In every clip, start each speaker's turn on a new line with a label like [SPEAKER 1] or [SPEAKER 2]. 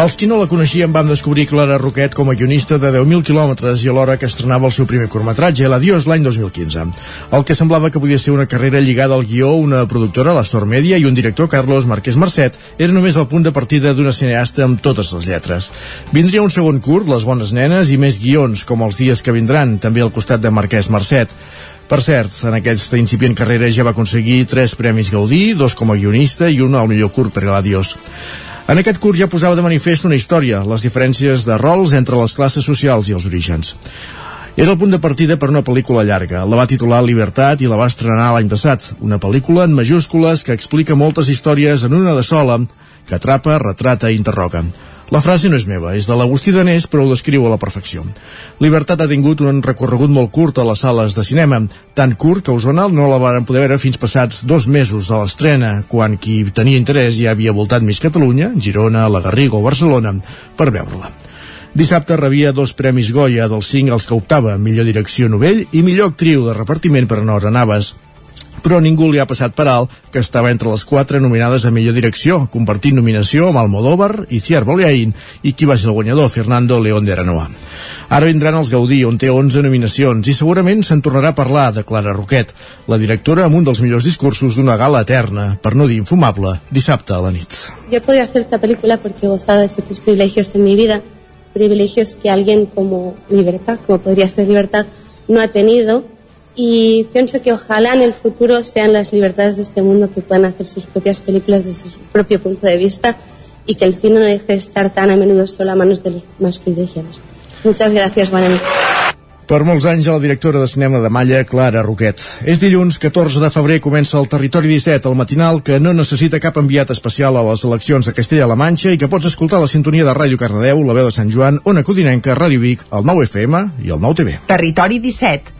[SPEAKER 1] Els qui no la coneixien vam descobrir Clara Roquet com a guionista de 10.000 quilòmetres i alhora que estrenava el seu primer curtmetratge, L'Adiós, l'any 2015. El que semblava que podia ser una carrera lligada al guió, una productora, l'Astor Media, i un director, Carlos Marquès Mercet, era només el punt de partida d'una cineasta amb totes les lletres. Vindria un segon curt, Les bones nenes, i més guions, com els dies que vindran, també al costat de Marquès Mercet. Per cert, en aquesta incipient carrera ja va aconseguir tres premis Gaudí, dos com a guionista i un al millor curt per l'Adiós. En aquest curs ja posava de manifest una història, les diferències de rols entre les classes socials i els orígens. Era el punt de partida per una pel·lícula llarga. La va titular Libertat i la va estrenar l'any passat. Una pel·lícula en majúscules que explica moltes històries en una de sola, que atrapa, retrata i interroga. La frase no és meva, és de l'Agustí Danés, però ho descriu a la perfecció. Libertat ha tingut un recorregut molt curt a les sales de cinema, tan curt que Osona no la van poder veure fins passats dos mesos de l'estrena, quan qui tenia interès ja havia voltat més Catalunya, Girona, la Garriga o Barcelona, per veure-la. Dissabte rebia dos premis Goya dels cinc als que optava, millor direcció novell i millor actriu de repartiment per Nora Navas, però ningú li ha passat per alt que estava entre les quatre nominades a millor direcció, compartint nominació amb Almodóvar i Ciar Boleain i qui va ser el guanyador, Fernando León de Aranoa. Ara vindran els Gaudí, on té 11 nominacions, i segurament se'n tornarà a parlar de Clara Roquet, la directora amb un dels millors discursos d'una gala eterna, per no dir infumable, dissabte a la nit.
[SPEAKER 2] Yo podría hacer esta película porque he gozado de ciertos privilegios en mi vida, privilegios que alguien como Libertad, como podría ser Libertad, no ha tenido, y pienso que ojalá en el futuro sean las libertades de este mundo que puedan hacer sus propias películas desde su propio punto de vista y que el cine no deje de estar tan a menudo solo a manos de los más privilegiados. Muchas gracias, buena nit.
[SPEAKER 1] Per molts anys a la directora de cinema de Malla, Clara Roquet. És dilluns 14 de febrer comença el Territori 17, el matinal que no necessita cap enviat especial a les eleccions de Castella-La Manxa i que pots escoltar a la sintonia de Ràdio Cardedeu, la veu de Sant Joan, Ona Codinenca, Ràdio Vic, el 9 FM i el 9 TV.
[SPEAKER 3] Territori 17,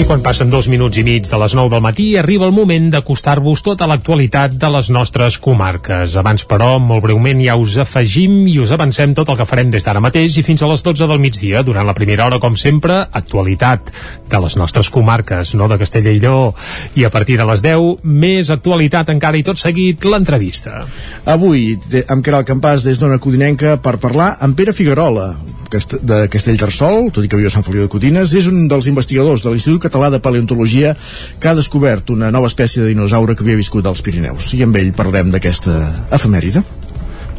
[SPEAKER 4] I quan passen dos minuts i mig de les 9 del matí, arriba el moment d'acostar-vos tota l'actualitat de les nostres comarques. Abans, però, molt breument ja us afegim i us avancem tot el que farem des d'ara mateix i fins a les 12 del migdia. Durant la primera hora, com sempre, actualitat de les nostres comarques, no de Castella i Lleó. I a partir de les 10, més actualitat encara i tot seguit, l'entrevista.
[SPEAKER 1] Avui, amb Caral Campàs des d'Ona Codinenca per parlar amb Pere Figuerola, de Castellterçol, tot i que viu a Sant Feliu de Codines, és un dels investigadors de l'Institut Català de Paleontologia que ha descobert una nova espècie de dinosaure que havia viscut als Pirineus. I amb ell parlarem d'aquesta efemèride.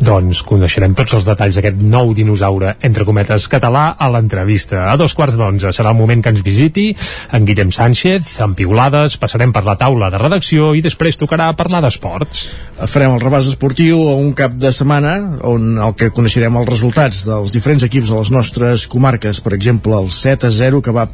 [SPEAKER 4] Doncs coneixerem tots els detalls d'aquest nou dinosaure, entre cometes, català a l'entrevista. A dos quarts d'onze serà el moment que ens visiti en Guillem Sánchez, amb piulades, passarem per la taula de redacció i després tocarà parlar d'esports.
[SPEAKER 1] Farem el repàs esportiu a un cap de setmana on el que coneixerem els resultats dels diferents equips de les nostres comarques, per exemple, el 7 a 0 que va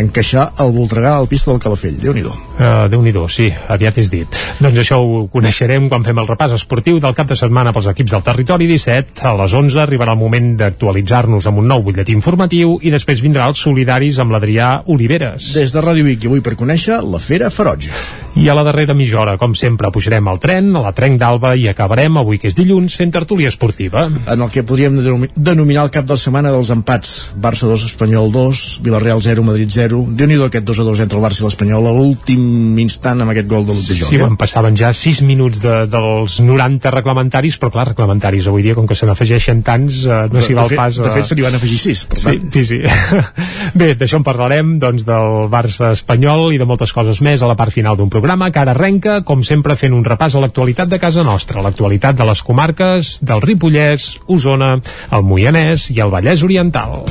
[SPEAKER 1] encaixar el Voltregà al pista del Calafell. Déu-n'hi-do.
[SPEAKER 4] Uh, Déu-n'hi-do, sí, aviat és dit. Doncs això ho coneixerem quan fem el repàs esportiu del cap de setmana pels equips del Territori 17. A les 11 arribarà el moment d'actualitzar-nos amb un nou butlletí informatiu i després vindrà els solidaris amb l'Adrià Oliveres.
[SPEAKER 1] Des de Ràdio Vic i avui per conèixer la Fera Ferotge.
[SPEAKER 4] I a la darrera mitja hora, com sempre, pujarem al tren, a la Trenc d'Alba i acabarem, avui que és dilluns, fent tertúlia esportiva.
[SPEAKER 1] En el que podríem denominar el cap de setmana dels empats. Barça 2, Espanyol 2, Villarreal 0, Madrid 0. déu nhi aquest 2 a 2 entre el Barça i l'Espanyol a l'últim instant amb aquest gol de l'últim joc.
[SPEAKER 4] Sí,
[SPEAKER 1] eh?
[SPEAKER 4] en passaven ja 6 minuts de, dels 90 reglamentaris, però clar, reglamentaris avui dia, com que se n'afegeixen tants, eh, no s'hi val
[SPEAKER 1] fet,
[SPEAKER 4] pas...
[SPEAKER 1] De fet, se n'hi van afegir 6, per tant.
[SPEAKER 4] Sí, sí, sí. Bé, d'això en parlarem, doncs, del Barça espanyol i de moltes coses més a la part final d'un programa que ara arrenca, com sempre, fent un repàs a l'actualitat de casa nostra, l'actualitat de les comarques del Ripollès, Osona, el Moianès i el Vallès Oriental.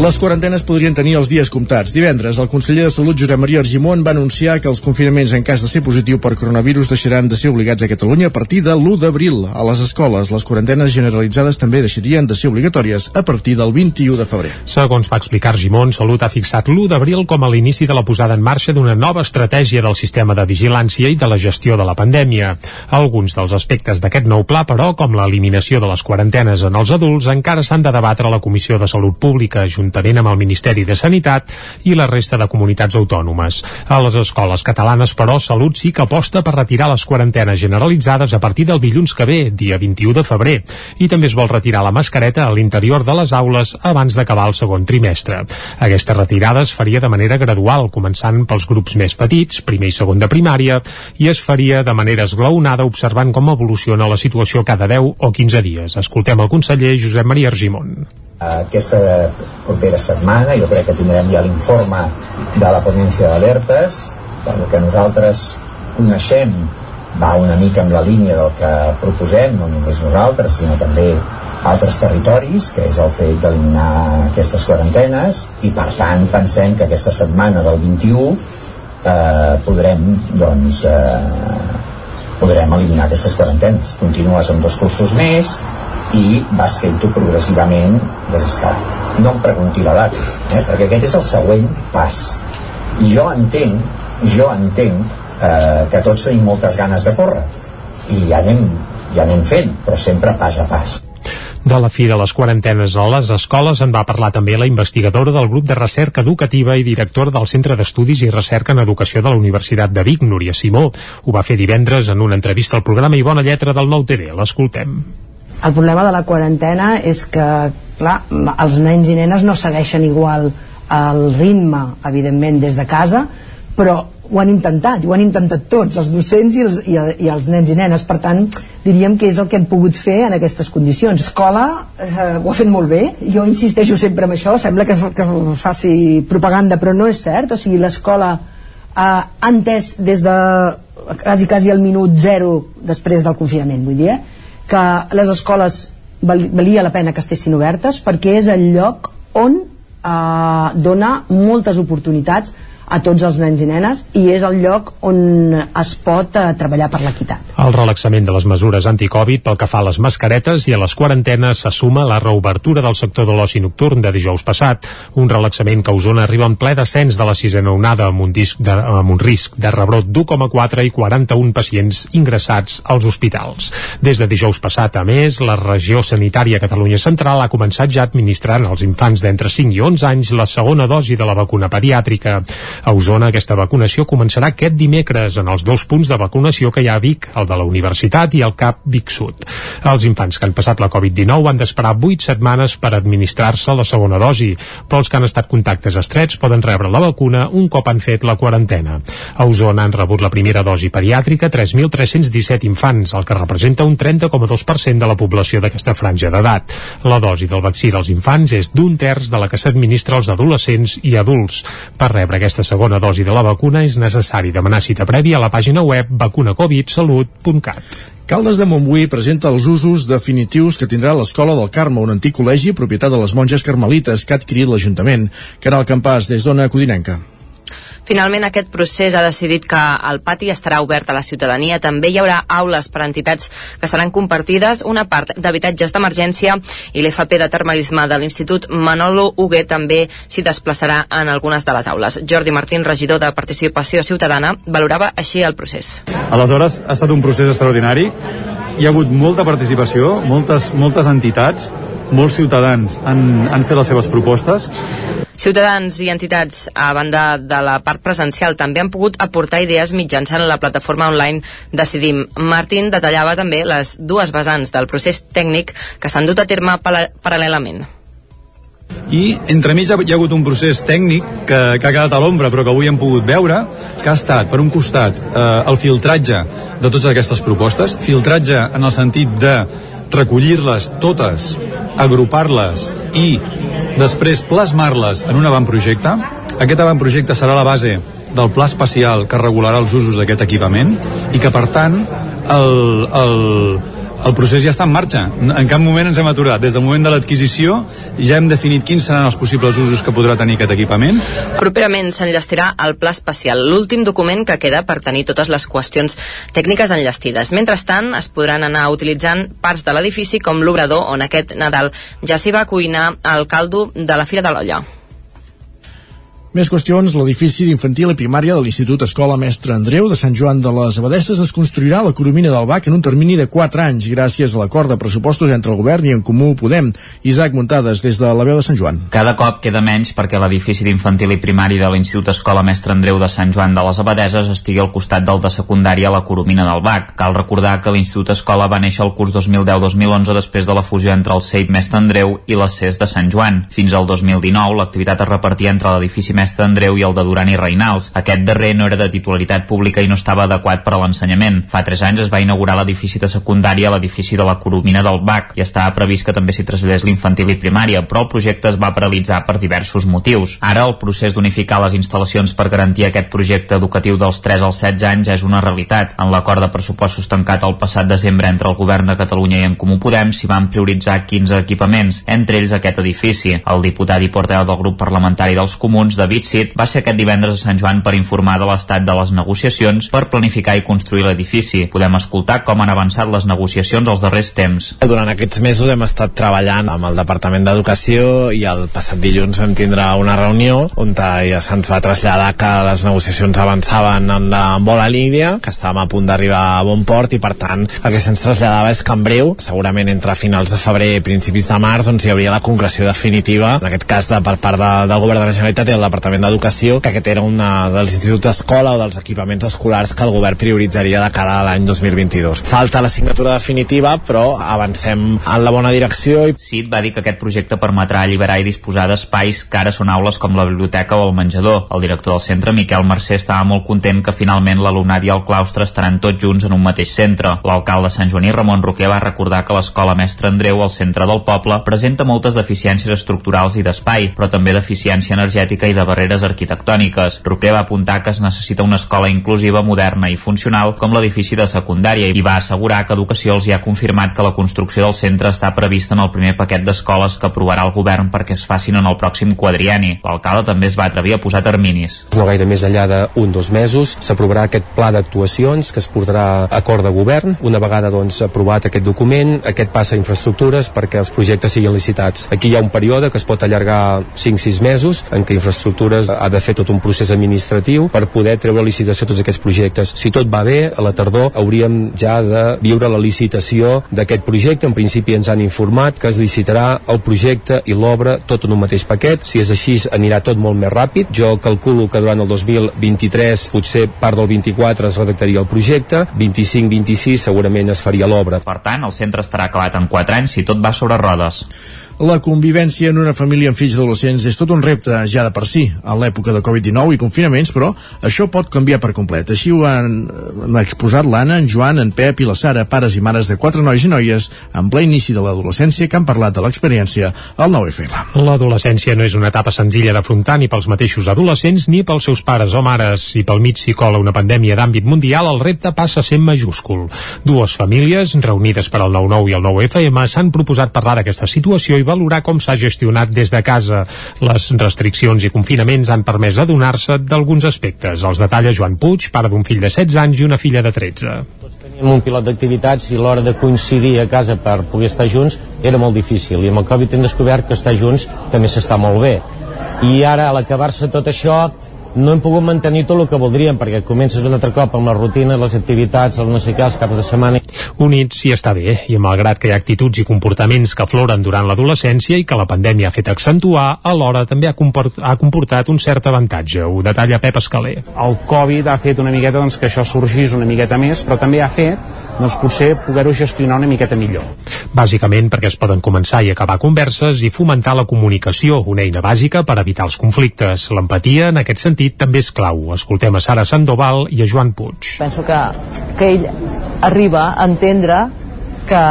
[SPEAKER 1] Les quarantenes podrien tenir els dies comptats. Divendres, el conseller de Salut, Josep Maria Argimon, va anunciar que els confinaments en cas de ser positiu per coronavirus deixaran de ser obligats a Catalunya a partir de l'1 d'abril. A les escoles, les quarantenes generalitzades també deixarien de ser obligatòries a partir del 21 de febrer.
[SPEAKER 4] Segons va explicar Argimon, Salut ha fixat l'1 d'abril com a l'inici de la posada en marxa d'una nova estratègia del sistema de vigilància i de la gestió de la pandèmia. Alguns dels aspectes d'aquest nou pla, però, com l'eliminació de les quarantenes en els adults, encara s'han de debatre a la Comissió de Salut Pública, juntament amb el Ministeri de Sanitat i la resta de comunitats autònomes. A les escoles catalanes, però, Salut sí que aposta per retirar les quarantenes generalitzades a partir del dilluns que ve, dia 21 de febrer, i també es vol retirar la mascareta a l'interior de les aules abans d'acabar el segon trimestre. Aquesta retirada es faria de manera gradual, començant pels grups més petits, primer i segon de primària, i es faria de manera esglaonada observant com evoluciona la situació cada 10 o 15 dies. Escoltem el conseller Josep Maria Argimon.
[SPEAKER 5] Aquesta propera setmana jo crec que tindrem ja l'informe de la ponència d'alertes, el que nosaltres coneixem va una mica en la línia del que proposem, no només nosaltres, sinó també altres territoris, que és el fet d'eliminar aquestes quarantenes, i per tant pensem que aquesta setmana del 21 eh, podrem, doncs, eh, podrem eliminar aquestes quarantenes. Continues amb dos cursos més, i vas fent-ho progressivament desescalat. No em pregunti l'edat, eh? perquè aquest és el següent pas. I jo entenc, jo entenc eh, que tots tenim moltes ganes de córrer i ja anem, ja anem fent, però sempre pas a pas.
[SPEAKER 4] De la fi de les quarantenes a les escoles en va parlar també la investigadora del grup de recerca educativa i directora del Centre d'Estudis i Recerca en Educació de la Universitat de Vic, Núria Simó. Ho va fer divendres en una entrevista al programa i bona lletra del Nou TV. L'escoltem.
[SPEAKER 6] El problema de la quarantena és que, clar, els nens i nenes no segueixen igual el ritme, evidentment, des de casa, però ho han intentat, ho han intentat tots, els docents i els, i, i els nens i nenes. Per tant, diríem que és el que hem pogut fer en aquestes condicions. Escola eh, ho ha fet molt bé, jo insisteixo sempre en això, sembla que, que faci propaganda, però no és cert. O sigui, l'escola eh, ha entès des de quasi, quasi el minut zero després del confinament, vull dir, eh? que les escoles valia la pena que estessin obertes perquè és el lloc on eh, dona moltes oportunitats a tots els nens i nenes i és el lloc on es pot eh, treballar per l'equitat.
[SPEAKER 4] El relaxament de les mesures anticovid pel que fa a les mascaretes i a les quarantenes se suma la reobertura del sector de l'oci nocturn de dijous passat, un relaxament que a Osona arriba en ple descens de la sisena onada amb un, disc de, amb un risc de rebrot d'1,4 i 41 pacients ingressats als hospitals. Des de dijous passat, a més, la regió sanitària Catalunya Central ha començat ja administrant als infants d'entre 5 i 11 anys la segona dosi de la vacuna pediàtrica. A Osona aquesta vacunació començarà aquest dimecres en els dos punts de vacunació que hi ha a Vic, el de la Universitat i el CAP Vic Sud. Els infants que han passat la Covid-19 han d'esperar 8 setmanes per administrar-se la segona dosi, però els que han estat contactes estrets poden rebre la vacuna un cop han fet la quarantena. A Osona han rebut la primera dosi pediàtrica 3.317 infants, el que representa un 30,2% de la població d'aquesta franja d'edat. La dosi del vaccí dels infants és d'un terç de la que s'administra als adolescents i adults. Per rebre aquesta segona dosi de la vacuna és necessari demanar cita prèvia a la pàgina web vacunacovidsalut.cat.
[SPEAKER 1] Caldes de Montbui presenta els usos definitius que tindrà l'Escola del Carme, un antic col·legi propietat de les monges carmelites que ha adquirit l'Ajuntament. Caral Campàs, des d'Ona Codinenca.
[SPEAKER 7] Finalment, aquest procés ha decidit que el pati estarà obert a la ciutadania. També hi haurà aules per a entitats que seran compartides, una part d'habitatges d'emergència i l'FP de termalisme de l'Institut Manolo Huguet també s'hi desplaçarà en algunes de les aules. Jordi Martín, regidor de Participació Ciutadana, valorava així el procés.
[SPEAKER 8] Aleshores, ha estat un procés extraordinari. Hi ha hagut molta participació, moltes, moltes entitats, molts ciutadans han, han fet les seves propostes
[SPEAKER 7] Ciutadans i entitats, a banda de la part presencial, també han pogut aportar idees mitjançant la plataforma online Decidim. Martín detallava també les dues vessants del procés tècnic que s'han dut a terme paral·lelament
[SPEAKER 8] i entremig hi ha hagut un procés tècnic que, que ha quedat a l'ombra però que avui hem pogut veure que ha estat per un costat eh, el filtratge de totes aquestes propostes filtratge en el sentit de recollir-les totes agrupar-les i després plasmar-les en un avantprojecte. Aquest avantprojecte serà la base del pla especial que regularà els usos d'aquest equipament i que, per tant, el, el, el procés ja està en marxa. En cap moment ens hem aturat. Des del moment de l'adquisició ja hem definit quins seran els possibles usos que podrà tenir aquest equipament.
[SPEAKER 7] Properament s'enllestirà el pla especial, l'últim document que queda per tenir totes les qüestions tècniques enllestides. Mentrestant, es podran anar utilitzant parts de l'edifici com l'obrador on aquest Nadal ja s'hi va cuinar el caldo de la Fira de l'Olla.
[SPEAKER 1] Més qüestions, l'edifici d'infantil i primària de l'Institut Escola Mestre Andreu de Sant Joan de les Abadesses es construirà a la Coromina del Bac en un termini de 4 anys gràcies a l'acord de pressupostos entre el govern i en Comú Podem. Isaac Muntades, des de la veu de Sant Joan.
[SPEAKER 9] Cada cop queda menys perquè l'edifici d'infantil i primari de l'Institut Escola Mestre Andreu de Sant Joan de les Abadeses estigui al costat del de secundària a la Coromina del Bac. Cal recordar que l'Institut Escola va néixer el curs 2010-2011 després de la fusió entre el CEIP Mestre Andreu i les CES de Sant Joan. Fins al 2019, l'activitat es repartia entre l'edifici Mestre Andreu i el de Duran i Reinals. Aquest darrer no era de titularitat pública i no estava adequat per a l'ensenyament. Fa tres anys es va inaugurar l'edifici de secundària a l'edifici de la Coromina del Bac i estava previst que també s'hi traslladés l'infantil i primària, però el projecte es va paralitzar per diversos motius. Ara el procés d'unificar les instal·lacions per garantir aquest projecte educatiu dels 3 als 16 anys és una realitat. En l'acord de pressupostos tancat el passat desembre entre el govern de Catalunya i en Comú Podem s'hi van prioritzar 15 equipaments, entre ells aquest edifici. El diputat i portaveu del grup parlamentari dels comuns, David Cid, va ser aquest divendres a Sant Joan per informar de l'estat de les negociacions per planificar i construir l'edifici. Podem escoltar com han avançat les negociacions als darrers temps.
[SPEAKER 10] Durant aquests mesos hem estat treballant amb el Departament d'Educació i el passat dilluns vam tindre una reunió on ja se'ns va traslladar que les negociacions avançaven en la bona línia, que estàvem a punt d'arribar a bon port i per tant el que se'ns traslladava és que en breu, segurament entre finals de febrer i principis de març, doncs hi hauria la concreció definitiva, en aquest cas de, per part de, del Govern de la Generalitat i el Departament d'Educació d'Educació, que aquest era un dels instituts d'escola o dels equipaments escolars que el govern prioritzaria de cara a l'any 2022. Falta la signatura definitiva, però avancem en la bona direcció. I...
[SPEAKER 9] CIT va dir que aquest projecte permetrà alliberar i disposar d'espais que ara són aules com la biblioteca o el menjador. El director del centre, Miquel Mercè, estava molt content que finalment l'alumnat i el claustre estaran tots junts en un mateix centre. L'alcalde Sant Joaní, Ramon Roquer, va recordar que l'escola Mestre Andreu, al centre del poble, presenta moltes deficiències estructurals i d'espai, però també deficiència energètica i de barreres arquitectòniques. Roquer va apuntar que es necessita una escola inclusiva, moderna i funcional com l'edifici de secundària i va assegurar que Educació els hi ha confirmat que la construcció del centre està prevista en el primer paquet d'escoles que aprovarà el govern perquè es facin en el pròxim quadrieni. L'alcalde també es va atrevir a posar terminis.
[SPEAKER 11] No gaire més enllà d'un dos mesos s'aprovarà aquest pla d'actuacions que es portarà a acord de govern. Una vegada doncs, aprovat aquest document, aquest passa a infraestructures perquè els projectes siguin licitats. Aquí hi ha un període que es pot allargar 5-6 mesos en què infraestructures ha de fer tot un procés administratiu per poder treure licitació tots aquests projectes. Si tot va bé, a la tardor hauríem ja de viure la licitació d'aquest projecte. En principi ens han informat que es licitarà el projecte i l'obra tot en un mateix paquet. Si és així, anirà tot molt més ràpid. Jo calculo que durant el 2023, potser part del 24 es redactaria el projecte, 25-26 segurament es faria l'obra.
[SPEAKER 9] Per tant, el centre estarà acabat en 4 anys si tot va sobre rodes.
[SPEAKER 1] La convivència en una família amb fills adolescents és tot un repte ja de per si, a l'època de Covid-19 i confinaments, però això pot canviar per complet. Així ho han, han exposat l'Anna, en Joan, en Pep i la Sara, pares i mares de quatre nois i noies, en ple inici de l'adolescència, que han parlat de l'experiència al 9FM.
[SPEAKER 4] L'adolescència no és una etapa senzilla d'afrontar ni pels mateixos adolescents ni pels seus pares o mares. I pel mig s'hi cola una pandèmia d'àmbit mundial, el repte passa a ser majúscul. Dues famílies, reunides per al 9-9 i el 9FM, s'han proposat parlar d'aquesta situació i valorar com s'ha gestionat des de casa. Les restriccions i confinaments han permès adonar-se d'alguns aspectes. Els detalla Joan Puig, pare d'un fill de 16 anys i una filla de 13.
[SPEAKER 12] Teníem un pilot d'activitats i l'hora de coincidir a casa per poder estar junts era molt difícil i amb el Covid hem descobert que estar junts també s'està molt bé. I ara, a l'acabar-se tot això, no hem pogut mantenir tot el que voldríem perquè comences un altre cop amb la rutina, les activitats, els no sé què, els caps de setmana.
[SPEAKER 4] Units sí està bé, i malgrat que hi ha actituds i comportaments que floren durant l'adolescència i que la pandèmia ha fet accentuar, alhora també ha, comport ha comportat un cert avantatge. Ho detalla Pep Escaler.
[SPEAKER 13] El Covid ha fet una miqueta doncs, que això sorgís una miqueta més, però també ha fet doncs, potser poder-ho gestionar una miqueta millor.
[SPEAKER 4] Bàsicament perquè es poden començar i acabar converses i fomentar la comunicació, una eina bàsica per evitar els conflictes. L'empatia, en aquest sentit, també és clau. Escoltem a Sara Sandoval i a Joan Puig.
[SPEAKER 14] Penso que, que ell arriba a entendre que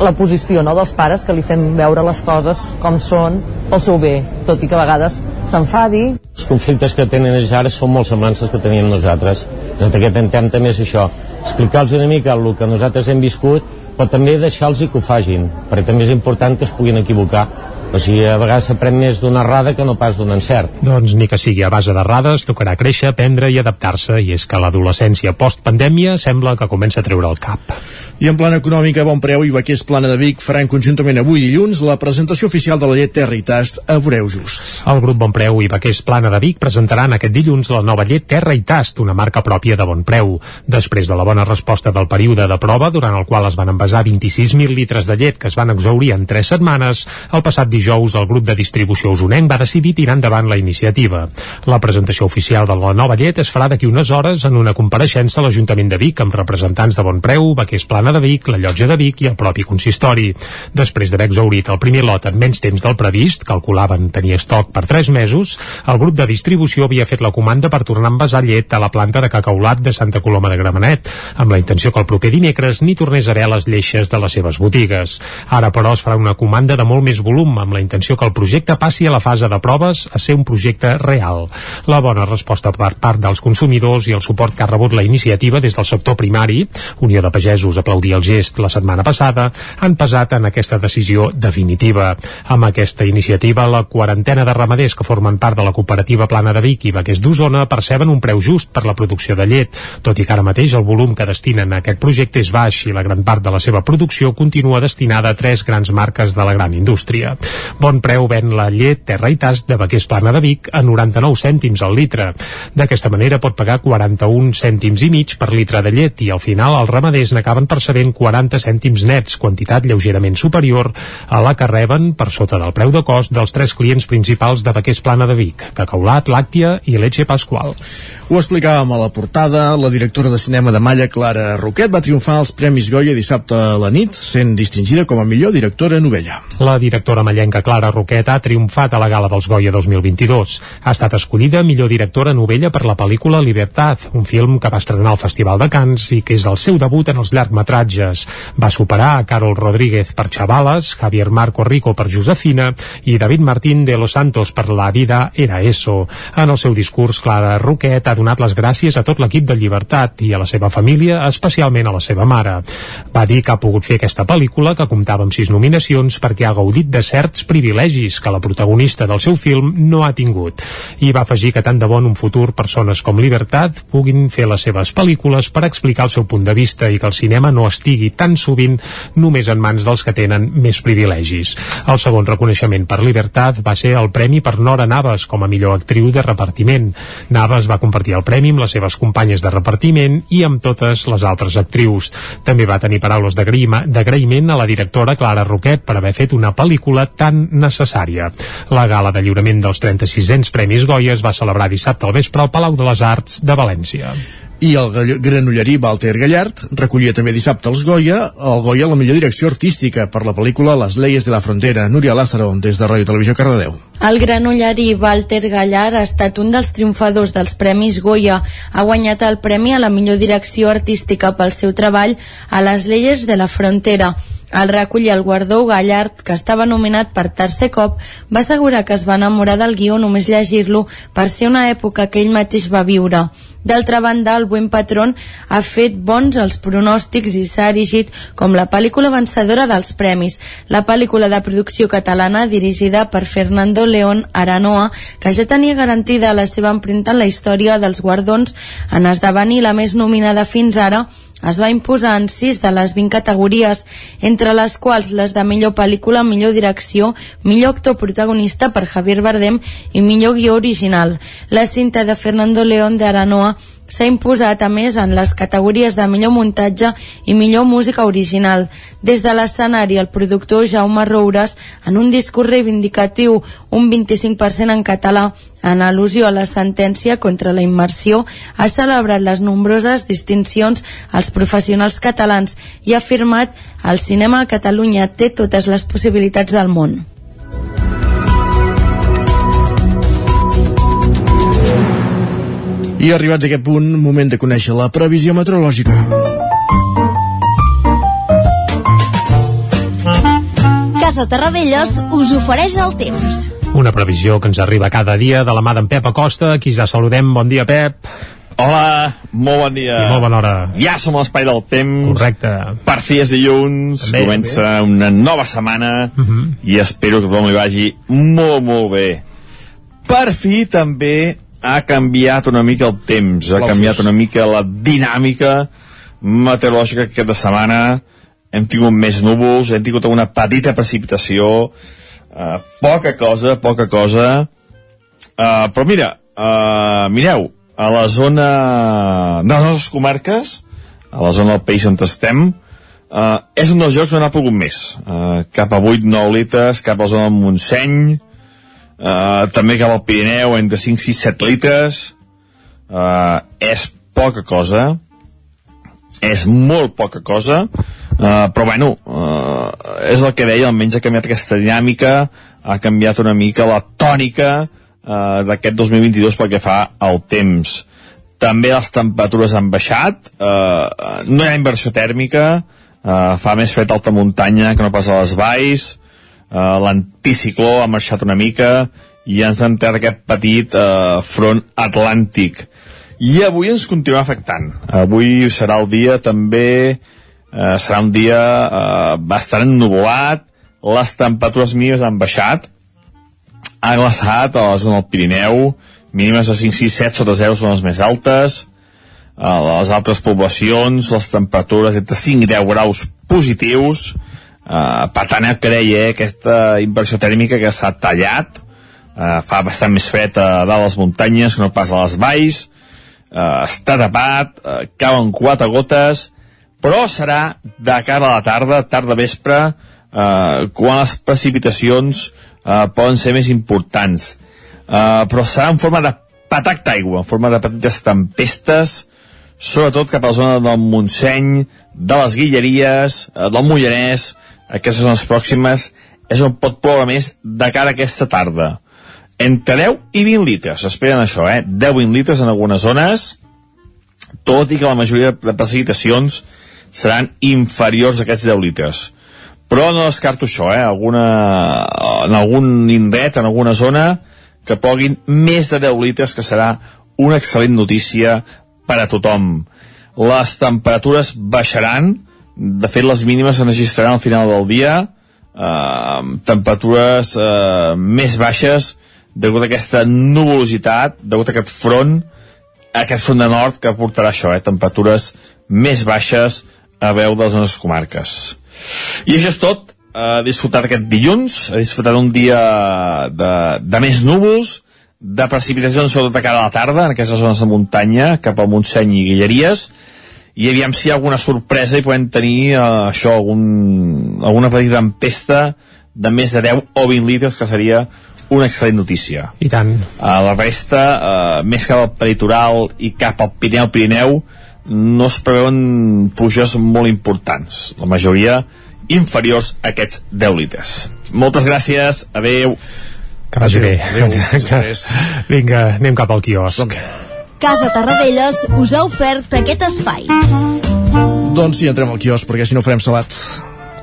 [SPEAKER 14] la posició no, dels pares que li fem veure les coses com són pel seu bé, tot i que a vegades s'enfadi.
[SPEAKER 12] Els conflictes que tenen ells ara són molt semblants que teníem nosaltres. El que intentem també és això, explicar-los una mica el que nosaltres hem viscut però també deixar-los que ho fagin, perquè també és important que es puguin equivocar o sigui, a vegades s'aprèn més d'una errada que no pas d'un encert.
[SPEAKER 4] Doncs ni que sigui a base d'errades, tocarà créixer, aprendre i adaptar-se, i és que l'adolescència post-pandèmia sembla que comença a treure el cap.
[SPEAKER 1] I en plana econòmica, Bon Preu i Baquers Plana de Vic faran conjuntament avui dilluns la presentació oficial de la llet Terra i Tast a Breu Just.
[SPEAKER 4] El grup Bon Preu i Baquers Plana de Vic presentaran aquest dilluns la nova llet Terra i Tast, una marca pròpia de Bon Preu. Després de la bona resposta del període de prova, durant el qual es van envasar 26.000 litres de llet que es van exaurir en 3 setmanes, el passat dijous el grup de distribució usonenc va decidir tirar endavant la iniciativa. La presentació oficial de la nova llet es farà d'aquí unes hores en una compareixença a l'Ajuntament de Vic amb representants de Bon Preu, Baquers Plana de Vic, la Llotja de Vic i el propi consistori. Després d'haver exaurit el primer lot en menys temps del previst, calculaven tenir estoc per 3 mesos, el grup de distribució havia fet la comanda per tornar a envasar llet a la planta de cacaulat de Santa Coloma de Gramenet, amb la intenció que el proper dimecres ni tornés a haver les lleixes de les seves botigues. Ara, però, es farà una comanda de molt més volum, amb la intenció que el projecte passi a la fase de proves a ser un projecte real. La bona resposta per part dels consumidors i el suport que ha rebut la iniciativa des del sector primari, Unió de Pagesos aplaudia el gest la setmana passada, han pesat en aquesta decisió definitiva. Amb aquesta iniciativa, la quarantena de ramaders que formen part de la cooperativa Plana de Vic i Baquers d'Osona perceben un preu just per la producció de llet, tot i que ara mateix el volum que destinen a aquest projecte és baix i la gran part de la seva producció continua destinada a tres grans marques de la gran indústria. Bon preu ven la llet Terra i Tast de Baquers Plana de Vic a 99 cèntims al litre. D'aquesta manera pot pagar 41 cèntims i mig per litre de llet i al final els ramaders n'acaben percebent 40 cèntims nets, quantitat lleugerament superior a la que reben per sota del preu de cost dels tres clients principals de Baquers Plana de Vic, Cacaulat, Làctia i Leche Pasqual.
[SPEAKER 1] Ho explicàvem a la portada, la directora de cinema de Malla, Clara Roquet, va triomfar als Premis Goya dissabte a la nit, sent distingida com a millor directora novella.
[SPEAKER 4] La directora mallenca Clara Roquet ha triomfat a la gala dels Goya 2022. Ha estat escollida millor directora novella per la pel·lícula Libertad, un film que va estrenar al Festival de Cannes i que és el seu debut en els llargmetratges. Va superar a Carol Rodríguez per Chavales, Javier Marco Rico per Josefina i David Martín de Los Santos per La vida era eso. En el seu discurs, Clara Roquet ha donat les gràcies a tot l'equip de Llibertat i a la seva família, especialment a la seva mare. Va dir que ha pogut fer aquesta pel·lícula, que comptava amb sis nominacions, perquè ha gaudit de certs privilegis que la protagonista del seu film no ha tingut. I va afegir que tant de bon un futur persones com Libertat puguin fer les seves pel·lícules per explicar el seu punt de vista i que el cinema no estigui tan sovint només en mans dels que tenen més privilegis. El segon reconeixement per Libertat va ser el premi per Nora Navas com a millor actriu de repartiment. Navas va compartir el premi amb les seves companyes de repartiment i amb totes les altres actrius. També va tenir paraules d'agraïment a la directora Clara Roquet per haver fet una pel·lícula tan necessària. La gala de lliurament dels 3600 Premis Goya es va celebrar dissabte al vespre al Palau de les Arts de València
[SPEAKER 1] i el granollerí Walter Gallard recollia també dissabte els Goya. El Goya la millor direcció artística per la pel·lícula Les leyes de la frontera. Núria Lázaro des de Ràdio Televisió Cardedeu.
[SPEAKER 15] El granollerí Walter Gallard ha estat un dels triomfadors dels Premis Goya. Ha guanyat el premi a la millor direcció artística pel seu treball a Les leyes de la frontera al recollir el guardó, Gallard, que estava nominat per tercer cop, va assegurar que es va enamorar del guió només llegir-lo per ser una època que ell mateix va viure. D'altra banda, el Buen Patrón ha fet bons els pronòstics i s'ha erigit com la pel·lícula vencedora dels premis, la pel·lícula de producció catalana dirigida per Fernando León Aranoa, que ja tenia garantida la seva empremta en la història dels guardons en esdevenir la més nominada fins ara es va imposar en 6 de les 20 categories, entre les quals les de millor pel·lícula, millor direcció, millor actor protagonista per Javier Bardem i millor guió original. La cinta de Fernando León de Aranoa s'ha imposat a més en les categories de millor muntatge i millor música original. Des de l'escenari, el productor Jaume Roures, en un discurs reivindicatiu, un 25% en català, en al·lusió a la sentència contra la immersió, ha celebrat les nombroses distincions als professionals catalans i ha afirmat el cinema a Catalunya té totes les possibilitats del món.
[SPEAKER 1] I arribats a aquest punt, moment de conèixer la previsió meteorològica.
[SPEAKER 16] Casa Terradellos us ofereix el temps.
[SPEAKER 4] Una previsió que ens arriba cada dia de la mà d'en Pep Acosta, qui ja saludem. Bon dia, Pep.
[SPEAKER 17] Hola, molt bon dia.
[SPEAKER 4] I molt bona hora.
[SPEAKER 17] Ja som a l'espai del temps.
[SPEAKER 4] Correcte.
[SPEAKER 17] Per fi és dilluns,
[SPEAKER 4] També,
[SPEAKER 17] comença una nova setmana
[SPEAKER 4] Uh -huh.
[SPEAKER 17] i espero que tothom li vagi molt, molt bé. Per fi també ha canviat una mica el temps, ha canviat una mica la dinàmica meteorològica que aquesta setmana hem tingut més núvols, hem tingut una petita precipitació, eh, poca cosa, poca cosa, eh, però mira, eh, mireu, a la zona de les nostres comarques, a la zona del país on estem, eh, és un dels jocs on ha pogut més. Eh, cap a 8-9 litres, cap a la zona del Montseny, eh, també cap al Pirineu, entre 5, 6, 7 litres. Eh, és poca cosa, és molt poca cosa, eh, però bueno, eh, és el que deia, almenys ha canviat aquesta dinàmica, ha canviat una mica la tònica eh, d'aquest 2022 pel que fa al temps. També les temperatures han baixat, eh, no hi ha inversió tèrmica, eh, fa més fred alta muntanya que no pas a les valls, eh, l'anticicló ha marxat una mica i ens ha entrat aquest petit eh, front atlàntic. I avui ens continua afectant. Avui serà el dia també, eh, serà un dia eh, bastant ennuvolat, les temperatures mínimes han baixat, ha glaçat a la zona del Pirineu, mínimes de 5, 6, 7 sota 0 són les més altes, a les altres poblacions les temperatures entre 5 i 10 graus positius, eh, per tant que eh, aquesta inversió tèrmica que s'ha tallat, eh, fa bastant més fred a dalt les muntanyes que no pas a les valls, eh, està tapat, eh, cauen quatre gotes, però serà de cara a la tarda, tarda vespre, eh, quan les precipitacions eh, poden ser més importants. Eh, però serà en forma de patac d'aigua, en forma de petites tempestes, sobretot cap a la zona del Montseny, de les Guilleries, eh, del Mollanès, aquestes són les pròximes, és on pot ploure més de cara a aquesta tarda. Entre 10 i 20 litres, esperen això, eh? 10-20 litres en algunes zones, tot i que la majoria de precipitacions seran inferiors a aquests 10 litres. Però no descarto això, eh? Alguna, en algun indret, en alguna zona, que ploguin més de 10 litres, que serà una excel·lent notícia per a tothom. Les temperatures baixaran, de fet les mínimes se registraran al final del dia, eh, temperatures eh, més baixes degut a aquesta nuvolositat, degut a aquest front, aquest front de nord que portarà això, eh, temperatures més baixes a veu de les nostres comarques. I això és tot, a disfrutar aquest dilluns, a disfrutar d'un dia de, de més núvols, de precipitacions sobretot a cara a la tarda, en aquestes zones de muntanya, cap al Montseny i Guilleries, i aviam si hi ha alguna sorpresa i podem tenir eh, això, algun, alguna petita tempesta de més de 10 o 20 litres, que seria una excel·lent notícia.
[SPEAKER 4] I tant.
[SPEAKER 17] A la resta, eh, més cap al peritoral i cap al Pirineu-Pirineu, no es preveuen pluges molt importants. La majoria inferiors a aquests 10 litres. Moltes gràcies, adeu.
[SPEAKER 4] Que vagi bé. Vinga, anem cap al quios.
[SPEAKER 16] Casa Tarradellas us ha ofert aquest espai.
[SPEAKER 1] Doncs sí, entrem al quios, perquè si no farem salat.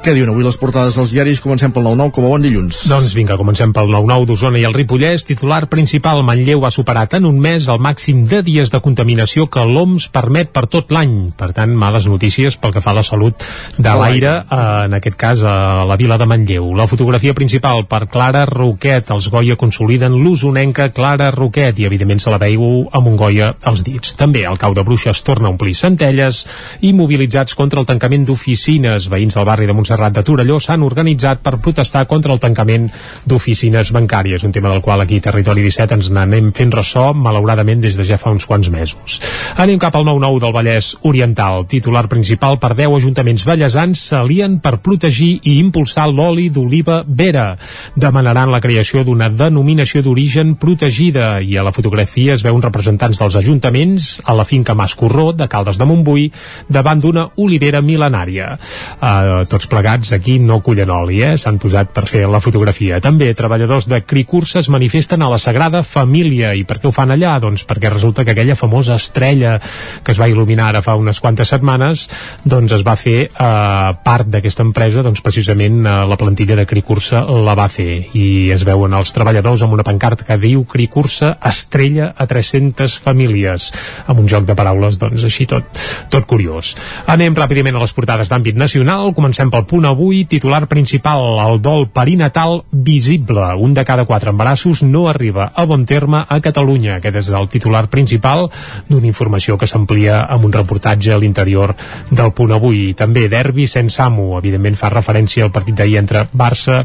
[SPEAKER 1] Què diuen avui les portades dels diaris? Comencem pel 9-9 com a bon dilluns.
[SPEAKER 4] Doncs vinga, comencem pel 9-9 d'Osona i el Ripollès. Titular principal, Manlleu ha superat en un mes el màxim de dies de contaminació que l'OMS permet per tot l'any. Per tant, males notícies pel que fa a la salut de l'aire, eh, en aquest cas a la vila de Manlleu. La fotografia principal per Clara Roquet. Els Goya consoliden l'usonenca Clara Roquet i, evidentment, se la veiu amb un Goya als dits. També el cau de bruixes torna a omplir centelles i mobilitzats contra el tancament d'oficines. Veïns del barri de Montserrat de Torelló s'han organitzat per protestar contra el tancament d'oficines bancàries, un tema del qual aquí Territori 17 ens n'anem fent ressò, malauradament des de ja fa uns quants mesos. Anem cap al 9-9 del Vallès Oriental. Titular principal per 10 ajuntaments ballesans s'alien per protegir i impulsar l'oli d'oliva vera. Demanaran la creació d'una denominació d'origen protegida i a la fotografia es veuen representants dels ajuntaments a la finca Mas Corró de Caldes de Montbui davant d'una olivera mil·lenària. Uh, tots plegats aquí no cullen oli, eh? S'han posat per fer la fotografia. També treballadors de Cricursa es manifesten a la Sagrada Família. I per què ho fan allà? Doncs perquè resulta que aquella famosa estrella que es va il·luminar ara fa unes quantes setmanes, doncs es va fer eh, part d'aquesta empresa, doncs precisament eh, la plantilla de Cricursa la va fer. I es veuen els treballadors amb una pancarta que diu Cricursa estrella a 300 famílies, amb un joc de paraules, doncs així tot, tot curiós. Anem ràpidament a les portades d'àmbit nacional. Comencem pel punt avui. Titular principal, el dol perinatal visible. Un de cada quatre embarassos no arriba a bon terme a Catalunya. Aquest és el titular principal d'una informació que s'amplia amb un reportatge a l'interior del punt avui. També derbi sense amo. Evidentment fa referència al partit d'ahir entre Barça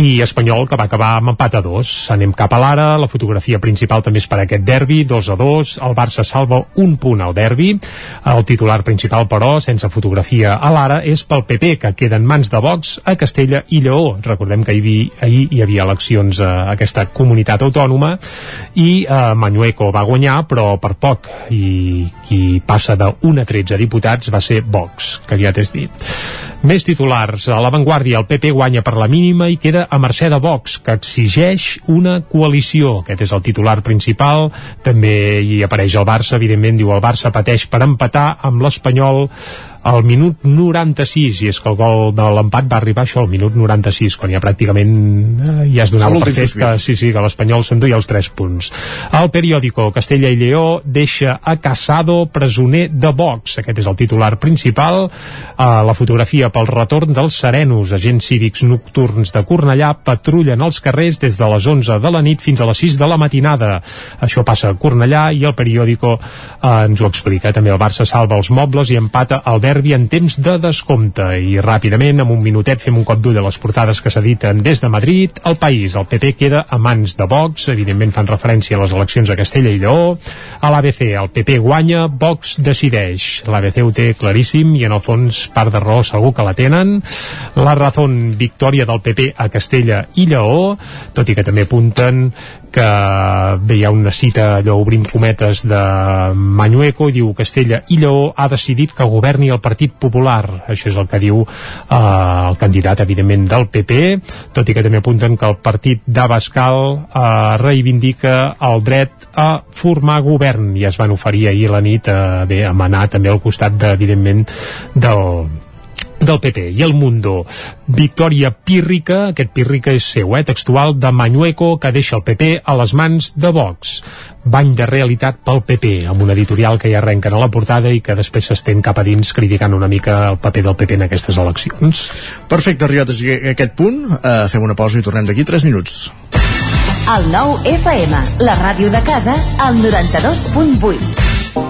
[SPEAKER 4] i Espanyol, que va acabar amb empat a dos. Anem cap a l'ara. La fotografia principal també és per aquest derbi, 2 a 2. El Barça salva un punt al derbi. El titular principal, però, sense fotografia a l'ara, és pel PP, que queda en mans de Vox a Castella i Lleó. Recordem que ahir, ahir hi havia eleccions a aquesta comunitat autònoma i eh, Manueco va guanyar, però per poc. I qui passa de 1 a 13 diputats va ser Vox, que ja t'has dit. Més titulars. A l'avantguàrdia, el PP guanya per la mínima i queda a mercè de Vox, que exigeix una coalició. Aquest és el titular principal. També hi apareix el Barça, evidentment, diu el Barça pateix per empatar amb l'Espanyol al minut 96 i és que el gol de l'empat va arribar això al minut 96 quan ja pràcticament eh, ja es donava per fet que, sí, sí, que l'Espanyol s'enduia els 3 punts. El periòdico Castella i Lleó deixa a Casado presoner de Vox. Aquest és el titular principal. Eh, la fotografia pel retorn dels serenos. Agents cívics nocturns de Cornellà patrullen els carrers des de les 11 de la nit fins a les 6 de la matinada. Això passa a Cornellà i el periòdico eh, ens ho explica. També el Barça salva els mobles i empata el derbi en temps de descompte i ràpidament, amb un minutet, fem un cop d'ull a les portades que s'editen des de Madrid. El País, el PP queda a mans de Vox, evidentment fan referència a les eleccions a Castella i Lleó. A l'ABC, el PP guanya, Vox decideix. L'ABC ho té claríssim i en el fons part de raó segur que la tenen. La raó victòria del PP a Castella i Lleó, tot i que també apunten que bé, hi ha una cita, allò obrim cometes de Manueco, i diu Castella i Lleó ha decidit que governi el Partit Popular, això és el que diu eh, el candidat, evidentment, del PP, tot i que també apunten que el partit d'Abascal eh, reivindica el dret a formar govern, i es van oferir ahir a la nit eh, bé, a manar també al costat, de, evidentment, del, del PP i el Mundo. Victòria pírrica, aquest pírrica és seu, eh, textual, de Manueco, que deixa el PP a les mans de Vox. Bany de realitat pel PP, amb un editorial que ja arrenquen a la portada i que després s'estén cap a dins criticant una mica el paper del PP en aquestes eleccions.
[SPEAKER 1] Perfecte, arribat a aquest punt, eh, fem una pausa i tornem d'aquí 3 minuts.
[SPEAKER 16] El nou FM, la ràdio de casa, al 92.8.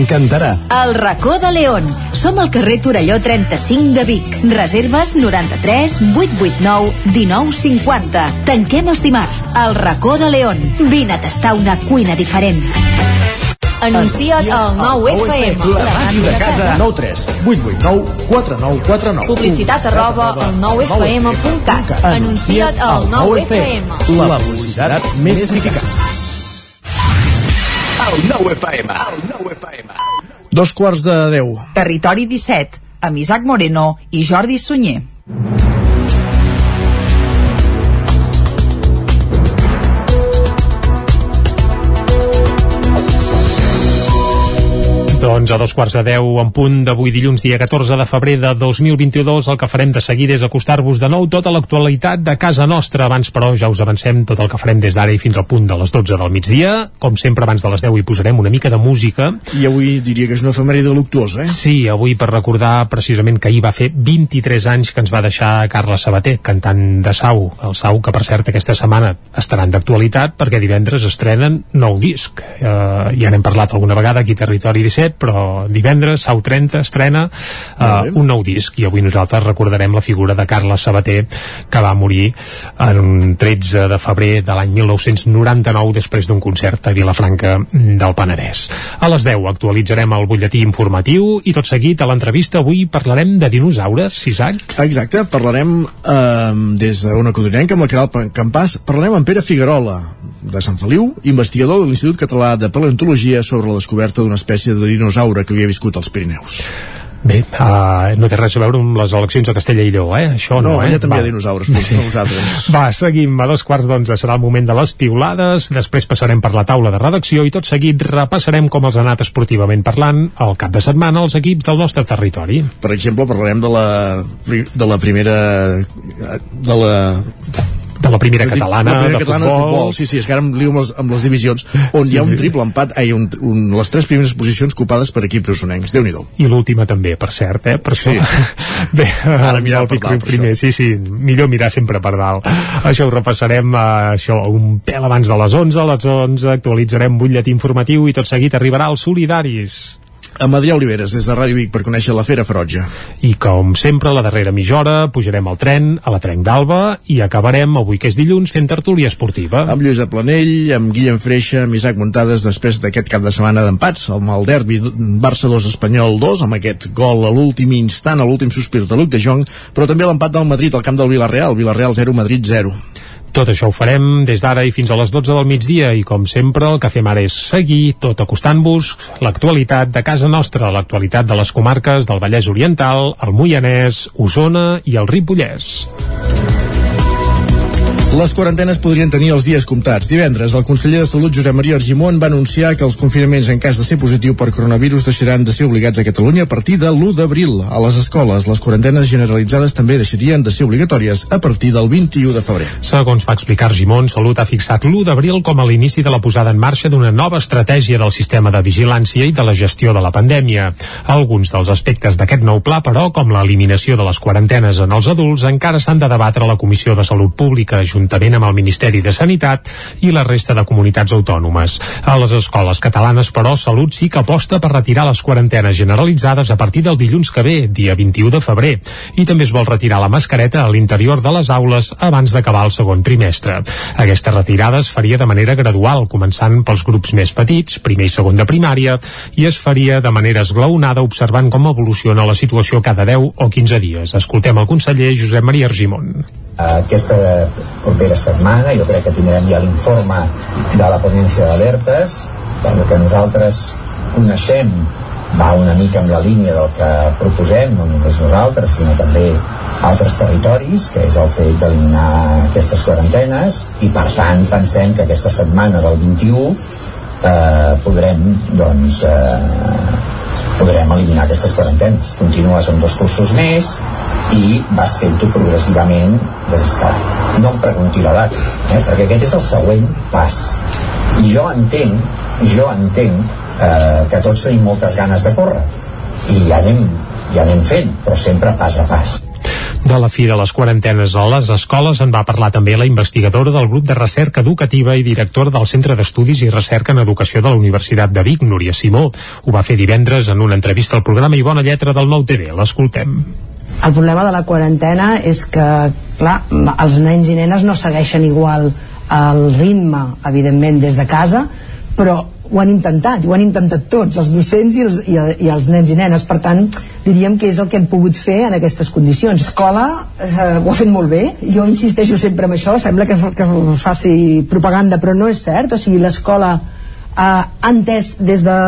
[SPEAKER 18] T'encantarà.
[SPEAKER 16] El racó de León. Som al carrer Torelló 35 de Vic. Reserves 93 889 1950. Tanquem els dimarts. El racó de León. Vine a tastar una cuina diferent.
[SPEAKER 19] Anuncia't al 9FM.
[SPEAKER 1] La màquina de casa. 9 3 8 8 9 4 9 4 9
[SPEAKER 19] Publicitat arroba al 9FM.cat. Anuncia't al 9FM.
[SPEAKER 1] La publicitat més eficaç. Dos quarts de 10.
[SPEAKER 19] Territori 17, amb Isaac Moreno i Jordi Sunyer.
[SPEAKER 4] Doncs a dos quarts de deu en punt d'avui dilluns dia 14 de febrer de 2022 el que farem de seguida és acostar-vos de nou tota l'actualitat de casa nostra. Abans però ja us avancem tot el que farem des d'ara i fins al punt de les 12 del migdia. Com sempre abans de les 10 hi posarem una mica de música.
[SPEAKER 1] I avui diria que és una efemèride luctuosa, eh?
[SPEAKER 4] Sí, avui per recordar precisament que ahir va fer 23 anys que ens va deixar Carla Sabater, cantant de Sau. El Sau que per cert aquesta setmana estaran d'actualitat perquè divendres estrenen nou disc. Eh, ja n'hem parlat alguna vegada aquí Territori 17 però divendres, Sau 30, estrena uh, un nou disc i avui nosaltres recordarem la figura de Carla Sabater que va morir en un 13 de febrer de l'any 1999 després d'un concert a Vilafranca del Penedès. A les 10 actualitzarem el butlletí informatiu i tot seguit a l'entrevista avui parlarem de dinosaures, Isaac?
[SPEAKER 1] Exacte, parlarem eh, des d'una codinenca amb la Caral Campàs, parlarem amb Pere Figuerola de Sant Feliu, investigador de l'Institut Català de Paleontologia sobre la descoberta d'una espècie de dinosaure que havia viscut als Pirineus.
[SPEAKER 4] Bé, uh, no té res a veure amb les eleccions a Castella i Lleó, eh? Això no,
[SPEAKER 1] No,
[SPEAKER 4] eh?
[SPEAKER 1] allà també
[SPEAKER 4] Va.
[SPEAKER 1] hi ha dinosaures, però sí. nosaltres.
[SPEAKER 4] Va, seguim. A dos quarts d'onze serà el moment de les piulades, després passarem per la taula de redacció i tot seguit repassarem com els ha anat esportivament parlant al cap de setmana els equips del nostre territori.
[SPEAKER 1] Per exemple, parlarem de la, de la primera... de la
[SPEAKER 4] de la primera catalana,
[SPEAKER 1] la primera
[SPEAKER 4] de
[SPEAKER 1] catalana
[SPEAKER 4] futbol.
[SPEAKER 1] de futbol. Sí, sí, és que ara em lio amb les, amb les divisions, on hi ha un triple empat, ai, un, un, les tres primeres posicions copades per equips usonencs. déu nhi
[SPEAKER 4] I l'última també, per cert, eh? Per això...
[SPEAKER 1] Sí.
[SPEAKER 4] Bé,
[SPEAKER 1] Ara mirar
[SPEAKER 4] el
[SPEAKER 1] per dalt,
[SPEAKER 4] primer, sí, sí, millor mirar sempre per dalt. Això ho repassarem, eh, això, un pèl abans de les 11, a les 11 actualitzarem butlletí informatiu i tot seguit arribarà als solidaris.
[SPEAKER 1] Amb Adrià Oliveres, des de Ràdio Vic, per conèixer la Fera Ferotge.
[SPEAKER 4] I com sempre, a la darrera mitja hora pujarem al tren, a la Trenc d'Alba i acabarem, avui que és dilluns, fent tertúlia esportiva.
[SPEAKER 1] Amb Lluís de Planell, amb Guillem Freixa, amb Isaac Muntades, després d'aquest cap de setmana d'empats, amb el derbi Barça 2, Espanyol 2, amb aquest gol a l'últim instant, a l'últim sospir de Luc de Jong, però també l'empat del Madrid al camp del Villarreal, Villarreal 0, Madrid 0.
[SPEAKER 4] Tot això ho farem des d'ara i fins a les 12 del migdia i com sempre el que fem ara és seguir tot acostant-vos l'actualitat de casa nostra, l'actualitat de les comarques del Vallès Oriental, el Moianès, Osona i el Ripollès.
[SPEAKER 1] Les quarantenes podrien tenir els dies comptats. Divendres, el conseller de Salut, Josep Maria Argimon, va anunciar que els confinaments en cas de ser positiu per coronavirus deixaran de ser obligats a Catalunya a partir de l'1 d'abril. A les escoles, les quarantenes generalitzades també deixarien de ser obligatòries a partir del 21 de febrer.
[SPEAKER 4] Segons va explicar Argimon, Salut ha fixat l'1 d'abril com a l'inici de la posada en marxa d'una nova estratègia del sistema de vigilància i de la gestió de la pandèmia. Alguns dels aspectes d'aquest nou pla, però, com l'eliminació de les quarantenes en els adults, encara s'han de debatre a la Comissió de Salut Pública, juntament amb el Ministeri de Sanitat i la resta de comunitats autònomes. A les escoles catalanes, però, Salut sí que aposta per retirar les quarantenes generalitzades a partir del dilluns que ve, dia 21 de febrer, i també es vol retirar la mascareta a l'interior de les aules abans d'acabar el segon trimestre. Aquesta retirada es faria de manera gradual, començant pels grups més petits, primer i segon de primària, i es faria de manera esglaonada observant com evoluciona la situació cada 10 o 15 dies. Escoltem el conseller Josep Maria Argimon.
[SPEAKER 5] Aquesta propera setmana jo crec que tindrem ja l'informe de la ponència d'alertes pel que nosaltres coneixem va una mica amb la línia del que proposem, no només nosaltres, sinó també altres territoris, que és el fet d'eliminar aquestes quarantenes, i per tant pensem que aquesta setmana del 21 eh, podrem, doncs, eh, podrem eliminar aquestes quarantenes. Continues amb dos cursos més i vas fent-ho progressivament des que no em pregunti l'edat, eh, perquè aquest és el següent pas. I jo entenc, jo entenc eh, que tots tenim moltes ganes de córrer i ja anem, ja anem fent però sempre pas a pas
[SPEAKER 4] de la fi de les quarantenes a les escoles en va parlar també la investigadora del grup de recerca educativa i directora del Centre d'Estudis i Recerca en Educació de la Universitat de Vic, Núria Simó. Ho va fer divendres en una entrevista al programa i bona lletra del Nou TV. L'escoltem.
[SPEAKER 20] El problema de la quarantena és que, clar, els nens i nenes no segueixen igual el ritme, evidentment, des de casa, però ho han intentat, ho han intentat tots, els docents i els, i, i els nens i nenes, per tant, diríem que és el que hem pogut fer en aquestes condicions. L'escola eh, ho ha fet molt bé, jo insisteixo sempre en això, sembla que, que faci propaganda, però no és cert, o sigui, l'escola eh, ha entès des de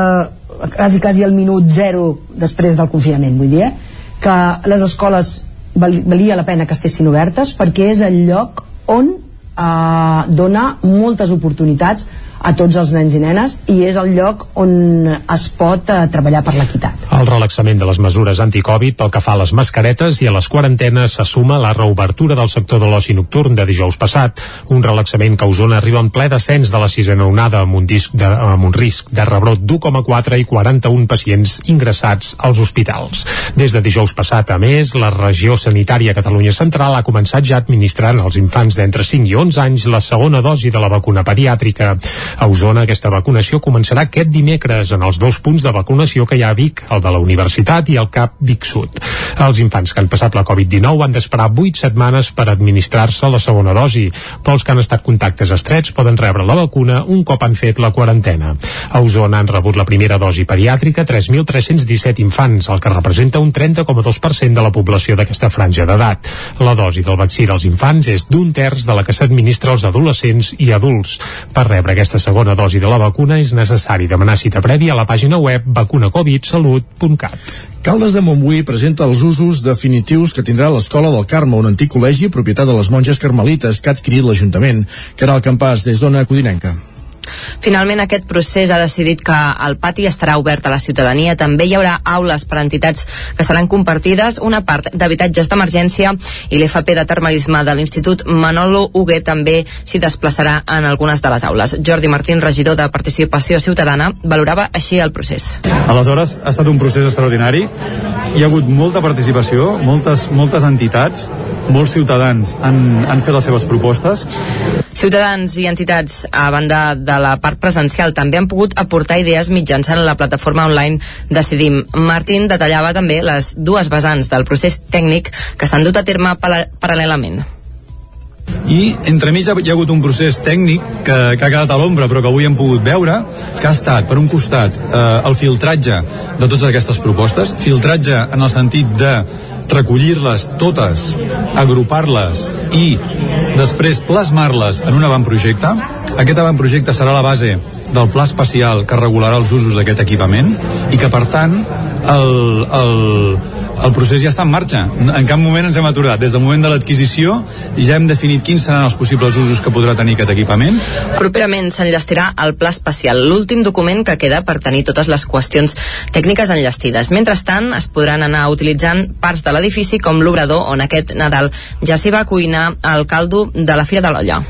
[SPEAKER 20] quasi, quasi el minut zero després del confinament, vull dir, eh, que les escoles val, valia la pena que estessin obertes perquè és el lloc on eh, dona moltes oportunitats a tots els nens i nenes i és el lloc on es pot eh, treballar per l'equitat.
[SPEAKER 4] El relaxament de les mesures anticovid pel que fa a les mascaretes i a les quarantenes se suma la reobertura del sector de l'oci nocturn de dijous passat, un relaxament que a Osona arriba en ple descens de la sisena onada amb un, disc de, amb un risc de rebrot d'1,4 i 41 pacients ingressats als hospitals. Des de dijous passat, a més, la regió sanitària Catalunya Central ha començat ja administrant als infants d'entre 5 i 11 anys la segona dosi de la vacuna pediàtrica. A Osona aquesta vacunació començarà aquest dimecres en els dos punts de vacunació que hi ha a Vic, el de la Universitat i el CAP Vic Sud. Els infants que han passat la Covid-19 han d'esperar 8 setmanes per administrar-se la segona dosi, però els que han estat contactes estrets poden rebre la vacuna un cop han fet la quarantena. A Osona han rebut la primera dosi pediàtrica 3.317 infants, el que representa un 30,2% de la població d'aquesta franja d'edat. La dosi del vaccí dels infants és d'un terç de la que s'administra als adolescents i adults. Per rebre aquesta segona dosi de la vacuna és necessari demanar cita prèvia a la pàgina web vacunacovidsalut.cat.
[SPEAKER 1] Caldes de Montbui presenta els usos definitius que tindrà l'Escola del Carme, un antic col·legi propietat de les monges carmelites que ha adquirit l'Ajuntament, el campàs des d'Ona Codinenca.
[SPEAKER 7] Finalment, aquest procés ha decidit que el pati estarà obert a la ciutadania. També hi haurà aules per a entitats que seran compartides, una part d'habitatges d'emergència i l'FP de termalisme de l'Institut Manolo Hugué també s'hi desplaçarà en algunes de les aules. Jordi Martín, regidor de Participació Ciutadana, valorava així el procés.
[SPEAKER 21] Aleshores, ha estat un procés extraordinari. Hi ha hagut molta participació, moltes, moltes entitats, molts ciutadans han, han fet les seves propostes.
[SPEAKER 7] Ciutadans i entitats, a banda de la part presencial, també han pogut aportar idees mitjançant la plataforma online Decidim. Martín detallava també les dues vessants del procés tècnic que s'han dut a terme paral·lelament
[SPEAKER 21] i entremig hi ha hagut un procés tècnic que, que ha quedat a l'ombra però que avui hem pogut veure que ha estat per un costat eh, el filtratge de totes aquestes propostes filtratge en el sentit de recollir-les totes, agrupar-les i després plasmar-les en un avantprojecte. Aquest avantprojecte serà la base del pla especial que regularà els usos d'aquest equipament i que, per tant, el, el, el procés ja està en marxa. En cap moment ens hem aturat. Des del moment de l'adquisició ja hem definit quins seran els possibles usos que podrà tenir aquest equipament.
[SPEAKER 7] Properament s'enllestirà el pla especial, l'últim document que queda per tenir totes les qüestions tècniques enllestides. Mentrestant, es podran anar utilitzant parts de l'edifici com l'obrador on aquest Nadal ja s'hi va cuinar el caldo de la Fira de l'Olla.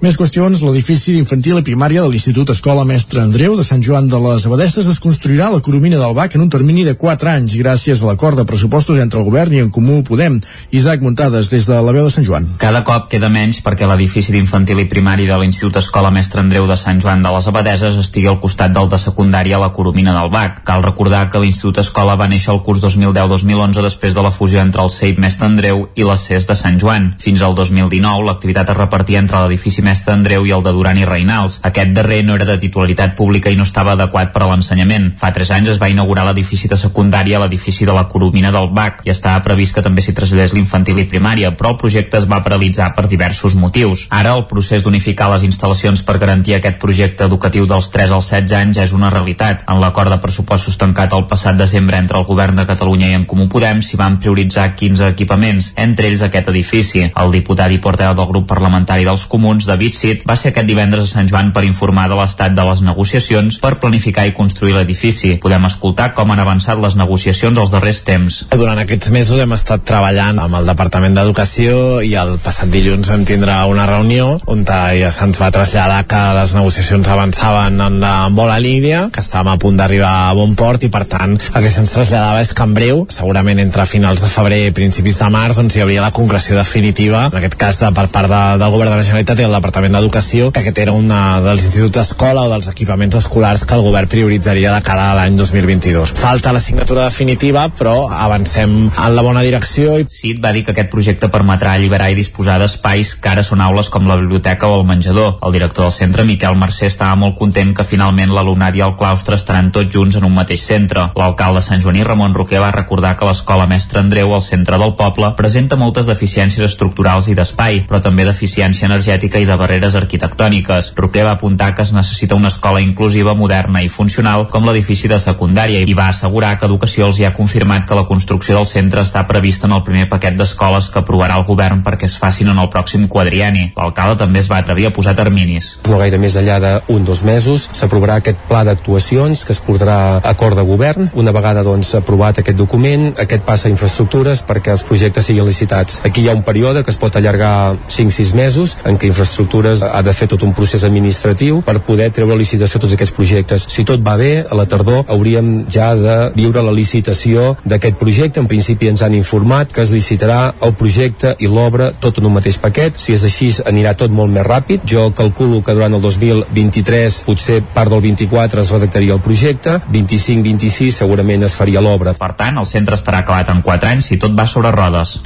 [SPEAKER 1] Més qüestions, l'edifici d'infantil i primària de l'Institut Escola Mestre Andreu de Sant Joan de les Abadesses es construirà la Coromina del Bac en un termini de 4 anys gràcies a l'acord de pressupostos entre el govern i en Comú Podem. Isaac Muntades, des de la veu de Sant Joan.
[SPEAKER 9] Cada cop queda menys perquè l'edifici d'infantil i primari de l'Institut Escola Mestre Andreu de Sant Joan de les Abadeses estigui al costat del de secundària a la Coromina del Bac. Cal recordar que l'Institut Escola va néixer el curs 2010-2011 després de la fusió entre el CEIP Mestre Andreu i les CES de Sant Joan. Fins al 2019 l'activitat es repartia entre l'edifici Mestre Andreu i el de Duran i Reinals. Aquest darrer no era de titularitat pública i no estava adequat per a l'ensenyament. Fa tres anys es va inaugurar l'edifici de secundària a l'edifici de la Coromina del BAC i estava previst que també s'hi traslladés l'infantil i primària, però el projecte es va paralitzar per diversos motius. Ara el procés d'unificar les instal·lacions per garantir aquest projecte educatiu dels 3 als 16 anys és una realitat. En l'acord de pressupostos tancat el passat desembre entre el govern de Catalunya i en Comú Podem s'hi van prioritzar 15 equipaments, entre ells aquest edifici. El diputat i portaveu del grup parlamentari dels Comuns, David Cid, va ser aquest divendres a Sant Joan per informar de l'estat de les negociacions per planificar i construir l'edifici. Podem escoltar com han avançat les negociacions els darrers temps.
[SPEAKER 10] Durant aquests mesos hem estat treballant amb el Departament d'Educació i el passat dilluns vam tindre una reunió on ja se'ns va traslladar que les negociacions avançaven en la bona línia, que estàvem a punt d'arribar a bon port i per tant el que se'ns traslladava és que en breu, segurament entre finals de febrer i principis de març, doncs hi hauria la concreció definitiva, en aquest cas de, per part de, del Govern de la Generalitat i el Departament d'Educació, que aquest era un dels instituts d'escola o dels equipaments escolars que el govern prioritzaria de cara a l'any 2022. Falta la signatura definitiva, però avancem en la bona direcció. I...
[SPEAKER 9] Cid va dir que aquest projecte permetrà alliberar i disposar d'espais que ara són aules com la biblioteca o el menjador. El director del centre, Miquel Mercè, estava molt content que finalment l'alumnat i el claustre estaran tots junts en un mateix centre. L'alcalde Sant Joaní Ramon Roquer va recordar que l'escola Mestre Andreu, al centre del poble, presenta moltes deficiències estructurals i d'espai, però també deficiència energètica i de barreres arquitectòniques. Roquer va apuntar que es necessita una escola inclusiva, moderna i funcional com l'edifici de secundària i va assegurar que Educació els hi ha confirmat que la construcció del centre està prevista en el primer paquet d'escoles que aprovarà el govern perquè es facin en el pròxim quadrieni. L'alcalde també es va atrevir a posar terminis.
[SPEAKER 11] No gaire més enllà d'un dos mesos s'aprovarà aquest pla d'actuacions que es portarà a acord de govern. Una vegada doncs aprovat aquest document, aquest passa a infraestructures perquè els projectes siguin licitats. Aquí hi ha un període que es pot allargar 5-6 mesos en què infraestructures ha de fer tot un procés administratiu per poder treure licitació tots aquests projectes. Si tot va bé, a la tardor hauríem ja de viure la licitació d'aquest projecte. En principi ens han informat que es licitarà el projecte i l'obra tot en un mateix paquet. Si és així, anirà tot molt més ràpid. Jo calculo que durant el 2023, potser part del 24 es redactaria el projecte, 25-26 segurament es faria l'obra.
[SPEAKER 9] Per tant, el centre estarà acabat en 4 anys si tot va sobre rodes.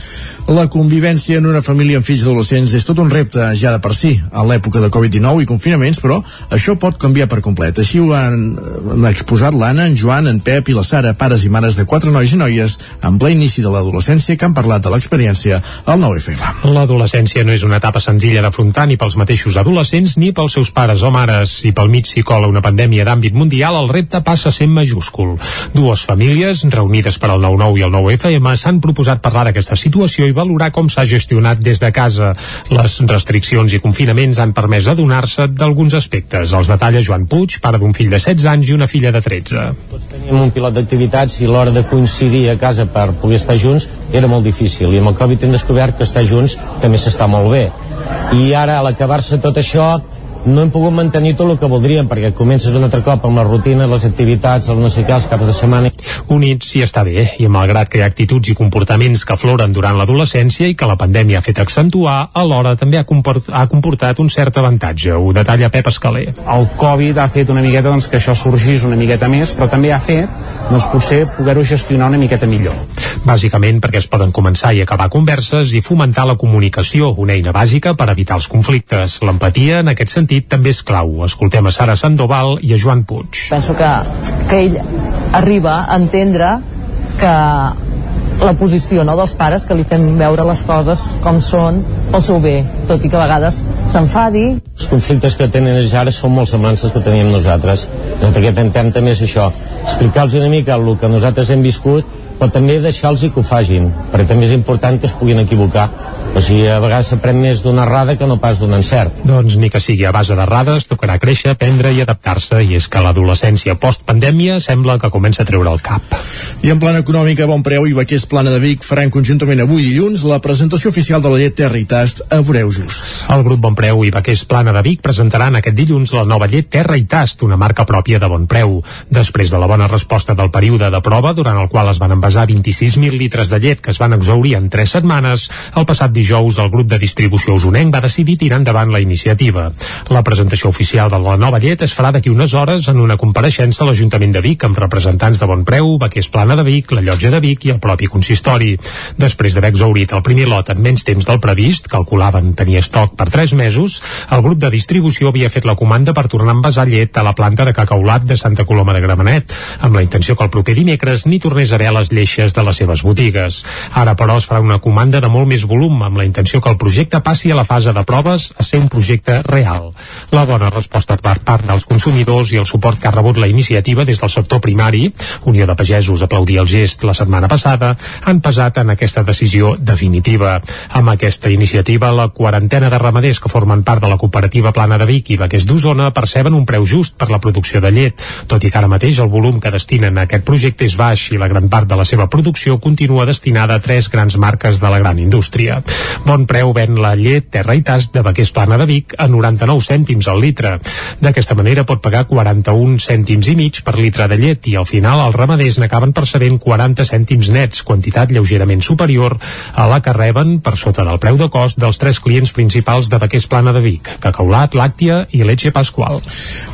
[SPEAKER 1] La convivència en una família amb fills adolescents és tot un repte ja de per si, a l'època de Covid-19 i confinaments, però això pot canviar per complet. Així ho han, han exposat l'Anna, en Joan, en Pep i la Sara, pares i mares de quatre nois i noies en ple inici de l'adolescència que han parlat de l'experiència al 9FM.
[SPEAKER 4] L'adolescència no és una etapa senzilla d'afrontar ni pels mateixos adolescents ni pels seus pares o mares. Si pel mig s'hi cola una pandèmia d'àmbit mundial, el repte passa sent majúscul. Dues famílies, reunides per al 9-9 i el 9FM, s'han proposat parlar d'aquesta situació i valorar com s'ha gestionat des de casa. Les restriccions i confinaments han permès adonar-se d'alguns aspectes. Els detalla Joan Puig, pare d'un fill de 16 anys i una filla de 13.
[SPEAKER 12] Teníem un pilot d'activitats i l'hora de coincidir a casa per poder estar junts era molt difícil i amb el Covid hem descobert que estar junts també s'està molt bé. I ara, a l'acabar-se tot això, no hem pogut mantenir tot el que voldríem perquè comences un altre cop amb la rutina, les activitats, els no sé què, els caps de setmana.
[SPEAKER 4] Units sí està bé, i malgrat que hi ha actituds i comportaments que afloren durant l'adolescència i que la pandèmia ha fet accentuar, alhora també ha, ha comportat un cert avantatge. Ho detalla Pep Escaler.
[SPEAKER 13] El Covid ha fet una miqueta doncs, que això sorgís una miqueta més, però també ha fet doncs, potser poder-ho gestionar una miqueta millor.
[SPEAKER 4] Bàsicament perquè es poden començar i acabar converses i fomentar la comunicació, una eina bàsica per evitar els conflictes. L'empatia, en aquest sentit, també és clau. Escoltem a Sara Sandoval i a Joan Puig.
[SPEAKER 14] Penso que, que ell arriba a entendre que la posició no, dels pares que li fem veure les coses com són pel seu bé, tot i que a vegades s'enfadi.
[SPEAKER 12] Els conflictes que tenen ells ara són molt semblants que teníem nosaltres. El que intentem també és això, explicar-los una mica el que nosaltres hem viscut, però també deixar-los que ho fagin, perquè també és important que es puguin equivocar o sigui, a vegades s'aprèn més d'una errada que no pas d'un encert.
[SPEAKER 4] Doncs ni que sigui a base d'errades, tocarà créixer, aprendre i adaptar-se, i és que l'adolescència post-pandèmia sembla que comença a treure el cap.
[SPEAKER 1] I en plana econòmica, Bon Preu i Baquers Plana de Vic faran conjuntament avui dilluns la presentació oficial de la llet Terra i Tast a Preu Just.
[SPEAKER 4] El grup Bon Preu i Baquers Plana de Vic presentaran aquest dilluns la nova llet Terra i Tast, una marca pròpia de Bon Preu. Després de la bona resposta del període de prova, durant el qual es van envasar 26.000 litres de llet que es van exaurir en 3 setmanes, el passat dijous dijous el grup de distribució usonenc va decidir tirar endavant la iniciativa. La presentació oficial de la nova llet es farà d'aquí unes hores en una compareixença a l'Ajuntament de Vic amb representants de Bon Preu, Baquers Plana de Vic, la Llotja de Vic i el propi consistori. Després d'haver exaurit el primer lot en menys temps del previst, calculaven tenir estoc per 3 mesos, el grup de distribució havia fet la comanda per tornar a envasar llet a la planta de cacaulat de Santa Coloma de Gramenet, amb la intenció que el proper dimecres ni tornés a veure les lleixes de les seves botigues. Ara, però, es farà una comanda de molt més volum, amb la intenció que el projecte passi a la fase de proves a ser un projecte real. La bona resposta per part dels consumidors i el suport que ha rebut la iniciativa des del sector primari, Unió de Pagesos aplaudia el gest la setmana passada, han pesat en aquesta decisió definitiva. Amb aquesta iniciativa, la quarantena de ramaders que formen part de la cooperativa Plana de Vic i Baquers d'Osona perceben un preu just per la producció de llet, tot i que ara mateix el volum que destinen a aquest projecte és baix i la gran part de la seva producció continua destinada a tres grans marques de la gran indústria. Bon preu ven la llet Terra i Tas de Baquers Plana de Vic a 99 cèntims al litre. D'aquesta manera pot pagar 41 cèntims i mig per litre de llet i al final els ramaders n'acaben percebent 40 cèntims nets, quantitat lleugerament superior a la que reben per sota del preu de cost dels tres clients principals de Baquers Plana de Vic, Cacaulat, Làctia i Leche Pasqual.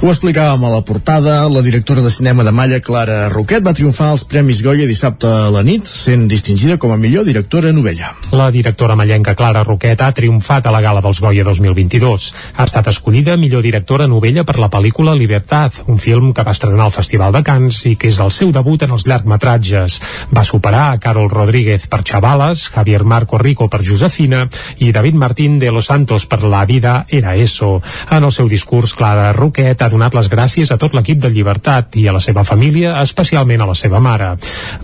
[SPEAKER 1] Ho explicàvem a la portada, la directora de cinema de Malla, Clara Roquet, va triomfar als Premis Goya dissabte a la nit, sent distingida com a millor directora novella.
[SPEAKER 4] La directora mallenca Clara Roquet ha triomfat a la gala dels Goya 2022. Ha estat escollida millor directora novella per la pel·lícula Libertad, un film que va estrenar al Festival de Cannes i que és el seu debut en els llargmetratges. Va superar a Carol Rodríguez per Chavalas, Javier Marco Rico per Josefina i David Martín de Los Santos per La vida era eso. En el seu discurs, Clara Roquet ha donat les gràcies a tot l'equip de Llibertat i a la seva família, especialment a la seva mare.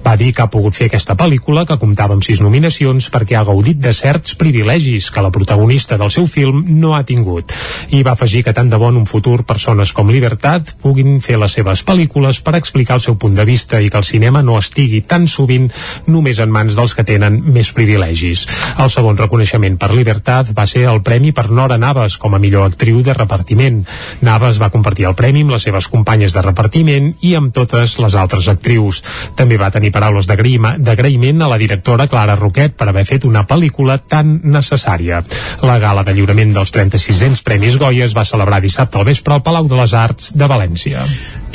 [SPEAKER 4] Va dir que ha pogut fer aquesta pel·lícula, que comptava amb sis nominacions, perquè ha gaudit de certs privilegis que la protagonista del seu film no ha tingut. I va afegir que tant de bon un futur persones com Libertat puguin fer les seves pel·lícules per explicar el seu punt de vista i que el cinema no estigui tan sovint només en mans dels que tenen més privilegis. El segon reconeixement per Libertat va ser el premi per Nora Navas com a millor actriu de repartiment. Navas va compartir el premi amb les seves companyes de repartiment i amb totes les altres actrius. També va tenir paraules d'agraïment a la directora Clara Roquet per haver fet una pel·lícula tan necessària. La gala de lliurament dels 3600 Premis Goya es va celebrar dissabte al vespre al Palau de les Arts de València.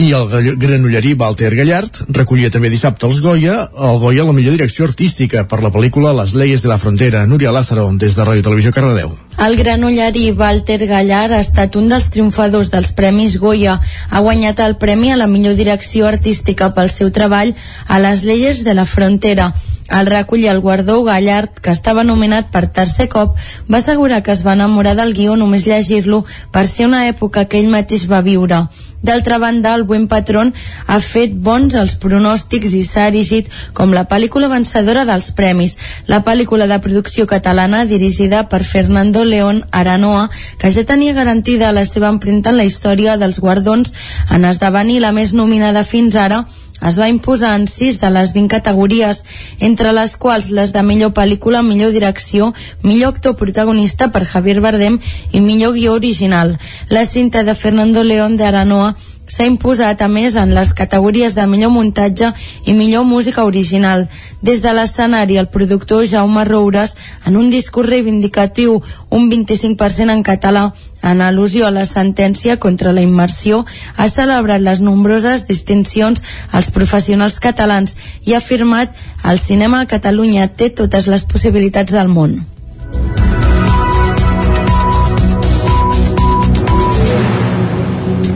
[SPEAKER 1] I el granollerí Walter Gallard recollia també dissabte els Goya, el Goya la millor direcció artística per la pel·lícula Les leyes de la frontera, Núria Lázaro, des de Ràdio Televisió Cardedeu.
[SPEAKER 15] El granollerí Walter Gallard ha estat un dels triomfadors dels Premis Goya. Ha guanyat el premi a la millor direcció artística pel seu treball a Les leyes de la frontera. Al recollir el guardó, Gallard, que estava nominat per tercer cop, va assegurar que es va enamorar del guió només llegir-lo per ser una època que ell mateix va viure. D'altra banda, el Buen Patrón ha fet bons els pronòstics i s'ha erigit com la pel·lícula vencedora dels premis. La pel·lícula de producció catalana dirigida per Fernando León Aranoa, que ja tenia garantida la seva empremta en la història dels guardons en esdevenir la més nominada fins ara es va imposar en 6 de les 20 categories, entre les quals les de millor pel·lícula, millor direcció, millor actor protagonista per Javier Bardem i millor guió original. La cinta de Fernando León de Aranoa s'ha imposat a més en les categories de millor muntatge i millor música original. Des de l'escenari, el productor Jaume Roures, en un discurs reivindicatiu, un 25% en català, en al·lusió a la sentència contra la immersió, ha celebrat les nombroses distincions als professionals catalans i ha afirmat el cinema a Catalunya té totes les possibilitats del món.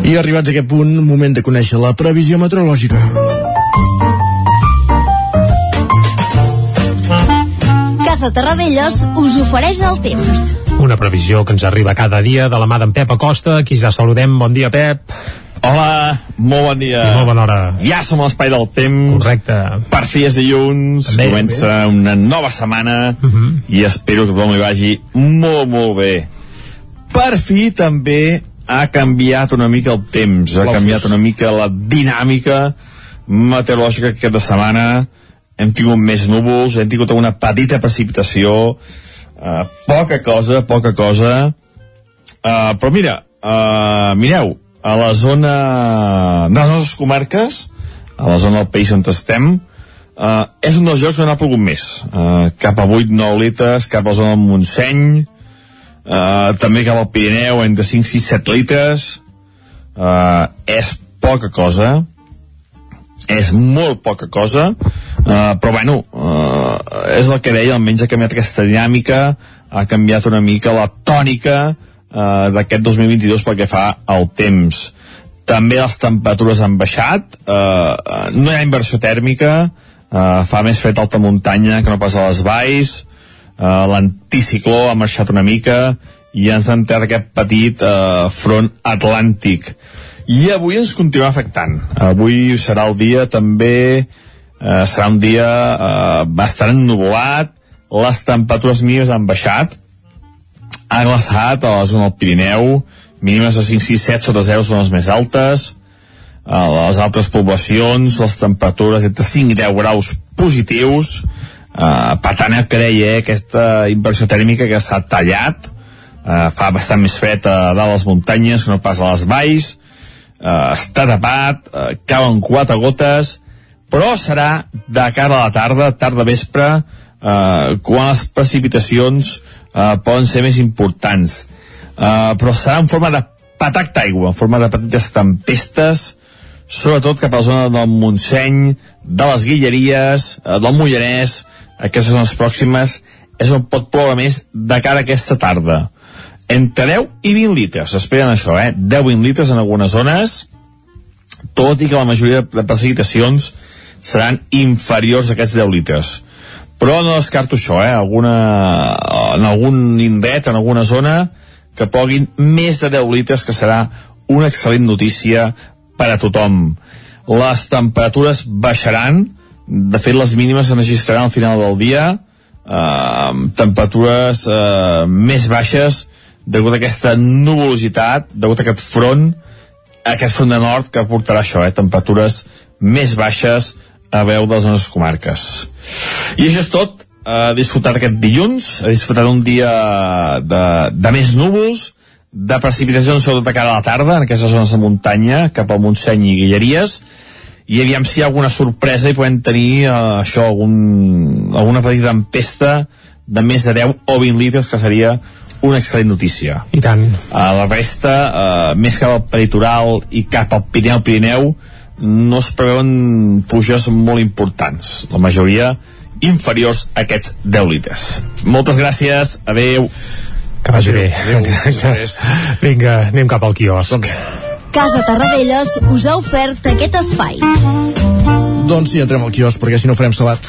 [SPEAKER 1] I arribats a aquest punt, moment de conèixer la previsió meteorològica.
[SPEAKER 16] Casa Terradellos us ofereix el temps.
[SPEAKER 4] Una previsió que ens arriba cada dia de la mà d'en Pep Acosta, qui ja saludem. Bon dia, Pep.
[SPEAKER 17] Hola, molt bon dia.
[SPEAKER 4] I molt bona hora.
[SPEAKER 17] Ja som a l'espai del temps.
[SPEAKER 4] Correcte.
[SPEAKER 17] Per fi és dilluns,
[SPEAKER 4] També,
[SPEAKER 17] comença
[SPEAKER 4] bé.
[SPEAKER 17] una nova setmana
[SPEAKER 4] Uh -huh.
[SPEAKER 17] i espero que tothom li vagi molt, molt bé. Per fi també ha canviat una mica el temps, ha canviat una mica la dinàmica meteorològica que aquesta setmana. Hem tingut més núvols, hem tingut una petita precipitació, uh, poca cosa, poca cosa, uh, però mira, uh, mireu, a la zona de les nostres comarques, a la zona del país on estem, uh, és un dels jocs on ha pogut més. Uh, cap a 8-9 litres cap a la zona del Montseny uh, també cap al Pirineu entre 5 6 7 litres. Uh, és poca cosa. És molt poca cosa. Uh, però bueno uh, és el que deia, almenys ha canviat aquesta dinàmica. Ha canviat una mica la tònica uh, d'aquest 2022 pel que fa al temps. També les temperatures han baixat. Uh, no hi ha inversió tèrmica. Uh, fa més fred alta muntanya que no pas a les valls. uh, l'anticicló ha marxat una mica i ens ha entrat aquest petit uh, front atlàntic. I avui ens continua afectant. Avui serà el dia també eh, serà un dia eh, bastant ennubulat les temperatures mínimes han baixat ha glaçat a la zona del Pirineu mínimes de 5, 6, 7 sota 0 són les més altes. A les altres poblacions les temperatures entre 5 i 10 graus positius uh, tant el que deia eh, aquesta inversió tèrmica que s'ha tallat uh, fa bastant més fred a dalt les muntanyes que no pas a les valls uh, està tapat uh, cauen quatre gotes però serà de cara a la tarda tarda vespre uh, quan les precipitacions uh, poden ser més importants. Uh, però serà en forma de patac d'aigua, en forma de petites tempestes sobretot cap a la zona del Montseny, de les Guilleries, eh, del Mollanès, aquestes zones pròximes, és on pot ploure més de cara a aquesta tarda. Entre 10 i 20 litres, esperen això, eh? 10-20 litres en algunes zones, tot i que la majoria de precipitacions seran inferiors a aquests 10 litres. Però no descarto això, eh? Alguna, en algun indret, en alguna zona, que poguin més de 10 litres, que serà una excel·lent notícia per a tothom. Les temperatures baixaran, de fet les mínimes se registraran al final del dia, eh, temperatures eh, més baixes degut a aquesta nuvolositat, degut a aquest front, aquest front de nord que portarà això, eh, temperatures més baixes a veu de les nostres comarques. I això és tot, a disfrutar aquest dilluns, a disfrutar d'un dia de, de més núvols, de precipitacions sobretot a cara a la tarda en aquestes zones de muntanya cap al Montseny i Guilleries i aviam si hi ha alguna sorpresa i podem tenir eh, això, algun, alguna petita tempesta de més de 10 o 20 litres que seria una excel·lent notícia.
[SPEAKER 4] I tant.
[SPEAKER 17] A la resta, uh, més cap al peritoral i cap al Pirineu, Pirineu, no es preveuen puges molt importants. La majoria inferiors a aquests 10 litres. Moltes gràcies, adeu.
[SPEAKER 4] Que vagi bé. Vinga, anem cap al quiosc.
[SPEAKER 16] Casa Tarradellas us ha ofert aquest espai.
[SPEAKER 1] Doncs sí, entrem al quiosc, perquè si no farem salat.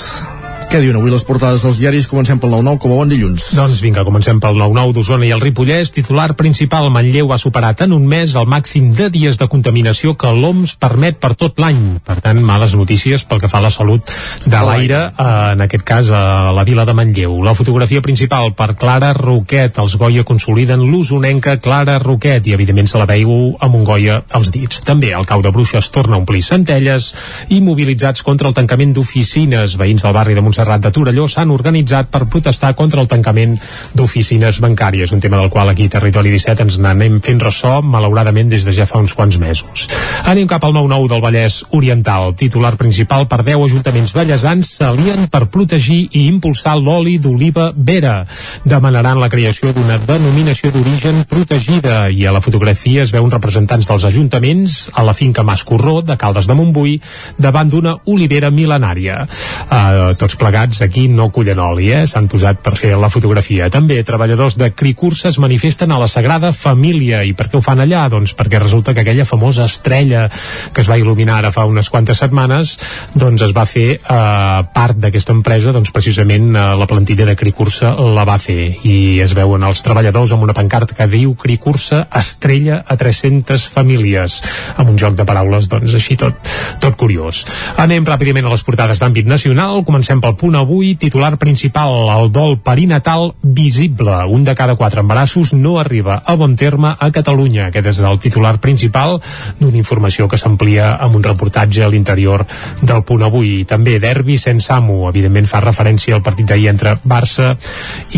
[SPEAKER 1] Què diuen avui les portades dels diaris? Comencem pel 9-9 com a bon dilluns.
[SPEAKER 4] Doncs vinga, comencem pel 9-9 d'Osona i el Ripollès. Titular principal, Manlleu ha superat en un mes el màxim de dies de contaminació que l'OMS permet per tot l'any. Per tant, males notícies pel que fa a la salut de l'aire, eh, en aquest cas a la vila de Manlleu. La fotografia principal per Clara Roquet. Els Goya consoliden l'usonenca Clara Roquet i evidentment se la veiu amb un Goya als dits. També el cau de bruixes torna a omplir centelles i mobilitzats contra el tancament d'oficines. Veïns del barri de Montserrat de Torelló s'han organitzat per protestar contra el tancament d'oficines bancàries, un tema del qual aquí Territori 17 ens n'anem fent ressò, malauradament des de ja fa uns quants mesos. Anem cap al 9-9 del Vallès Oriental. Titular principal per 10 ajuntaments ballesans s'alien per protegir i impulsar l'oli d'oliva vera. Demanaran la creació d'una denominació d'origen protegida i a la fotografia es veuen representants dels ajuntaments a la finca Mas Corró de Caldes de Montbui davant d'una olivera mil·lenària. Uh, tots plegats aquí no cullen oli, eh? S'han posat per fer la fotografia. També treballadors de Cricursa es manifesten a la Sagrada Família. I per què ho fan allà? Doncs perquè resulta que aquella famosa estrella que es va il·luminar ara fa unes quantes setmanes doncs es va fer eh, part d'aquesta empresa doncs precisament eh, la plantilla de Cricursa la va fer i es veuen els treballadors amb una pancarta que diu Cricursa estrella a 300 famílies amb un joc de paraules doncs així tot, tot curiós. Anem ràpidament a les portades d'àmbit nacional, comencem pel punt avui, titular principal, el dol perinatal visible. Un de cada quatre embarassos no arriba a bon terme a Catalunya. Aquest és el titular principal d'una informació que s'amplia amb un reportatge a l'interior del punt avui. També derbi sense amo. Evidentment fa referència al partit d'ahir entre Barça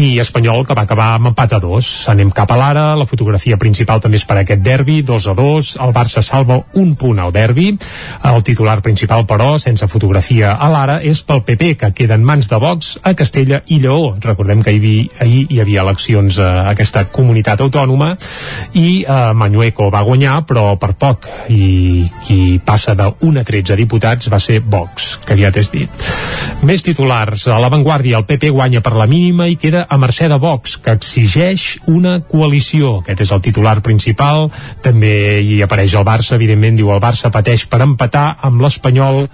[SPEAKER 4] i Espanyol, que va acabar amb empat a dos. Anem cap a l'ara, la fotografia principal també és per aquest derbi, 2 a 2. El Barça salva un punt al derbi. El titular principal, però, sense fotografia a l'ara, és pel PP, que queda en mans de Vox a Castella i Lleó. Recordem que ahir, ahir hi havia eleccions a aquesta comunitat autònoma i eh, Manueco va guanyar, però per poc. I qui passa 1 a 13 diputats va ser Vox, que ja t'he dit. Més titulars. A l'avantguàrdia, el PP guanya per la mínima i queda a mercè de Vox, que exigeix una coalició. Aquest és el titular principal. També hi apareix el Barça, evidentment, diu el Barça pateix per empatar amb l'Espanyol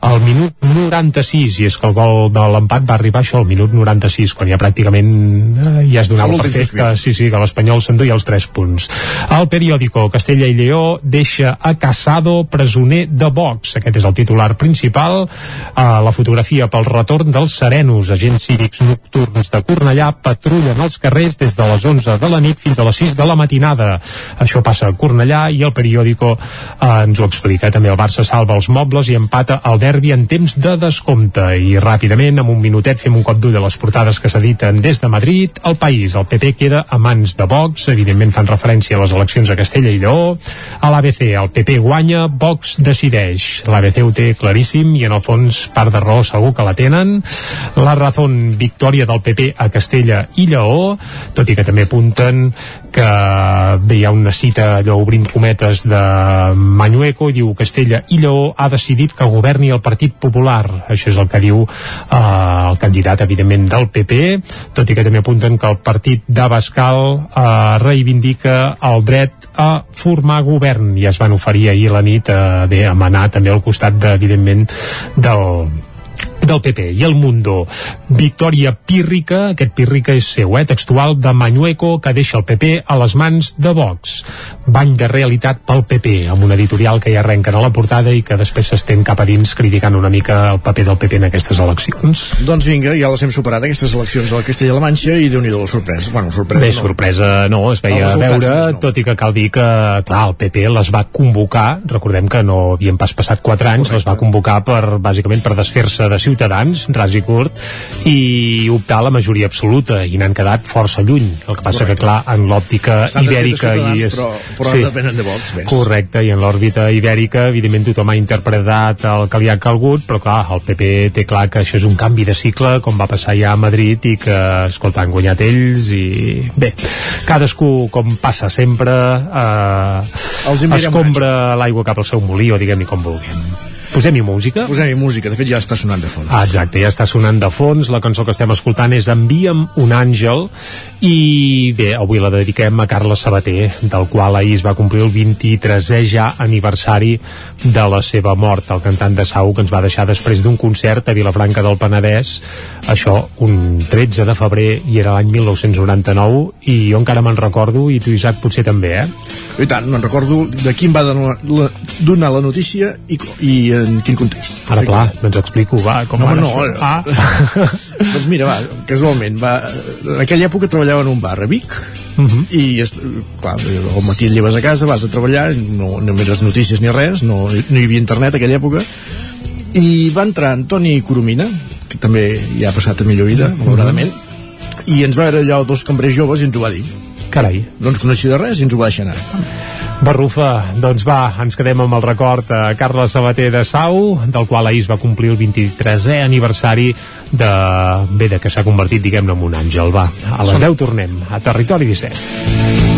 [SPEAKER 4] al minut 96 i és que el gol de l'empat va arribar això al minut 96 quan ja pràcticament eh, ja es donava per fet que, sí, sí, que l'Espanyol s'enduia els 3 punts. El periòdico Castella i Lleó deixa a Casado presoner de Vox. Aquest és el titular principal. Eh, la fotografia pel retorn dels serenos. Agents cívics nocturns de Cornellà patrullen els carrers des de les 11 de la nit fins a les 6 de la matinada. Això passa a Cornellà i el periòdico eh, ens ho explica. També el Barça salva els mobles i empata el derbi en temps de descompte i ràpidament, amb un minutet, fem un cop d'ull de les portades que s'editen des de Madrid. El país, el PP queda a mans de Vox, evidentment fan referència a les eleccions a Castella i Lleó. A l'ABC, el PP guanya, Vox decideix. L'ABC ho té claríssim i en el fons part de raó segur que la tenen. La raó victòria del PP a Castella i Lleó, tot i que també apunten que bé, hi ha una cita allò obrint cometes de Manueco, diu Castella i Lleó ha decidit que governi el Partit Popular. Això és el que diu eh, el candidat evidentment del PP tot i que també apunten que el partit d'Abascal eh, reivindica el dret a formar govern. I es van oferir ahir la nit eh, bé, a manar també al costat de, evidentment del del PP i el Mundo. Victòria pírrica, aquest pírrica és seu, eh, textual de Manueco que deixa el PP a les mans de Vox. Bany de realitat pel PP, amb un editorial que ja arrenquen a la portada i que després s'estén cap a dins criticant una mica el paper del PP en aquestes eleccions.
[SPEAKER 1] Doncs vinga, ja les hem superat, aquestes eleccions a la Castella-La Manxa i déu nhi la sorpresa. Bueno, sorpresa
[SPEAKER 4] Bé,
[SPEAKER 1] no.
[SPEAKER 4] sorpresa no, es veia a veure, no. tot i que cal dir que, clar, el PP les va convocar, recordem que no havien pas passat 4 anys, Correcte. les va convocar per, bàsicament, per desfer-se de Ciutadans, ras i curt, i optar a la majoria absoluta, i n'han quedat força lluny. El que passa Correcte. que, clar, en l'òptica ibèrica...
[SPEAKER 1] Ciutadans,
[SPEAKER 4] i és,
[SPEAKER 1] però, però sí. depenen de Vox, ves.
[SPEAKER 4] Correcte, i en l'òrbita ibèrica, evidentment, tothom ha interpretat el que li ha calgut, però clar, el PP té clar que això és un canvi de cicle, com va passar ja a Madrid, i que, escolta, han guanyat ells, i bé, cadascú, com passa sempre, eh,
[SPEAKER 1] enviarem
[SPEAKER 4] escombra l'aigua cap al seu molí, o diguem-hi com vulguem. Posem-hi música?
[SPEAKER 1] Posem-hi música, de fet ja està sonant de fons.
[SPEAKER 4] Ah, exacte, ja està sonant de fons. La cançó que estem escoltant és Envia'm un àngel i bé, avui la dediquem a Carles Sabater, del qual ahir es va complir el 23è ja aniversari de la seva mort, el cantant de Sau que ens va deixar després d'un concert a Vilafranca del Penedès, això un 13 de febrer i era l'any 1999 i jo encara me'n recordo i tu Isaac potser també, eh?
[SPEAKER 1] I tant, me'n recordo de qui em va donar la, donar la notícia i, i en quin context.
[SPEAKER 4] Ara, clar, doncs explico, va, com
[SPEAKER 1] No,
[SPEAKER 4] va
[SPEAKER 1] no,
[SPEAKER 4] això.
[SPEAKER 1] eh.
[SPEAKER 4] Ah.
[SPEAKER 1] doncs mira, va, casualment, va, en aquella època treballava en un bar a Vic,
[SPEAKER 4] Uh -huh.
[SPEAKER 1] i es, clar, al matí et lleves a casa vas a treballar, no, no mires notícies ni res no, no hi havia internet a aquella època i va entrar Antoni Coromina que també ja ha passat a millor vida malauradament, i ens va veure allà dos cambrers joves i ens ho va dir
[SPEAKER 4] Carai.
[SPEAKER 1] no ens coneixia de res i ens ho va deixar anar
[SPEAKER 4] Barrufa, doncs va, ens quedem amb el record a Carles Sabater de Sau, del qual ahir es va complir el 23è aniversari de, bé, de que s'ha convertit, diguem-ne, en un àngel. Va, a les 10 tornem, a Territori 17.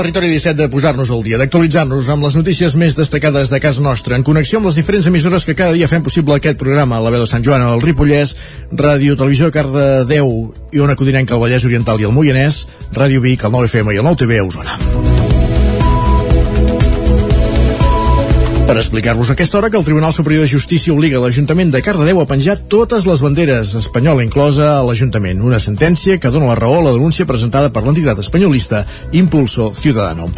[SPEAKER 1] Territori 17 de posar-nos al dia, d'actualitzar-nos amb les notícies més destacades de casa nostra, en connexió amb les diferents emissores que cada dia fem possible aquest programa, la veu de Sant Joan, el Ripollès, Ràdio Televisió Cardedeu i una codinenca al Vallès Oriental i el Moianès, Ràdio Vic, el 9FM i el 9TV a Osona. Per explicar-vos aquesta hora que el Tribunal Superior de Justícia obliga l'Ajuntament de Cardedeu a penjar totes les banderes, espanyola inclosa a l'Ajuntament. Una sentència que dona la raó a la denúncia presentada per l'entitat espanyolista Impulso Ciudadano.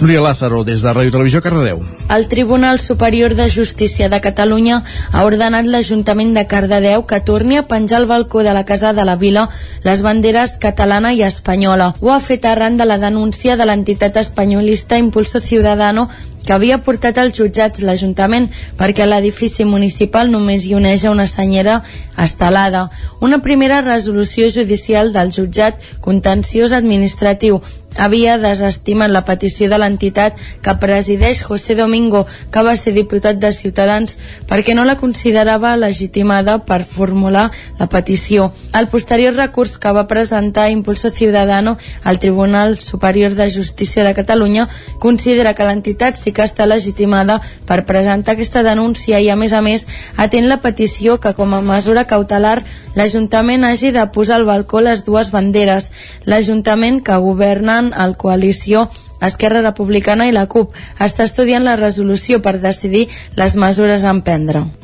[SPEAKER 1] Núria Lázaro, des de Ràdio Televisió Cardedeu.
[SPEAKER 15] El Tribunal Superior de Justícia de Catalunya ha ordenat l'Ajuntament de Cardedeu que torni a penjar al balcó de la Casa de la Vila les banderes catalana i espanyola. Ho ha fet arran de la denúncia de l'entitat espanyolista Impulso Ciudadano que havia portat als jutjats l'Ajuntament perquè l'edifici municipal només hi uneja una senyera estelada. Una primera resolució judicial del jutjat contenciós administratiu havia desestimat la petició de l'entitat que presideix José Domingo, que va ser diputat de Ciutadans, perquè no la considerava legitimada per formular la petició. El posterior recurs que va presentar Impulso Ciudadano al Tribunal Superior de Justícia de Catalunya considera que l'entitat sí que està legitimada per presentar aquesta denúncia i, a més a més, atén la petició que, com a mesura cautelar, l'Ajuntament hagi de posar al balcó les dues banderes. L'Ajuntament que governa governen el coalició Esquerra Republicana i la CUP està estudiant la resolució per decidir les mesures a emprendre.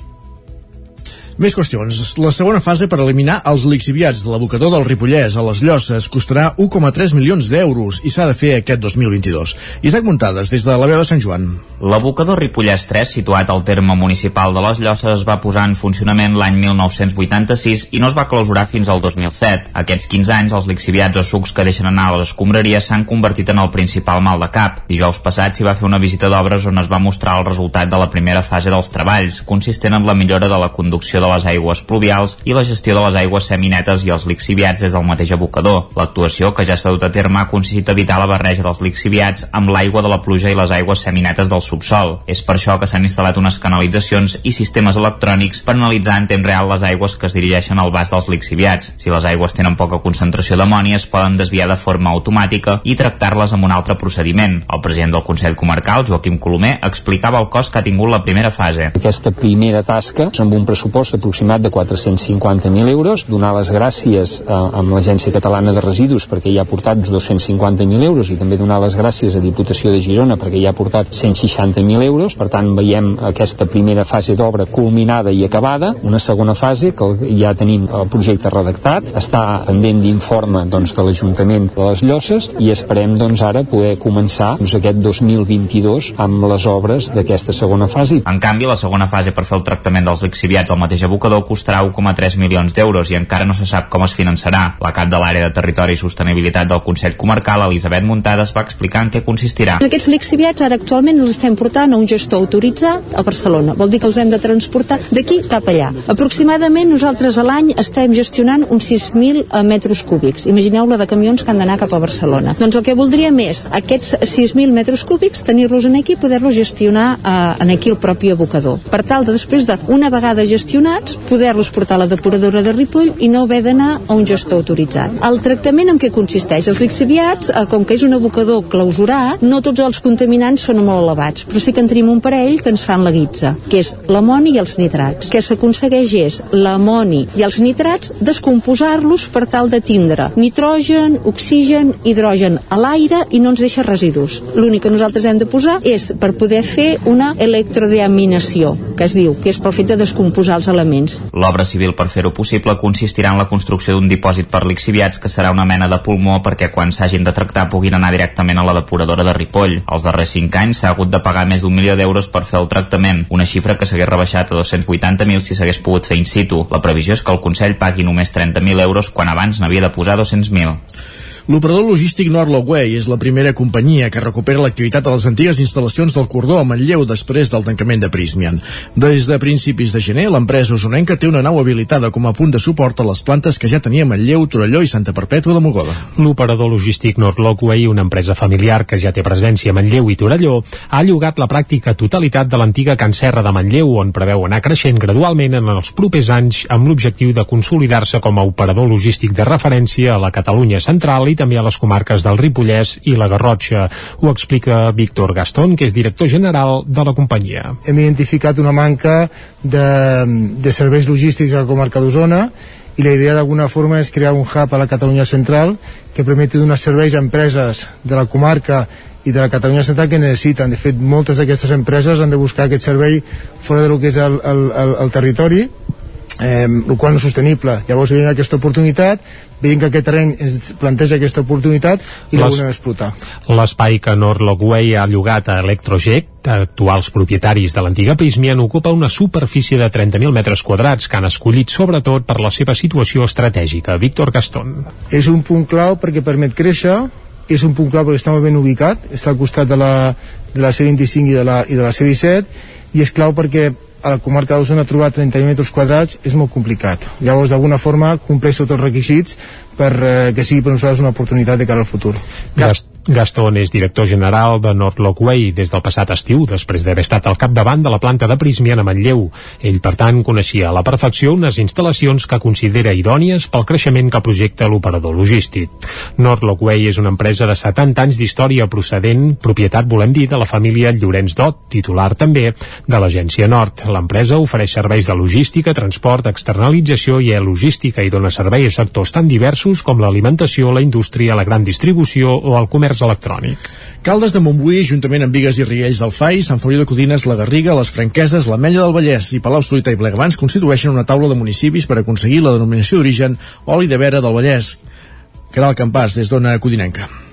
[SPEAKER 1] Més qüestions. La segona fase per eliminar els lixiviats de l'abocador del Ripollès a les Llosses costarà 1,3 milions d'euros i s'ha de fer aquest 2022. Isaac Muntades, des de la veu de Sant Joan.
[SPEAKER 9] L'abocador Ripollès 3, situat al terme municipal de les Llosses, es va posar en funcionament l'any 1986 i no es va clausurar fins al 2007. Aquests 15 anys, els lixiviats o sucs que deixen anar a les escombraries s'han convertit en el principal mal de cap. Dijous passat s'hi va fer una visita d'obres on es va mostrar el resultat de la primera fase dels treballs, consistent en la millora de la conducció de de les aigües pluvials i la gestió de les aigües seminetes i els lixiviats des del mateix abocador. L'actuació, que ja s'ha dut a terme, ha consistit a evitar la barreja dels lixiviats amb l'aigua de la pluja i les aigües seminetes del subsol. És per això que s'han instal·lat unes canalitzacions i sistemes electrònics per analitzar en temps real les aigües que es dirigeixen al bas dels lixiviats. Si les aigües tenen poca concentració d'amònia, es poden desviar de forma automàtica i tractar-les amb un altre procediment. El president del Consell Comarcal, Joaquim Colomer, explicava el cost que ha tingut la primera fase.
[SPEAKER 22] Aquesta primera tasca, amb un pressupost aproximat de 450.000 euros, donar les gràcies eh, amb l'Agència Catalana de Residus perquè ja ha portat 250.000 euros i també donar les gràcies a Diputació de Girona perquè ja ha portat 160.000 euros, per tant veiem aquesta primera fase d'obra culminada i acabada, una segona fase que ja tenim el projecte redactat, està pendent d'informe doncs, de l'Ajuntament de les Llosses i esperem doncs, ara poder començar doncs, aquest 2022 amb les obres d'aquesta segona fase.
[SPEAKER 9] En canvi, la segona fase per fer el tractament dels lixiviats al mateix abocador costarà 1,3 milions d'euros i encara no se sap com es finançarà. La cap de l'àrea de Territori i Sostenibilitat del Consell Comarcal, Elisabet Muntades, va explicar en què consistirà.
[SPEAKER 23] Aquests lixiviats ara actualment els estem portant a un gestor autoritzat a Barcelona. Vol dir que els hem de transportar d'aquí cap allà. Aproximadament nosaltres a l'any estem gestionant uns 6.000 metres cúbics. Imagineu-la de camions que han d'anar cap a Barcelona. Doncs el que voldríem és aquests 6.000 metres cúbics tenir-los en aquí i poder-los gestionar eh, en aquí el propi abocador. Per tal de després d'una vegada gestionats poder-los portar a la depuradora de Ripoll i no haver d'anar a un gestor autoritzat. El tractament en què consisteix? Els lixiviats, eh, com que és un abocador clausurat, no tots els contaminants són molt elevats, però sí que en tenim un parell que ens fan la guitza, que és l'amoni i els nitrats. que s'aconsegueix és l'amoni i els nitrats descomposar-los per tal de tindre nitrogen, oxigen, hidrogen a l'aire i no ens deixa residus. L'únic que nosaltres hem de posar és per poder fer una electrodeaminació, que es diu, que és pel fet de descomposar els elements.
[SPEAKER 9] L'obra civil per fer-ho possible consistirà en la construcció d'un dipòsit per lixiviats que serà una mena de pulmó perquè quan s'hagin de tractar puguin anar directament a la depuradora de Ripoll. Els darrers 5 anys s'ha hagut de pagar més d'un milió d'euros per fer el tractament, una xifra que s'hagués rebaixat a 280.000 si s'hagués pogut fer in situ. La previsió és que el Consell pagui només 30.000 euros quan abans n'havia de posar 200.000.
[SPEAKER 1] L'operador logístic Norlogway és la primera companyia que recupera l'activitat a les antigues instal·lacions del cordó a Manlleu després del tancament de Prismian. Des de principis de gener, l'empresa usonenca té una nau habilitada com a punt de suport a les plantes que ja tenia Manlleu, Torelló i Santa Perpètua de Mogoda.
[SPEAKER 4] L'operador logístic Norlogway, una empresa familiar que ja té presència a Manlleu i Torelló, ha llogat la pràctica totalitat de l'antiga Can Serra de Manlleu, on preveu anar creixent gradualment en els propers anys amb l'objectiu de consolidar-se com a operador logístic de referència a la Catalunya central i també a les comarques del Ripollès i la Garrotxa. Ho explica Víctor Gastón, que és director general de la companyia.
[SPEAKER 24] Hem identificat una manca de, de serveis logístics a la comarca d'Osona i la idea d'alguna forma és crear un hub a la Catalunya central que permeti donar serveis a empreses de la comarca i de la Catalunya Central que necessiten. De fet, moltes d'aquestes empreses han de buscar aquest servei fora del que és el, el, el, el territori eh, el qual no és sostenible. Llavors veiem aquesta oportunitat, veiem que aquest terreny ens planteja aquesta oportunitat i la volem explotar.
[SPEAKER 4] L'espai que Norlogway ha llogat a Electroject, actuals propietaris de l'antiga Prysmian, ocupa una superfície de 30.000 metres quadrats que han escollit sobretot per la seva situació estratègica. Víctor Gastón.
[SPEAKER 24] És un punt clau perquè permet créixer, és un punt clau perquè està molt ben ubicat, està al costat de la, de la C25 i de la, i de la C17, i és clau perquè a la comarca d'Osona trobar 30 metres quadrats és molt complicat. Llavors, d'alguna forma, compleix tots els requisits per eh, que sigui per nosaltres una oportunitat de cara al futur.
[SPEAKER 4] Gast Gaston és director general de Norlogway des del passat estiu, després d'haver estat al capdavant de la planta de Prysmian a Manlleu. Ell, per tant, coneixia a la perfecció unes instal·lacions que considera idònies pel creixement que projecta l'operador logístic. Norlogway és una empresa de 70 anys d'història procedent, propietat, volem dir, de la família Llorenç Dot, titular també de l'agència Nord. L'empresa ofereix serveis de logística, transport, externalització i e-logística i dona servei a sectors tan diversos com l'alimentació, la indústria, la gran distribució o el comerç electrònic.
[SPEAKER 1] Caldes de Montbui, juntament amb Vigues i Riells del FAI, Sant Feliu de Codines, la Garriga, les Franqueses, l'Ametlla del Vallès i Palau Solità i Plegamans constitueixen una taula de municipis per aconseguir la denominació d'origen oli de vera del Vallès. Caral Campàs, des d'Ona Codinenca.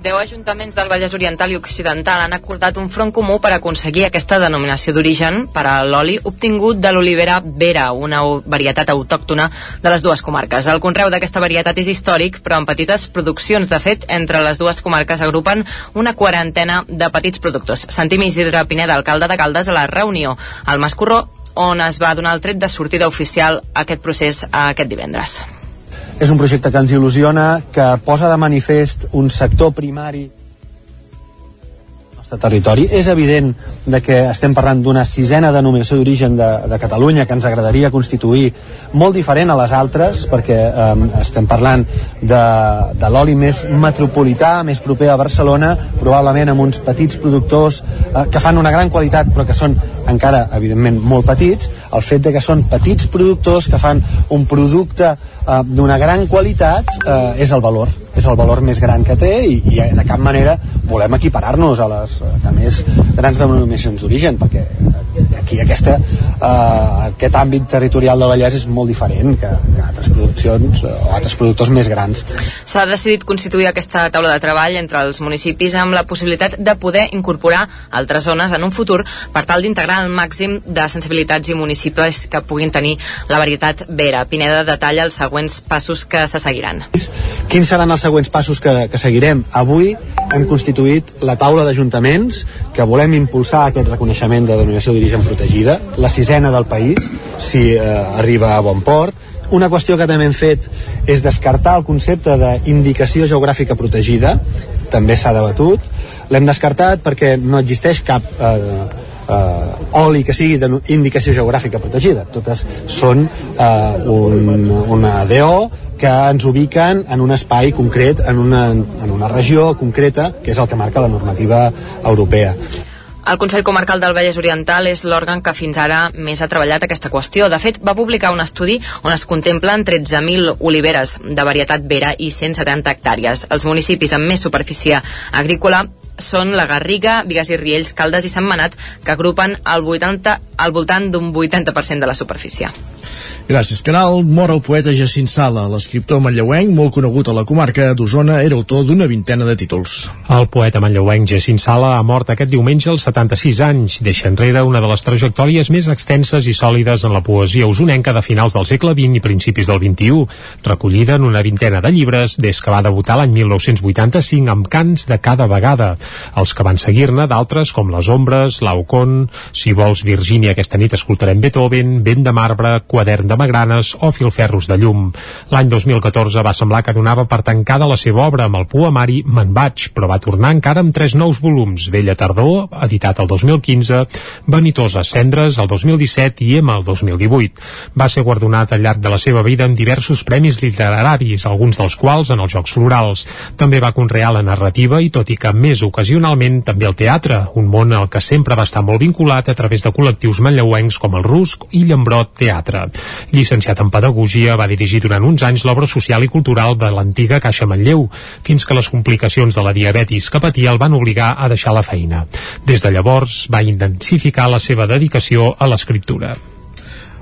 [SPEAKER 7] Deu ajuntaments del Vallès Oriental i Occidental han acordat un front comú per aconseguir aquesta denominació d'origen per a l'oli obtingut de l'olivera Vera, una varietat autòctona de les dues comarques. El conreu d'aquesta varietat és històric, però en petites produccions. De fet, entre les dues comarques agrupen una quarantena de petits productors. Sentim Isidre Pineda, alcalde de Caldes, a la reunió al Mascorró, on es va donar el tret de sortida oficial a aquest procés aquest divendres.
[SPEAKER 25] És un projecte que ens il·lusiona, que posa de manifest un sector primari nostre territori. És evident de que estem parlant d'una sisena denominació d'origen de, de Catalunya que ens agradaria constituir molt diferent a les altres perquè eh, estem parlant de, de l'oli més metropolità, més proper a Barcelona, probablement amb uns petits productors eh, que fan una gran qualitat però que són encara, evidentment, molt petits. El fet de que són petits productors que fan un producte eh, d'una gran qualitat eh, és el valor és el valor més gran que té i, i de cap manera volem equiparar-nos a les eh, de més grans denominacions d'origen perquè aquí aquesta, eh, aquest àmbit territorial del Vallès és molt diferent que, que altres produccions eh, o altres productors més grans
[SPEAKER 7] S'ha decidit constituir aquesta taula de treball entre els municipis amb la possibilitat de poder incorporar altres zones en un futur per tal d'integrar el màxim de sensibilitats i municipis que puguin tenir la varietat Vera. Pineda detalla els següents passos que se seguiran.
[SPEAKER 25] Quins seran els següents passos que, que seguirem? Avui hem constituït la taula d'ajuntaments que volem impulsar aquest reconeixement de denominació d'origen protegida, la sisena del país, si eh, arriba a bon port. Una qüestió que també hem fet és descartar el concepte d'indicació geogràfica protegida, també s'ha debatut. L'hem descartat perquè no existeix cap eh, eh, oli que sigui d'indicació geogràfica protegida. Totes són eh, un, una DO que ens ubiquen en un espai concret, en una, en una regió concreta, que és el que marca la normativa europea.
[SPEAKER 7] El Consell Comarcal del Vallès Oriental és l'òrgan que fins ara més ha treballat aquesta qüestió. De fet, va publicar un estudi on es contemplen 13.000 oliveres de varietat vera i 170 hectàrees. Els municipis amb més superfície agrícola són la Garriga, Vigues i Riells, Caldes i Sant Manat, que agrupen al, 80, al voltant d'un 80% de la superfície.
[SPEAKER 1] Gràcies, Canal. Mor el poeta Jacint Sala, l'escriptor manlleuenc, molt conegut a la comarca d'Osona, era autor d'una vintena de títols.
[SPEAKER 4] El poeta manlleuenc Jacint Sala ha mort aquest diumenge als 76 anys. Deixa enrere una de les trajectòries més extenses i sòlides en la poesia usonenca de finals del segle XX i principis del XXI, recollida en una vintena de llibres des que va debutar l'any 1985 amb cants de cada vegada. Els que van seguir-ne, d'altres com Les Ombres, L'Aucon, Si vols Virgínia aquesta nit escoltarem Beethoven, Vent de marbre, Quadern de Magranes o Filferros de llum. L'any 2014 va semblar que donava per tancada la seva obra amb el poemari Me'n vaig, però va tornar encara amb tres nous volums, Vella Tardor, editat el 2015, Benitosa Cendres el 2017 i Emma el 2018. Va ser guardonat al llarg de la seva vida amb diversos premis literaris, alguns dels quals en els Jocs Florals. També va conrear la narrativa i, tot i que més ocasionalment, també el teatre, un món al que sempre va estar molt vinculat a través de col·lectius manlleuencs com el Rusc i Llembrot Teatre. Llicenciat en Pedagogia, va dirigir durant uns anys l'obra social i cultural de l'antiga Caixa Manlleu, fins que les complicacions de la diabetis que patia el van obligar a deixar la feina. Des de llavors va intensificar la seva dedicació a l'escriptura.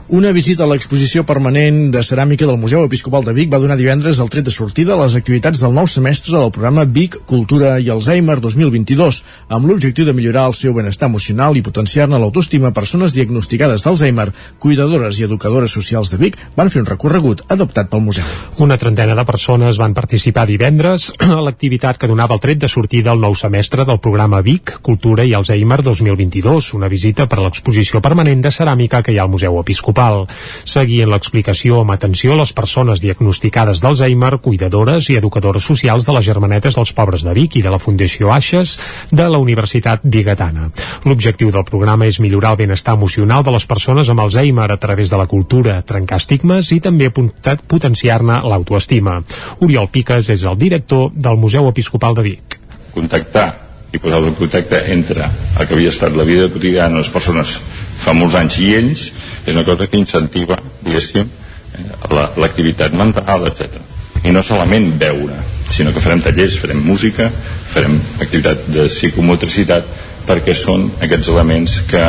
[SPEAKER 1] Una visita a l'exposició permanent de ceràmica del Museu Episcopal de Vic va donar divendres el tret de sortida a les activitats del nou semestre del programa Vic Cultura i Alzheimer 2022, amb l'objectiu de millorar el seu benestar emocional i potenciar-ne l'autoestima a persones diagnosticades d'Alzheimer. Cuidadores i educadores socials de Vic van fer un recorregut adoptat pel museu.
[SPEAKER 4] Una trentena de persones van participar divendres a l'activitat que donava el tret de sortida al nou semestre del programa Vic Cultura i Alzheimer 2022, una visita per a l'exposició permanent de ceràmica que hi ha al Museu Episcopal municipal. Seguien l'explicació amb atenció a les persones diagnosticades d'Alzheimer, cuidadores i educadores socials de les Germanetes dels Pobres de Vic i de la Fundació Aixes de la Universitat Bigatana. L'objectiu del programa és millorar el benestar emocional de les persones amb Alzheimer a través de la cultura, trencar estigmes i també potenciar-ne l'autoestima. Oriol Piques és el director del Museu Episcopal de Vic.
[SPEAKER 26] Contactar i posar en contacte entre el que havia estat la vida quotidiana de les persones fa molts anys i ells és una cosa que incentiva diguéssim eh, l'activitat mental etc. i no solament veure sinó que farem tallers, farem música farem activitat de psicomotricitat perquè són aquests elements que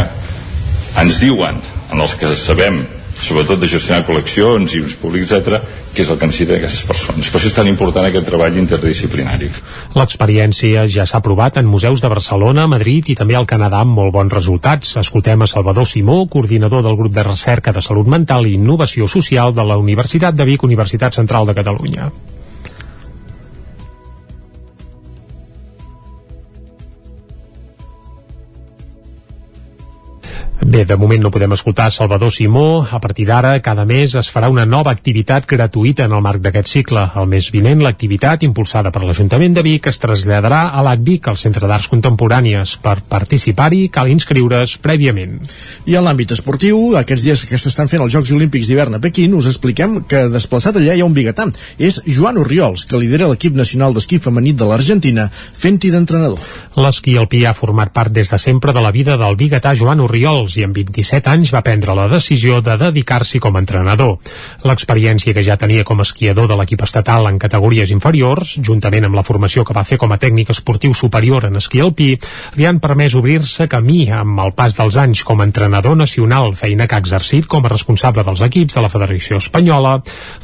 [SPEAKER 26] ens diuen en els que sabem sobretot de gestionar col·leccions i uns públics, etc que és el que necessiten aquestes persones. Per això és tan important aquest treball interdisciplinari.
[SPEAKER 4] L'experiència ja s'ha provat en museus de Barcelona, Madrid i també al Canadà amb molt bons resultats. Escoltem a Salvador Simó, coordinador del grup de recerca de salut mental i innovació social de la Universitat de Vic, Universitat Central de Catalunya. Bé, de moment no podem escoltar Salvador Simó. A partir d'ara, cada mes es farà una nova activitat gratuïta en el marc d'aquest cicle. El mes vinent, l'activitat, impulsada per l'Ajuntament de Vic, es traslladarà a l'ACVIC, al Centre d'Arts Contemporànies. Per participar-hi cal inscriure's prèviament.
[SPEAKER 1] I en l'àmbit esportiu, aquests dies que s'estan fent els Jocs Olímpics d'hivern a Pequín, us expliquem que desplaçat allà hi ha un biguetà. És Joan Oriols, que lidera l'equip nacional d'esquí femení de l'Argentina, fent-hi d'entrenador.
[SPEAKER 4] L'esquí alpí ha format part des de sempre de la vida del biguetà Joan Oriols i amb 27 anys va prendre la decisió de dedicar-s'hi com a entrenador. L'experiència que ja tenia com a esquiador de l'equip estatal en categories inferiors, juntament amb la formació que va fer com a tècnic esportiu superior en esquí alpí, li han permès obrir-se camí amb el pas dels anys com a entrenador nacional, feina que ha exercit com a responsable dels equips de la Federació Espanyola,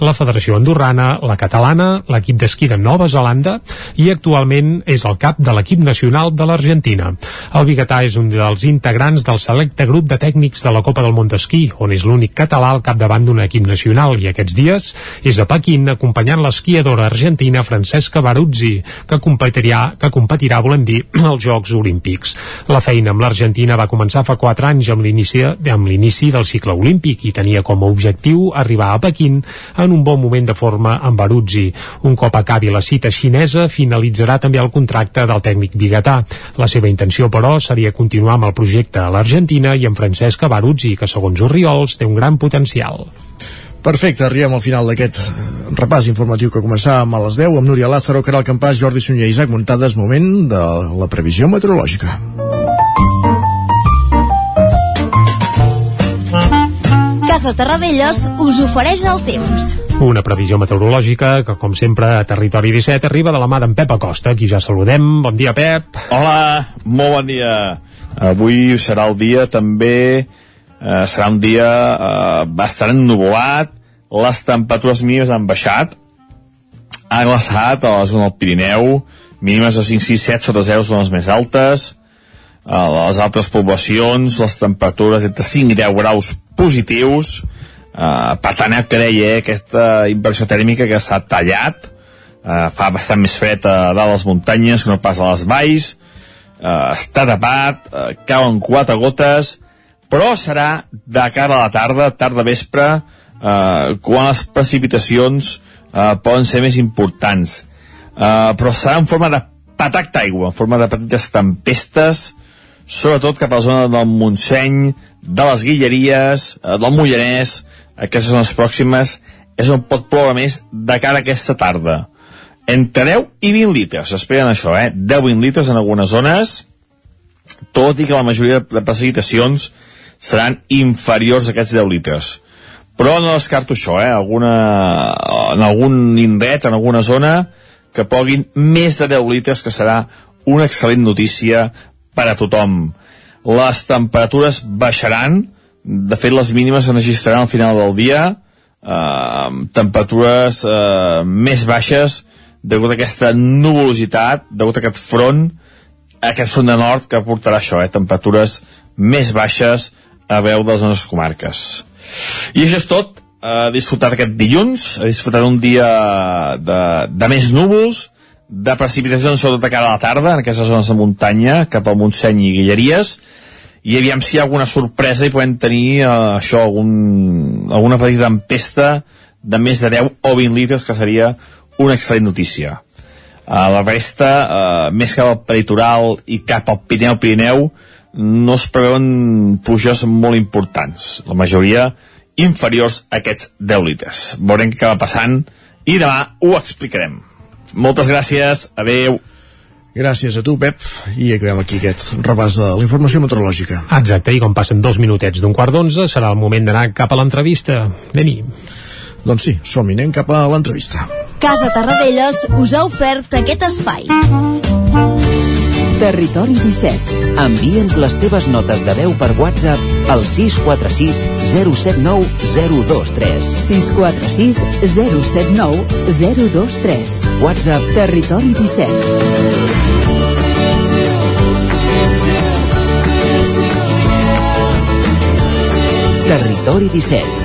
[SPEAKER 4] la Federació Andorrana, la Catalana, l'equip d'esquí de Nova Zelanda i actualment és el cap de l'equip nacional de l'Argentina. El Bigatà és un dels integrants del selecte grup de tècnics de la Copa del Món d'Esquí, on és l'únic català al capdavant d'un equip nacional i aquests dies és a Pequín acompanyant l'esquiadora argentina Francesca Baruzzi, que competirà, que competirà volem dir, als Jocs Olímpics. La feina amb l'Argentina va començar fa 4 anys amb l'inici amb l'inici del cicle olímpic i tenia com a objectiu arribar a Pequín en un bon moment de forma amb Baruzzi. Un cop acabi la cita xinesa, finalitzarà també el contracte del tècnic biguetà. La seva intenció, però, seria continuar amb el projecte a l'Argentina i amb Francesca Baruzzi, que segons Oriols té un gran potencial.
[SPEAKER 1] Perfecte, arribem al final d'aquest eh, repàs informatiu que començàvem a les 10 amb Núria Lázaro, Caral Campàs, Jordi Sunyer i Isaac Montades, moment de la previsió meteorològica.
[SPEAKER 16] Casa Terradellos us ofereix el temps.
[SPEAKER 4] Una previsió meteorològica que, com sempre, a Territori 17 arriba de la mà d'en Pep Acosta, qui ja saludem. Bon dia, Pep.
[SPEAKER 17] Hola, molt bon dia. Avui serà el dia també, eh, serà un dia eh, bastant ennuvolat, les temperatures mínimes han baixat, ha glaçat a la zona del Pirineu, mínimes de 5, 6, 7 sota 0 són les més altes, a les altres poblacions les temperatures entre 5 i 10 graus positius, eh, per tant ja creia eh, aquesta inversió tèrmica que s'ha tallat, eh, fa bastant més fred a dalt les muntanyes que no pas a les valls, eh, està tapat, eh, cauen quatre gotes, però serà de cara a la tarda, tarda vespre, eh, quan les precipitacions eh, poden ser més importants. Eh, però serà en forma de patac d'aigua, en forma de petites tempestes, sobretot cap a la zona del Montseny, de les Guilleries, eh, del Mollanès, aquestes zones pròximes, és on pot ploure més de cara a aquesta tarda. Entre 10 i 20 litres, esperen això, eh? 10-20 litres en algunes zones, tot i que la majoria de precipitacions seran inferiors a aquests 10 litres. Però no descarto això, eh? Alguna, en algun indret, en alguna zona, que poguin més de 10 litres, que serà una excel·lent notícia per a tothom. Les temperatures baixaran, de fet les mínimes es registraran al final del dia, eh, temperatures eh, més baixes degut a aquesta nuvolositat, degut a aquest front, aquest front de nord que portarà això, eh, temperatures més baixes a veu de les nostres comarques. I això és tot, a disfrutar aquest dilluns, a disfrutar un dia de, de més núvols, de precipitacions sobretot a cara a la tarda, en aquestes zones de muntanya, cap al Montseny i Guilleries, i aviam si hi ha alguna sorpresa i podem tenir eh, això, algun, alguna petita tempesta de més de 10 o 20 litres, que seria una excel·lent notícia. Uh, la resta, uh, més cap al peritoral i cap al Pirineu-Pirineu, no es preveuen pluges molt importants. La majoria inferiors a aquests 10 litres. Veurem què acaba passant i demà ho explicarem. Moltes gràcies, adeu.
[SPEAKER 1] Gràcies a tu, Pep, i acabem aquí aquest repàs de la informació meteorològica.
[SPEAKER 4] Exacte, i com passen dos minutets d'un quart d'onze, serà el moment d'anar cap a l'entrevista. Anem-hi.
[SPEAKER 1] Doncs sí, som-hi, anem cap a l'entrevista.
[SPEAKER 16] Casa Tarradellas us ha ofert aquest espai.
[SPEAKER 27] Territori 17. Envia'ns les teves notes de veu per WhatsApp al 646 079 023.
[SPEAKER 16] 646 079 023.
[SPEAKER 27] WhatsApp
[SPEAKER 16] Territori 17.
[SPEAKER 27] Territori 17.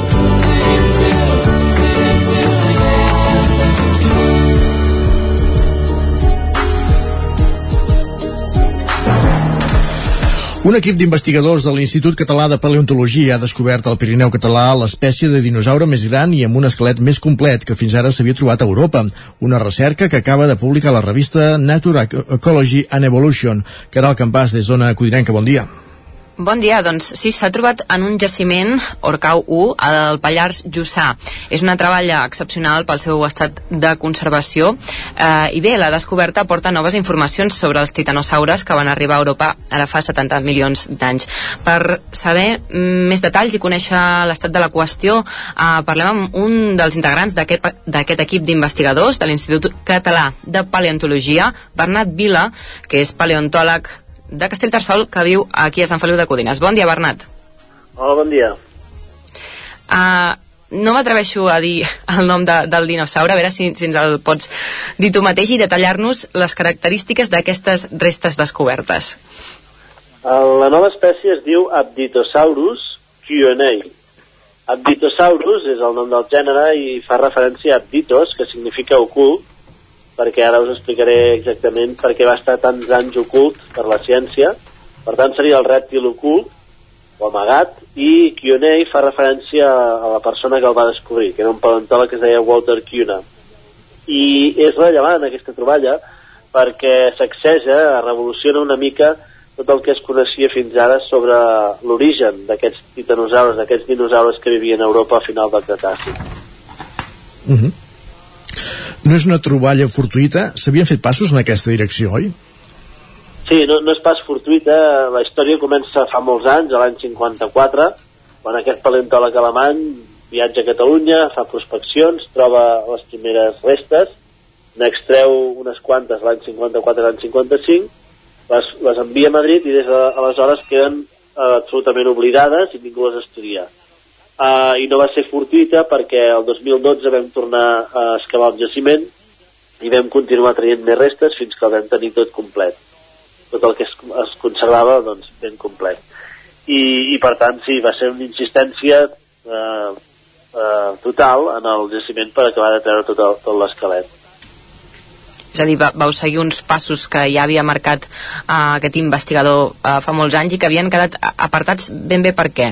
[SPEAKER 1] Un equip d'investigadors de l'Institut Català de Paleontologia ha descobert al Pirineu català l'espècie de dinosaure més gran i amb un esquelet més complet que fins ara s'havia trobat a Europa. Una recerca que acaba de publicar la revista Nature Ecology and Evolution. Caral Campàs, des d'Ona Codinenca, bon dia.
[SPEAKER 7] Bon dia, doncs sí, s'ha trobat en un jaciment, Orcau 1, al Pallars Jussà. És una treballa excepcional pel seu estat de conservació eh, i bé, la descoberta porta noves informacions sobre els titanosaures que van arribar a Europa ara fa 70 milions d'anys. Per saber mm, més detalls i conèixer l'estat de la qüestió, eh, parlem amb un dels integrants d'aquest equip d'investigadors de l'Institut Català de Paleontologia, Bernat Vila, que és paleontòleg de Castellterçol que viu aquí a Sant Feliu de Codines. Bon dia, Bernat.
[SPEAKER 28] Hola, bon dia.
[SPEAKER 7] Uh, no m'atreveixo a dir el nom de, del dinosaure, a veure si, si ens el pots dir tu mateix i detallar-nos les característiques d'aquestes restes descobertes.
[SPEAKER 28] La nova espècie es diu Abditosaurus Q&A. Abditosaurus és el nom del gènere i fa referència a Abditos, que significa ocult, perquè ara us explicaré exactament per què va estar tants anys ocult per la ciència. Per tant, seria el rèptil ocult, o amagat, i Q&A fa referència a la persona que el va descobrir, que era un paleontòleg que es deia Walter Cuna. I és rellevant aquesta troballa perquè sacseja, revoluciona una mica tot el que es coneixia fins ara sobre l'origen d'aquests titanosaures, d'aquests dinosaures que vivien a Europa a final del Cretaci.
[SPEAKER 1] Uh -huh. No és una troballa fortuïta? S'havien fet passos en aquesta direcció, oi?
[SPEAKER 28] Sí, no, no és pas fortuïta. La història comença fa molts anys, a l'any 54, quan aquest paleontòleg alemany viatja a Catalunya, fa prospeccions, troba les primeres restes, n'extreu unes quantes l'any 54 i l'any 55, les, les envia a Madrid i des d'aleshores queden uh, absolutament oblidades i ningú les estudia. Uh, I no va ser fortuita perquè el 2012 vam tornar a excavar el jaciment i vam continuar traient més restes fins que el vam tenir tot complet. Tot el que es, es conservava, doncs, ben complet. I, i per tant, sí, va ser una insistència uh, uh, total en el jaciment per acabar de treure tot, el, tot l'esquelet.
[SPEAKER 7] És a dir, va, vau seguir uns passos que ja havia marcat uh, aquest investigador uh, fa molts anys i que havien quedat apartats ben bé per què?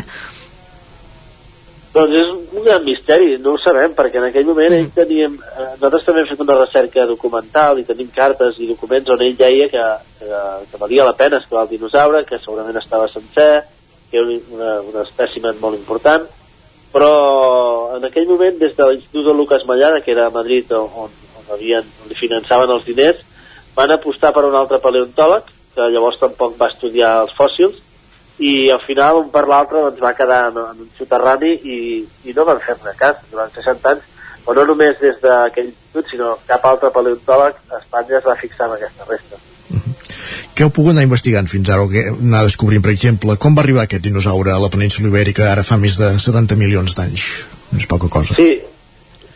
[SPEAKER 28] Doncs és un gran misteri, no ho sabem, perquè en aquell moment ell teníem... Eh, nosaltres també hem fet una recerca documental i tenim cartes i documents on ell deia que, que, que valia la pena escalar el dinosaure, que segurament estava sencer, que era una, una espècimen molt important, però en aquell moment, des de l'Institut de Lucas Mallada, que era a Madrid, on, on, havien, on li finançaven els diners, van apostar per un altre paleontòleg, que llavors tampoc va estudiar els fòssils, i al final un per l'altre doncs, va quedar en, en un soterrani i, i no van fer-ne cas durant 60 anys o no només des d'aquell institut sinó cap altre paleontòleg a Espanya es va fixar en aquesta resta
[SPEAKER 1] Què heu pogut anar investigant fins ara o què anar descobrint, per exemple, com va arribar aquest dinosaure a la península ibèrica ara fa més de 70 milions d'anys? No és poca cosa.
[SPEAKER 28] Sí,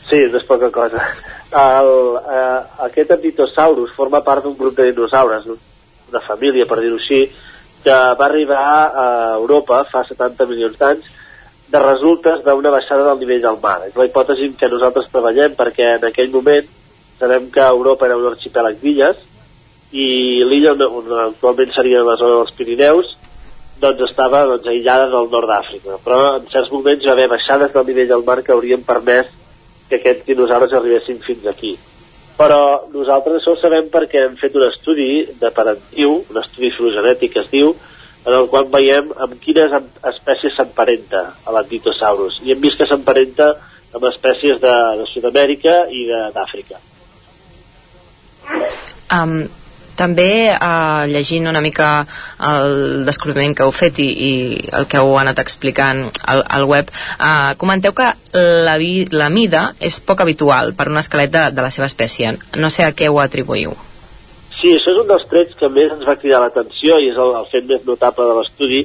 [SPEAKER 28] sí, no és poca cosa. El, eh, aquest Apitosaurus forma part d'un grup de dinosaures, una família, per dir-ho així, que va arribar a Europa fa 70 milions d'anys de resultes d'una baixada del nivell del mar. És la hipòtesi que nosaltres treballem perquè en aquell moment sabem que Europa era un arxipèlag d'illes i l'illa on, actualment seria la zona dels Pirineus doncs estava doncs, aïllada del nord d'Àfrica però en certs moments va haver baixades del nivell del mar que haurien permès que aquests dinosaures arribessin fins aquí però nosaltres això ho sabem perquè hem fet un estudi de parentiu, un estudi filogenètic que es diu, en el qual veiem amb quines espècies s'emparenta a l'Antitosaurus. I hem vist que s'emparenta amb espècies de, de Sud-amèrica i d'Àfrica.
[SPEAKER 7] Um, també eh, llegint una mica el descobriment que heu fet i, i el que heu anat explicant al, al web eh, comenteu que la, vi, la mida és poc habitual per un esquelet de, de la seva espècie. No sé a què ho atribuïu.
[SPEAKER 28] Sí, això és un dels trets que més ens va cridar l'atenció i és el, el fet més notable de l'estudi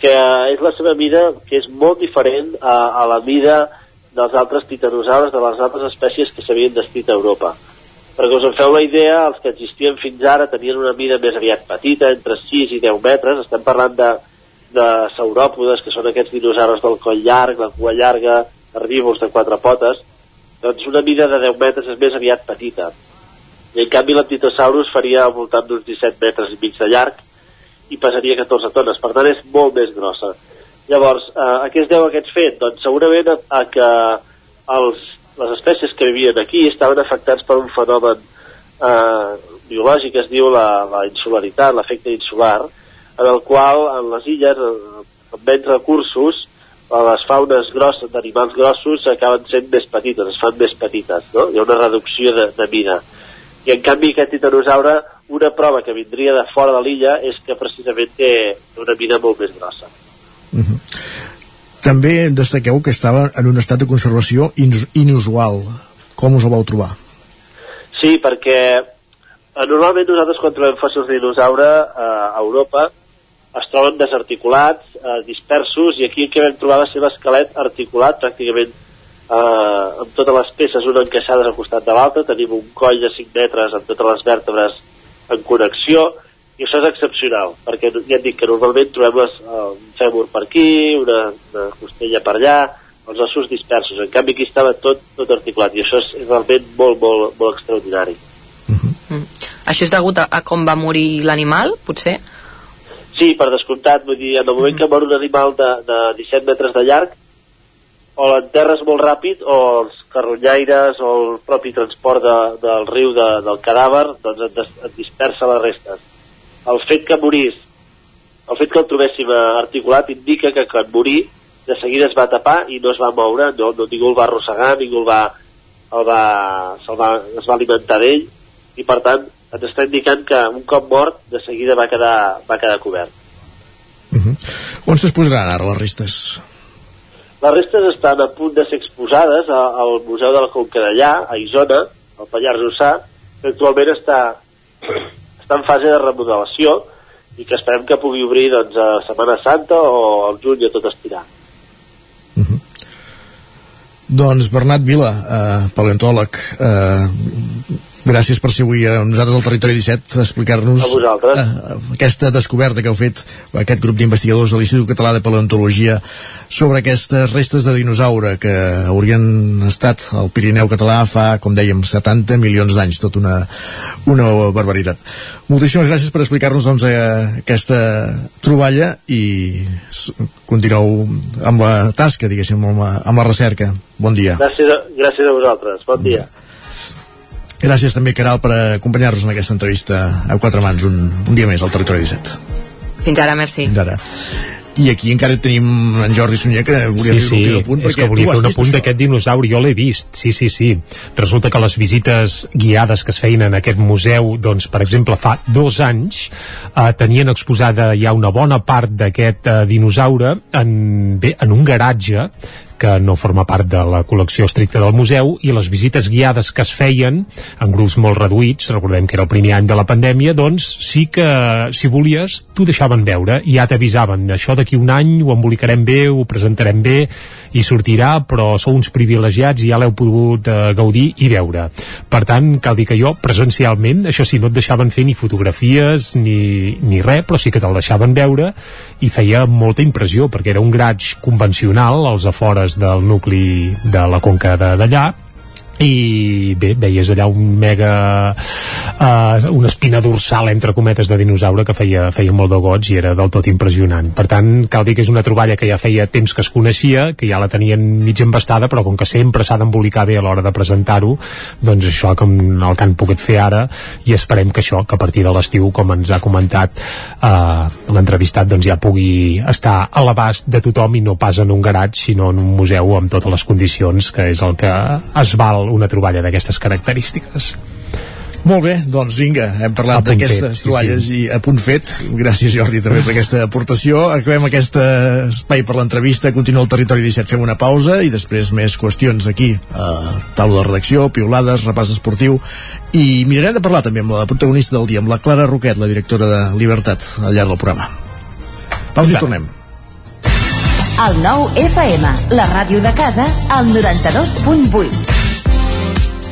[SPEAKER 28] que és la seva mida que és molt diferent a, a la mida dels altres titanosaures, de les altres espècies que s'havien descrit a Europa perquè us en feu la idea, els que existien fins ara tenien una mida més aviat petita, entre 6 i 10 metres, estem parlant de, de sauròpodes, que són aquests dinosaures del coll llarg, la cua llarga, herbívors de quatre potes, doncs una mida de 10 metres és més aviat petita. I en canvi l'Antitosaurus faria al voltant d'uns 17 metres i mig de llarg i pesaria 14 tones, per tant és molt més grossa. Llavors, eh, a què es deu aquest fet? Doncs segurament a, a que els les espècies que vivien aquí estaven afectats per un fenomen eh, biològic que es diu la, la insularitat, l'efecte insular, en el qual en les illes, amb menys recursos, les faunes grosses d'animals grossos acaben sent més petites, es fan més petites, no? Hi ha una reducció de, de mida. I en canvi aquest titanosaure, una prova que vindria de fora de l'illa és que precisament té una mida molt més grossa.
[SPEAKER 1] Uh -huh. També destaqueu que estava en un estat de conservació inusual. Com us el vau trobar?
[SPEAKER 28] Sí, perquè eh, normalment nosaltres quan trobem fòssils de dinosaure eh, a Europa es troben desarticulats, eh, dispersos, i aquí que vam trobar va ser l'esquelet articulat pràcticament eh, amb totes les peces una encaixades al costat de l'altra, tenim un coll de 5 metres amb totes les vèrtebres en connexió, i això és excepcional, perquè ja et dic que normalment trobem les, uh, un fèmur per aquí, una, una costella per allà, els ossos dispersos. En canvi aquí estava tot, tot articulat i això és, és realment molt, molt, molt extraordinari.
[SPEAKER 7] Mm. Això és degut a, a com va morir l'animal, potser?
[SPEAKER 28] Sí, per descomptat, vull dir, en el moment uh -huh. que mor un animal de, de 17 metres de llarg, o l'enterres molt ràpid o els carronyaires o el propi transport de, del riu de, del cadàver doncs et, des, et dispersa les restes el fet que morís, el fet que el trobéssim articulat indica que quan morí de seguida es va tapar i no es va moure, no, no ningú el va arrossegar, ningú el va, el va, va, es va alimentar d'ell i per tant ens està indicant que un cop mort de seguida va quedar, va quedar cobert.
[SPEAKER 1] Uh -huh. On s'exposaran ara les restes?
[SPEAKER 28] Les restes estan a punt de ser exposades al Museu de la Conca d'allà, a Isona, al Pallars Jussà, que actualment està està en fase de remodelació i que esperem que pugui obrir doncs, a Setmana Santa o al juny a tot estirar.
[SPEAKER 1] Uh -huh. Doncs Bernat Vila, eh, paleontòleg, eh, Gràcies per ser avui a nosaltres al Territori 17 a explicar-nos eh, aquesta descoberta que heu fet aquest grup d'investigadors de l'Institut Català de Paleontologia sobre aquestes restes de dinosaure que haurien estat al Pirineu català fa, com dèiem, 70 milions d'anys, tot una, una barbaritat. Moltíssimes gràcies per explicar-nos doncs, eh, aquesta troballa i continueu amb la tasca, diguéssim, amb la, amb la recerca. Bon dia.
[SPEAKER 28] Gràcies a, gràcies a vosaltres. Bon dia.
[SPEAKER 1] Gràcies també, Caral, per acompanyar-nos en aquesta entrevista a quatre mans un, un dia més al Territori 17.
[SPEAKER 7] Fins ara, merci.
[SPEAKER 1] Fins ara. I aquí encara tenim en Jordi Sunyer que volia
[SPEAKER 4] sí,
[SPEAKER 1] fer
[SPEAKER 4] sí,
[SPEAKER 1] últim apunt
[SPEAKER 4] és
[SPEAKER 1] perquè
[SPEAKER 4] que volia
[SPEAKER 1] tu
[SPEAKER 4] fer
[SPEAKER 1] has
[SPEAKER 4] un
[SPEAKER 1] vist
[SPEAKER 4] apunt d'aquest dinosauri, jo l'he vist, sí, sí, sí. Resulta que les visites guiades que es feien en aquest museu, doncs, per exemple, fa dos anys, eh, tenien exposada ja una bona part d'aquest eh, dinosaure en, bé, en un garatge que no forma part de la col·lecció estricta del museu i les visites guiades que es feien en grups molt reduïts, recordem que era el primer any de la pandèmia, doncs sí que si volies t'ho deixaven veure i ja t'avisaven, això d'aquí un any ho embolicarem bé, ho presentarem bé i sortirà, però sou uns privilegiats i ja l'heu pogut eh, gaudir i veure. Per tant, cal dir que jo presencialment, això sí, no et deixaven fer ni fotografies ni, ni res, però sí que te'l deixaven veure i feia molta impressió perquè era un graig convencional als afores del nucli de la conca de- d'allà i bé, veies allà un mega uh, una espina dorsal entre cometes de dinosaure que feia, feia molt de goig i era del tot impressionant. Per tant cal dir que és una troballa que ja feia temps que es coneixia, que ja la tenien mig embastada però com que sempre s'ha d'embolicar bé a l'hora de presentar-ho, doncs això com el que han pogut fer ara i esperem que això, que a partir de l'estiu com ens ha comentat uh, l'entrevistat doncs ja pugui estar a l'abast de tothom i no pas en un garatge sinó en un museu amb totes les condicions que és el que es val una troballa d'aquestes característiques.
[SPEAKER 1] Molt bé, doncs vinga, hem parlat d'aquestes
[SPEAKER 4] fet, sí,
[SPEAKER 1] troballes
[SPEAKER 4] sí.
[SPEAKER 1] i a punt fet. Gràcies Jordi també per aquesta aportació. Acabem aquest espai per l'entrevista, continua el Territori 17, fem una pausa i després més qüestions aquí a taula de redacció, piulades, repàs esportiu i mirarem de parlar també amb la protagonista del dia, amb la Clara Roquet, la directora de Libertat al llarg del programa. Pausa i tornem.
[SPEAKER 16] El nou FM, la ràdio de casa, al 92.8.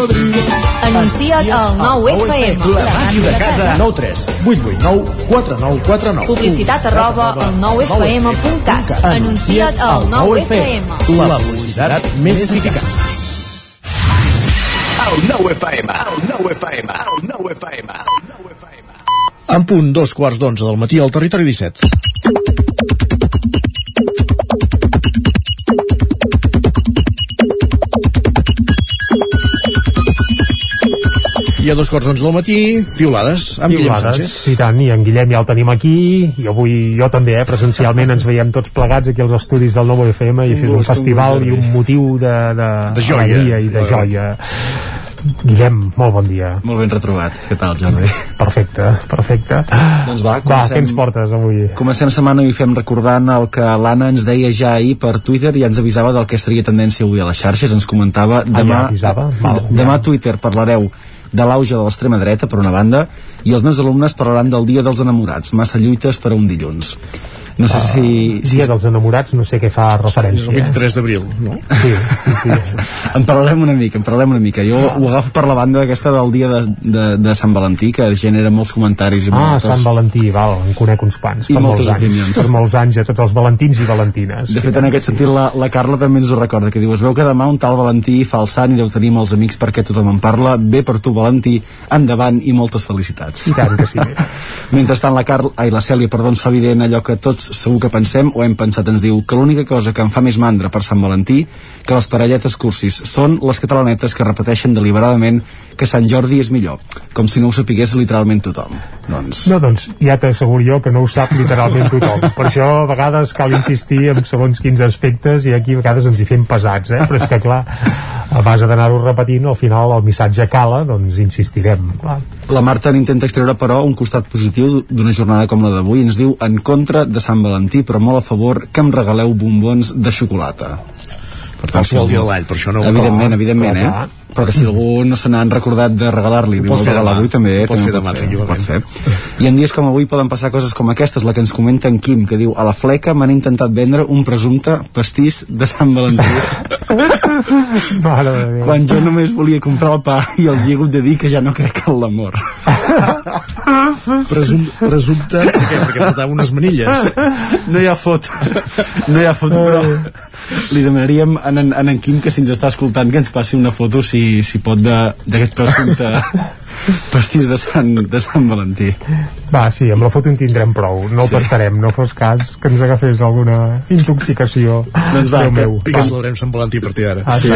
[SPEAKER 16] Anuncia't al 9FM.
[SPEAKER 1] La màquina de casa. 9 3 8 8 9 4 9 4 9.
[SPEAKER 16] Publicitat arroba al 9FM.cat. Anuncia't al 9FM.
[SPEAKER 1] La publicitat més eficaç.
[SPEAKER 29] El 9FM, el 9FM, el 9FM.
[SPEAKER 1] En punt, dos quarts d'onze del matí al territori 17. I a dos quarts d'onze del matí, piulades, amb Guillem
[SPEAKER 4] Piulades,
[SPEAKER 1] Sánchez.
[SPEAKER 4] i tant, i en Guillem ja el tenim aquí i avui jo també, eh, presencialment ens veiem tots plegats aquí als estudis del Nou FM i això és un festival i un motiu de, de,
[SPEAKER 30] De joia.
[SPEAKER 4] alegria i de joia Guillem, molt bon dia
[SPEAKER 30] Molt ben retrobat. Què tal, Jordi?
[SPEAKER 4] Perfecte, perfecte
[SPEAKER 30] Doncs va,
[SPEAKER 4] Va, què ens portes avui?
[SPEAKER 30] Comencem setmana i fem recordant el que l'Anna ens deia ja ahir per Twitter i ens avisava del que estaria tendència avui a les xarxes. Ens comentava demà,
[SPEAKER 4] ja avisava? Val,
[SPEAKER 30] demà a Twitter parlareu de l'auge de l'extrema dreta, per una banda, i els meus alumnes parlaran del Dia dels Enamorats, massa lluites per a un dilluns. No sé si...
[SPEAKER 4] Dia dels enamorats, no sé què fa referència.
[SPEAKER 1] El 23 d'abril, no?
[SPEAKER 4] Sí, sí, sí.
[SPEAKER 30] en parlarem una mica, en parlarem una mica. Jo ho agafo per la banda aquesta del dia de, de, de Sant Valentí, que genera molts comentaris i
[SPEAKER 4] Ah,
[SPEAKER 30] moltes...
[SPEAKER 4] Sant Valentí, val, en conec uns quants.
[SPEAKER 30] I
[SPEAKER 4] per
[SPEAKER 30] moltes
[SPEAKER 4] molts anys,
[SPEAKER 30] opinions.
[SPEAKER 4] Per molts anys a tots els valentins i valentines.
[SPEAKER 30] De fet, en aquest sentit, la, la Carla també ens ho recorda, que diu, es veu que demà un tal Valentí fa el sant i deu tenir molts amics perquè tothom en parla. Bé per tu, Valentí, endavant i moltes felicitats.
[SPEAKER 4] I tant que sí.
[SPEAKER 30] Mentrestant, la Carla, ai, la Cèlia, perdó, ens fa evident allò que tots segur que pensem o hem pensat, ens diu que l'única cosa que em fa més mandra per Sant Valentí que les parelletes cursis són les catalanetes que repeteixen deliberadament que Sant Jordi és millor, com si no ho sapigués literalment tothom. Doncs...
[SPEAKER 4] No, doncs ja t'asseguro jo que no ho sap literalment tothom. Per això a vegades cal insistir en segons quins aspectes i aquí a vegades ens hi fem pesats, eh? Però és que clar, a base d'anar-ho repetint, al final el missatge cala, doncs insistirem. Clar.
[SPEAKER 30] La Marta n'intenta extreure, però, un costat positiu d'una jornada com la d'avui. Ens diu en contra de Sant Valentí, però molt a favor que em regaleu bombons de xocolata.
[SPEAKER 1] Per tant, el dia de l'any, per això no...
[SPEAKER 30] Evidentment, evidentment,
[SPEAKER 1] Però,
[SPEAKER 30] eh?
[SPEAKER 1] clar.
[SPEAKER 30] Però que si algú no se n'han recordat de regalar-li,
[SPEAKER 1] pot
[SPEAKER 30] vol
[SPEAKER 1] fer
[SPEAKER 30] regalar
[SPEAKER 1] demà.
[SPEAKER 30] avui també,
[SPEAKER 1] Ho pot
[SPEAKER 30] també
[SPEAKER 1] fer demà,
[SPEAKER 30] pot fer. I en dies com avui poden passar coses com aquestes, la que ens comenta en Quim, que diu a la fleca m'han intentat vendre un presumpte pastís de Sant Valentí. Quan jo només volia comprar el pa i els he hagut de dir que ja no crec en l'amor.
[SPEAKER 1] Presum, presumpte, per què? Perquè portava unes manilles.
[SPEAKER 30] No hi ha foto. No hi ha foto, però li demanaríem a en, a en Quim que si ens està escoltant que ens passi una foto si, si pot d'aquest presumpte pastís de Sant, de Sant Valentí.
[SPEAKER 4] Va, sí, amb la foto en tindrem prou. No
[SPEAKER 30] Sí.
[SPEAKER 4] el tastarem, no fos cas que ens agafés alguna intoxicació.
[SPEAKER 30] Doncs va,
[SPEAKER 4] Déu
[SPEAKER 30] que-
[SPEAKER 4] meu.
[SPEAKER 1] I que celebrem Sant Valentí a partir d'ara.
[SPEAKER 4] Ah,
[SPEAKER 30] Sí.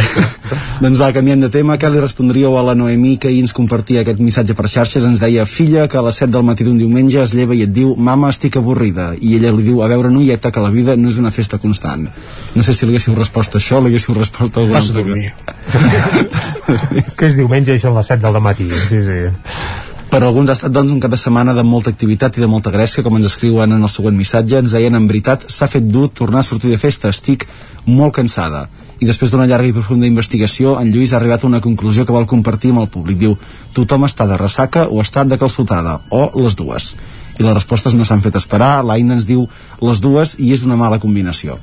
[SPEAKER 30] doncs va, canviem de tema. Què li respondríeu a la Noemí que ahir ens compartia aquest missatge per xarxes? Ens deia, filla, que a les 7 del matí d'un diumenge es lleva i et diu, mama, estic avorrida. I ella li diu, a veure, noieta, que la vida no és una festa constant. No sé si li haguéssiu respost a això, li haguéssiu respost a alguna
[SPEAKER 1] Passa a dormir.
[SPEAKER 4] Que és diumenge i són les 7 del matí. Sí, sí.
[SPEAKER 30] Per alguns ha estat doncs un cap de setmana de molta activitat i de molta grècia, com ens escriuen en el següent missatge. Ens deien, en veritat, s'ha fet dur tornar a sortir de festa. Estic molt cansada. I després d'una llarga i profunda investigació, en Lluís ha arribat a una conclusió que vol compartir amb el públic. Diu, tothom està de ressaca o està de calçotada, o les dues. I les respostes no s'han fet esperar. L'Aina ens diu les dues i és una mala combinació.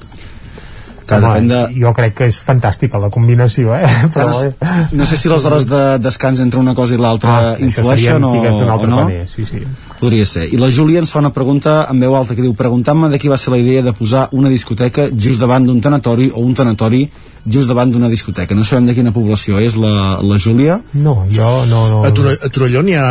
[SPEAKER 30] Que
[SPEAKER 4] Home,
[SPEAKER 30] depèn de,
[SPEAKER 4] Jo crec que és fantàstica la combinació, eh? Però, eh?
[SPEAKER 30] no sé si les hores de descans entre una cosa i l'altra
[SPEAKER 4] Ah,
[SPEAKER 30] influeixen o, o no.
[SPEAKER 4] paner, sí, sí.
[SPEAKER 30] Podria ser. I la Júlia ens fa una pregunta en veu alta que diu preguntant-me de qui va ser la idea de posar una discoteca just davant d'un tanatori o un tanatori just davant d'una discoteca. No sabem de quina població és la, la Júlia.
[SPEAKER 4] No, jo no... no...
[SPEAKER 1] A, Tor a Torelló n'hi ha...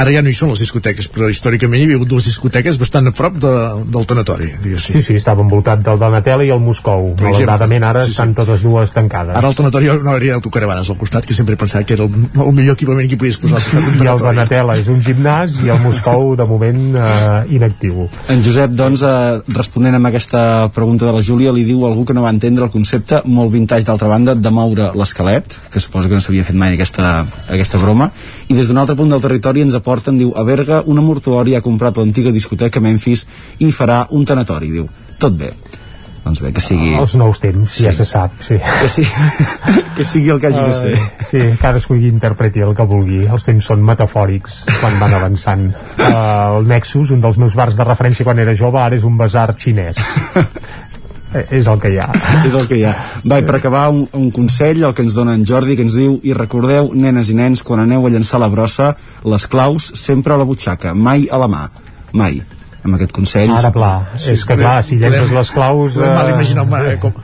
[SPEAKER 1] Ara ja no hi són les discoteques, però històricament hi havia hagut dues discoteques bastant a prop de, del tanatori, diguéssim.
[SPEAKER 4] Sí, sí, estava envoltat del Donatelli i el Moscou. Malauradament ara
[SPEAKER 1] Sí, sí.
[SPEAKER 4] estan totes dues tancades.
[SPEAKER 1] Ara al tanatori hi ha una àrea d'autocaravanes al costat, que sempre he pensat que era el, el millor equipament que podies posar al costat d'un
[SPEAKER 4] I el. Donatella és un gimnàs i el Moscou de moment eh, inactiu.
[SPEAKER 30] En Josep, doncs, eh, responent amb aquesta pregunta de la Júlia, li diu algú que no va entendre el concepte molt vintage d'altra banda de moure l'esquelet, que suposo que no s'havia fet mai aquesta, aquesta broma, i des d'un altre punt del territori ens aporten, diu, a Berga una mortuòria ha comprat l'antiga discoteca Memphis i farà un tanatori, diu, tot bé. Doncs bé, que sigui...
[SPEAKER 4] Els nous temps, sí. ja se sap, sí.
[SPEAKER 30] Que, sí, que sigui el que hagi de ser.
[SPEAKER 4] Uh, sí, cadascú hi interpreti el que vulgui. Els temps són metafòrics quan van avançant. Uh, el Nexus, un dels meus bars de referència quan era jove, ara és un basar xinès. eh, és el que hi ha.
[SPEAKER 30] és el que hi ha. Va, per acabar, un, un consell, el que ens dona en Jordi, que ens diu, i recordeu, nenes i nens, quan aneu a llançar la brossa, les claus sempre a la butxaca, mai a la mà. Mai amb aquest consell
[SPEAKER 4] Ara, pla, sí, és que clar, si llences les claus
[SPEAKER 1] podem mal imaginar eh, com...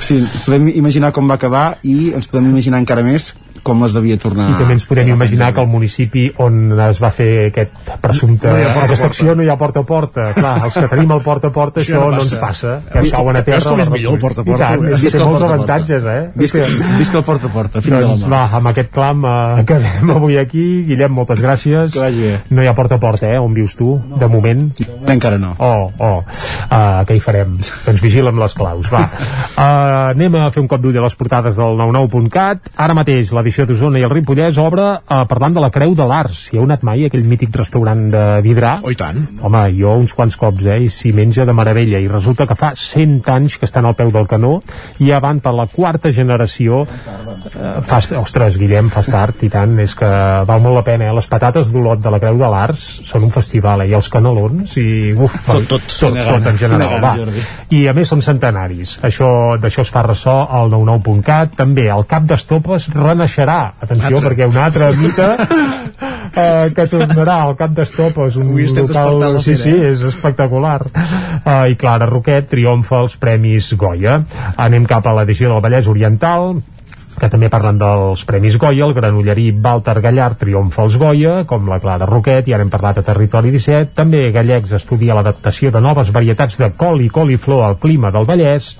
[SPEAKER 30] sí, podem imaginar com va acabar i ens podem imaginar encara més com les devia tornar
[SPEAKER 4] i també ens podem imaginar que el municipi on es va fer aquest presumpte
[SPEAKER 1] No porta a
[SPEAKER 4] aquesta
[SPEAKER 1] porta.
[SPEAKER 4] acció no hi ha porta a porta. Clar, els que tenim el porta a porta
[SPEAKER 1] Això
[SPEAKER 4] això,
[SPEAKER 1] no
[SPEAKER 4] no, ens passa. que ens cauen a terra
[SPEAKER 1] veus com és millor el porta a porta?
[SPEAKER 4] I tant, és que té molts
[SPEAKER 30] porta porta.
[SPEAKER 4] avantatges eh?
[SPEAKER 30] visca, visca el porta a porta fins a la
[SPEAKER 4] doncs
[SPEAKER 30] mort
[SPEAKER 4] va, amb aquest clam eh, acabem avui aquí. Guillem, moltes gràcies. No hi ha porta a porta, eh, on vius tu de moment.
[SPEAKER 30] Encara no.
[SPEAKER 4] Oh, oh, uh, què hi farem? doncs vigila amb les claus, va. Uh, anem a fer un cop d'ull a les portades del 99.cat ara mateix l'edició d'Osona i el Ripollès obre uh, parlant de la Creu de l'Ars hi heu anat mai a aquell mític restaurant de Vidrà?
[SPEAKER 1] Oh, i tant.
[SPEAKER 4] home, jo uns quants cops, eh, i s'hi menja de meravella i resulta que fa 100 anys que estan al peu del canó i ja van per la quarta generació eh, fas, ostres, Guillem, fas tard i tant, és que val molt la pena eh? les patates d'Olot de la Creu de l'Ars són un festival, eh? i els canelons i uf, tot, tot, tot, tot
[SPEAKER 30] gana,
[SPEAKER 4] en general,
[SPEAKER 30] quina
[SPEAKER 4] va i a més són centenaris això d'això es fa ressò al 99.cat també el cap d'estopes renaixerà atenció
[SPEAKER 1] Altre.
[SPEAKER 4] perquè un altre mite eh, que tornarà al cap d'estopes un
[SPEAKER 1] Avui despertant
[SPEAKER 4] local, sí, sí, és espectacular. Uh, i Clara Roquet triomfa als Premis Goya. Anem cap a l'edició del Vallès Oriental que també parlen dels Premis Goya, el granollerí Walter Gallard triomfa als Goya, com la Clara Roquet, i ara hem parlat a Territori 17, també Gallecs estudia l'adaptació de noves varietats de col i coliflor al clima del Vallès,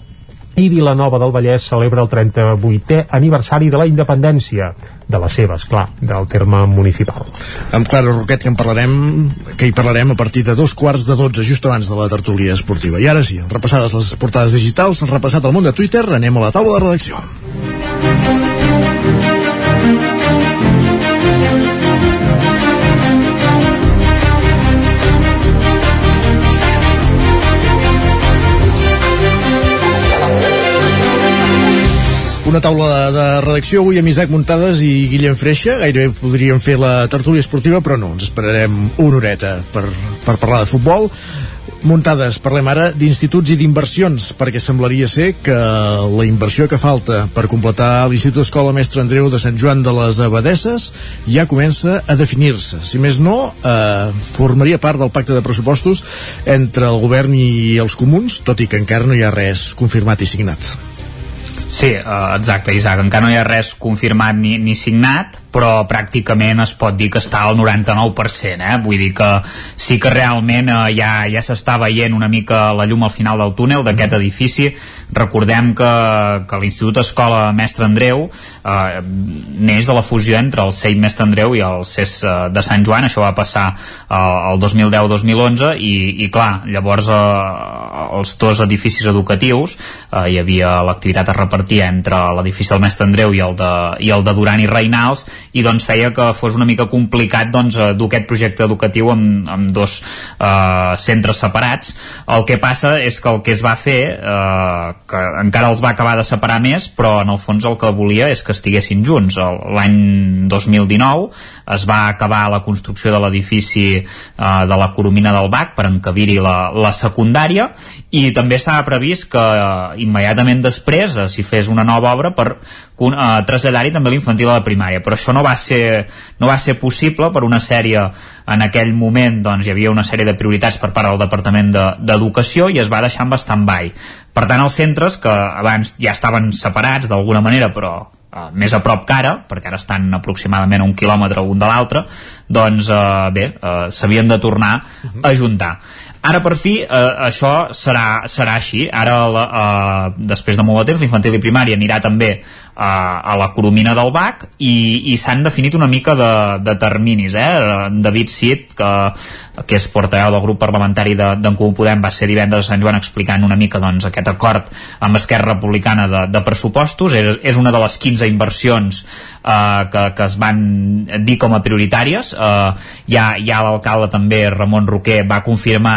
[SPEAKER 4] i Vilanova del Vallès celebra el 38è aniversari de la independència de les seves, clar, del terme municipal.
[SPEAKER 1] amb Clara Roquet que en parlarem que hi parlarem a partir de dos quarts de dotze just abans de la tertúlia esportiva i ara sí, repassades les portades digitals repassat el món de Twitter, anem a la taula de redacció una taula de redacció avui amb Isaac Muntades i Guillem Freixa gairebé podríem fer la tertúlia esportiva però no, ens esperarem una horeta per, per parlar de futbol Muntades, parlem ara d'instituts i d'inversions, perquè semblaria ser que la inversió que falta per completar l'Institut Escola Mestre Andreu de Sant Joan de les Abadesses ja comença a definir-se. Si més no, eh, formaria part del pacte de pressupostos entre el govern i els comuns, tot i que encara no hi ha res confirmat i signat.
[SPEAKER 9] Sí, eh, exacte, Isaac. Encara no hi ha res confirmat ni, ni signat, però pràcticament es pot dir que està al 99%, eh? Vull dir que sí que realment eh, ja, ja s'està veient una mica la llum al final del túnel d'aquest edifici. Recordem que, que l'Institut Escola Mestre Andreu eh, neix de la fusió entre el CEI Mestre Andreu i el CES eh, de Sant Joan, això va passar eh, el 2010-2011 i, i clar, llavors eh, els dos edificis educatius eh, hi havia l'activitat a repartir entre l'edifici del Mestre Andreu i el de, i el de Duran i Reinals i doncs feia que fos una mica complicat doncs, eh, dur aquest projecte educatiu amb, amb dos eh, centres separats. El que passa és que el que es va fer eh, que encara els va acabar de separar més però en el fons el que volia és que estiguessin junts. L'any 2019 es va acabar la construcció de l'edifici eh, de la Coromina del Bac per encabir-hi la, la secundària i també estava previst que eh, immediatament després eh, s'hi fes una nova obra per eh, traslladar-hi també l'infantil a la primària però això no va ser, no va ser possible per una sèrie en aquell moment doncs, hi havia una sèrie de prioritats per part del Departament de- d'Educació i es va deixar en stand-by per tant els centres que abans ja estaven separats d'alguna manera però eh, més a prop que ara, perquè ara estan aproximadament a un quilòmetre un de l'altre, doncs eh, bé, eh, s'havien de tornar a juntar. Ara, per fi, eh, això serà, serà així. Ara, la, eh, després de molt de temps, l'infantil i primària anirà també eh, a la Coromina del Bac i, i s'han definit una mica de, de terminis. Eh? David Cid, que, que és portaveu del grup parlamentari d'en de, Comú Podem, va ser divendres a Sant Joan explicant una mica doncs, aquest acord amb Esquerra Republicana de, de pressupostos. És, és una de les 15 inversions eh, que, que es van dir com a prioritàries. Eh, ja, ja l'alcalde també, Ramon Roquer, va confirmar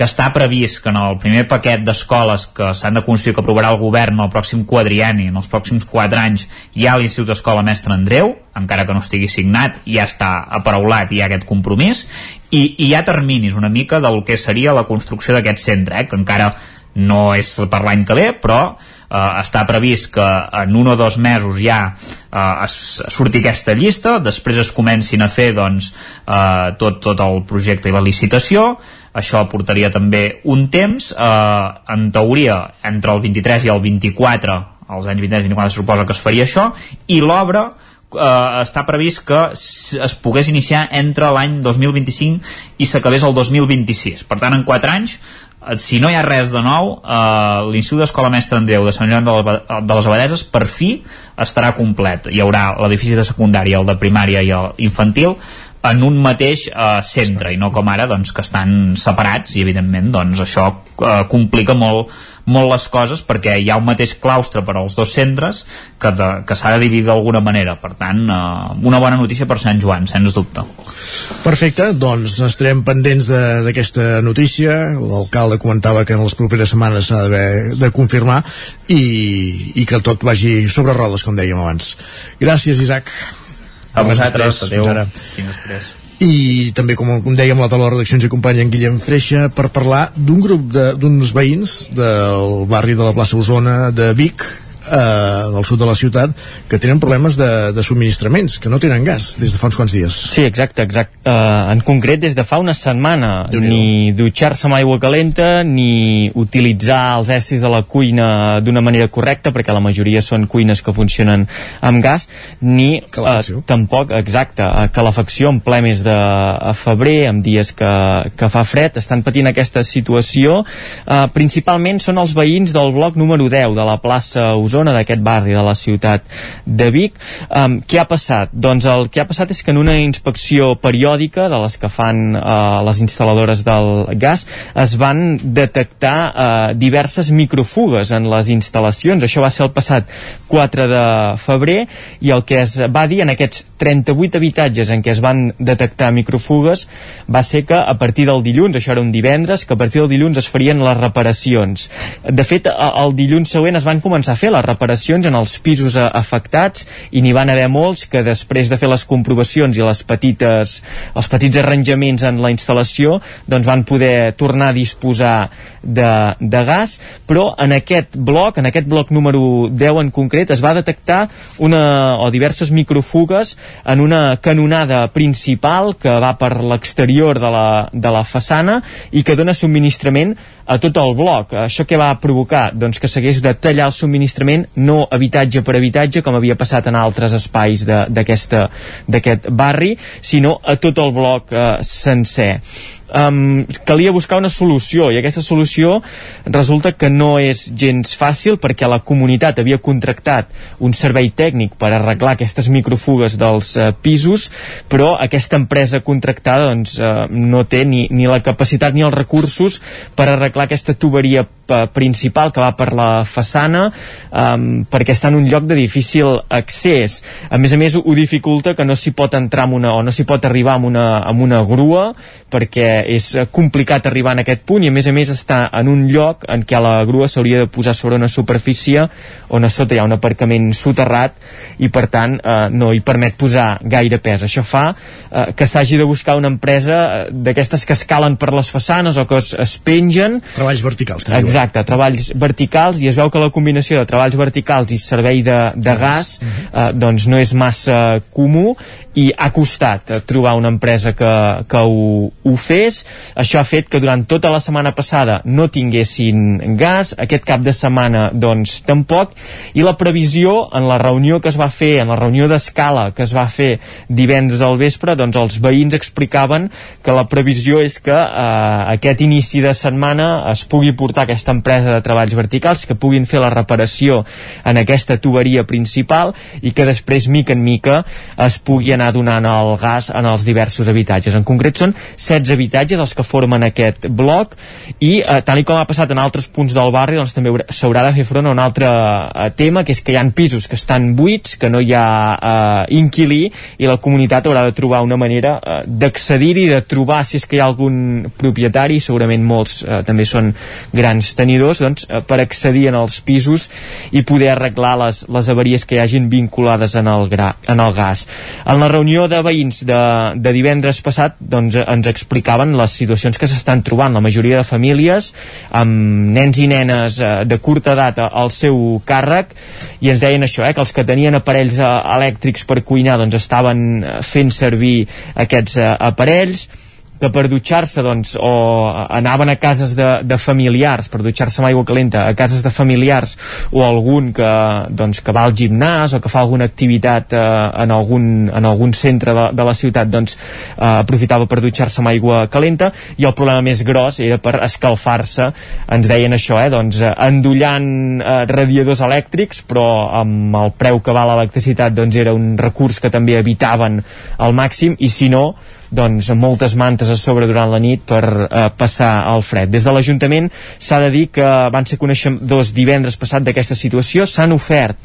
[SPEAKER 9] que està previst que en el primer paquet d'escoles que s'han de construir que aprovarà el govern el pròxim quadrienni, en els pròxims 4 anys, hi ha l'Institut Escola Mestre Andreu, encara que no estigui signat, ja està aparaulat hi ha aquest compromís, i, i hi ha terminis una mica del que seria la construcció d'aquest centre, eh, que encara no és per l'any que ve, però eh, està previst que en un o dos mesos ja eh, es surti aquesta llista, després es comencin a fer doncs, eh, tot, tot el projecte i la licitació, això portaria també un temps, eh, en teoria entre el 23 i el 24, els anys 23 i 24 suposa que es faria això, i l'obra eh, està previst que es pogués iniciar entre l'any 2025 i s'acabés el 2026. Per tant, en 4 anys Eh, si no hi ha res de nou, eh, l'Institut d'Escola Mestre Andreu de Sant Joan de, de les Abadeses per fi estarà complet. Hi haurà l'edifici de secundària, el de primària i el infantil en un mateix eh, centre i no com ara doncs, que estan separats i evidentment doncs, això eh, complica molt molt les coses perquè hi ha un mateix claustre per als dos centres que, de, que s'ha de dividir d'alguna manera. Per tant, eh, una bona notícia per Sant Joan, sens dubte.
[SPEAKER 1] Perfecte, doncs estarem pendents d'aquesta notícia. L'alcalde comentava que en les properes setmanes s'ha de confirmar i, i que tot vagi sobre rodes com dèiem abans. Gràcies Isaac
[SPEAKER 9] a vosaltres,
[SPEAKER 1] adéu.
[SPEAKER 9] Fins després
[SPEAKER 1] i també com, dèiem la taula de redaccions i companya en Guillem Freixa per parlar d'un grup d'uns veïns del barri de la plaça Osona de Vic eh, del sud de la ciutat que tenen problemes de, de subministraments, que no tenen gas des de fa uns quants dies.
[SPEAKER 31] Sí, exacte, exacte. Uh, en concret, des de fa una setmana, ni dutxar-se amb aigua calenta, ni utilitzar els estris de la cuina d'una manera correcta, perquè la majoria són cuines que funcionen amb gas, ni uh, tampoc, exacte, uh, calefacció en ple mes de febrer, amb dies que, que fa fred, estan patint aquesta situació. Uh, principalment són els veïns del bloc número 10 de la plaça Osona zona d'aquest barri de la ciutat de Vic. Um, què ha passat? Doncs el que ha passat és que en una inspecció periòdica de les que fan uh, les instal·ladores del gas es van detectar uh, diverses microfugues en les instal·lacions. Això va ser el passat 4 de febrer i el que es va dir en aquests 38 habitatges en què es van detectar microfugues va ser que a partir del dilluns, això era un divendres, que a partir del dilluns es farien les reparacions. De fet, el dilluns següent es van començar a fer les reparacions en els pisos afectats i n'hi van haver molts que després de fer les comprovacions i les petites, els petits arranjaments en la instal·lació doncs van poder tornar a disposar de, de gas, però en aquest bloc, en aquest bloc número 10 en concret, es va detectar una o diverses microfugues en una canonada principal que va per l'exterior de, la, de la façana i que dona subministrament a tot el bloc. Això què va provocar? Doncs que s'hagués de tallar el subministrament no habitatge per habitatge, com havia passat en altres espais d'aquest barri, sinó a tot el bloc eh, sencer um, calia buscar una solució i aquesta solució resulta que no és gens fàcil perquè la comunitat havia contractat un servei tècnic per arreglar aquestes microfugues dels uh, pisos però aquesta empresa contractada doncs, uh, no té ni, ni la capacitat ni els recursos per arreglar aquesta tuberia uh, principal que va per la façana um, perquè està en un lloc de difícil accés. A més a més ho dificulta que no s'hi pot entrar amb una, o no s'hi pot arribar amb una, amb una grua perquè és eh, complicat arribar en aquest punt i a més a més està en un lloc en què la grua s'hauria de posar sobre una superfície on a sota hi ha un aparcament soterrat i per tant eh, no hi permet posar gaire pes. Això fa eh, que s'hagi de buscar una empresa eh, d'aquestes que escalen per les façanes o que es, es pengen.
[SPEAKER 1] Treballs verticals.
[SPEAKER 31] Que Exacte, treballs verticals i es veu que la combinació de treballs verticals i servei de, de gas eh, doncs no és massa comú i ha costat eh, trobar una empresa que, que ho, ho fes això ha fet que durant tota la setmana passada no tinguessin gas aquest cap de setmana doncs tampoc i la previsió en la reunió que es va fer en la reunió d'escala que es va fer divendres al vespre doncs els veïns explicaven que la previsió és que eh, aquest inici de setmana es pugui portar aquesta empresa de treballs verticals que puguin fer la reparació en aquesta tuberia principal i que després mica en mica es pugui anar donant el gas en els diversos habitatges. En concret són 16 habitatges els que formen aquest bloc i eh, tal com ha passat en altres punts del barri doncs també s'haurà de fer front a un altre eh, tema que és que hi han pisos que estan buits, que no hi ha eh, inquilí i la comunitat haurà de trobar una manera eh, d'accedir-hi, de trobar si és que hi ha algun propietari, segurament molts eh, també són grans tenidors, doncs, eh, per accedir en els pisos i poder arreglar les, les avaries que hi hagin vinculades en el, gra, en el gas. En la reunió de veïns de, de divendres passat doncs, ens explicaven les situacions que s'estan trobant. La majoria de famílies amb nens i nenes eh, de curta edat al seu càrrec i ens deien això, eh, que els que tenien aparells eh, elèctrics per cuinar doncs estaven eh, fent servir aquests eh, aparells que per dutxar-se doncs, o anaven a cases de, de familiars per dutxar-se amb aigua calenta a cases de familiars o algun que, doncs, que va al gimnàs o que fa alguna activitat eh, en, algun, en algun centre de, de la ciutat doncs, eh, aprofitava per dutxar-se amb aigua calenta. I el problema més gros era per escalfar-se ens deien això, eh, doncs, endollant eh, radiadors elèctrics però amb el preu que va l'electricitat doncs era un recurs que també evitaven al màxim i si no doncs, moltes mantes a sobre durant la nit per eh, passar el fred. Des de l'Ajuntament s'ha de dir que van ser coneixedors divendres passat d'aquesta situació, s'han ofert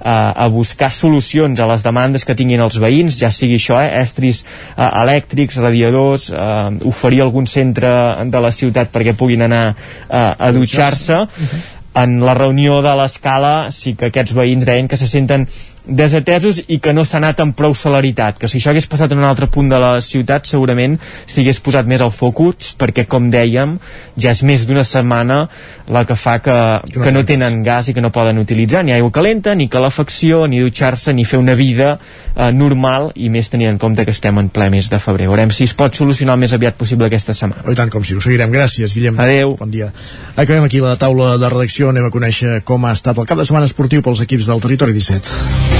[SPEAKER 31] eh, a buscar solucions a les demandes que tinguin els veïns, ja sigui això, eh, estris eh, elèctrics, radiadors, eh, oferir algun centre de la ciutat perquè puguin anar eh, a dutxar-se. En la reunió de l'escala sí que aquests veïns deien que se senten desatesos i que no s'ha anat amb prou celeritat que si això hagués passat en un altre punt de la ciutat segurament s'hagués posat més al focus perquè com dèiem ja és més d'una setmana la que fa que, que, que no tenen gas i que no poden utilitzar ni aigua calenta, ni calefacció ni dutxar-se, ni fer una vida eh, normal i més tenint en compte que estem en ple mes de febrer. Veurem si es pot solucionar el més aviat possible aquesta setmana.
[SPEAKER 1] Oh, I tant com si ho seguirem. Gràcies, Guillem.
[SPEAKER 31] Adeu.
[SPEAKER 1] Bon dia. Acabem aquí la taula de redacció. Anem a conèixer com ha estat el cap de setmana esportiu pels equips del Territori 17.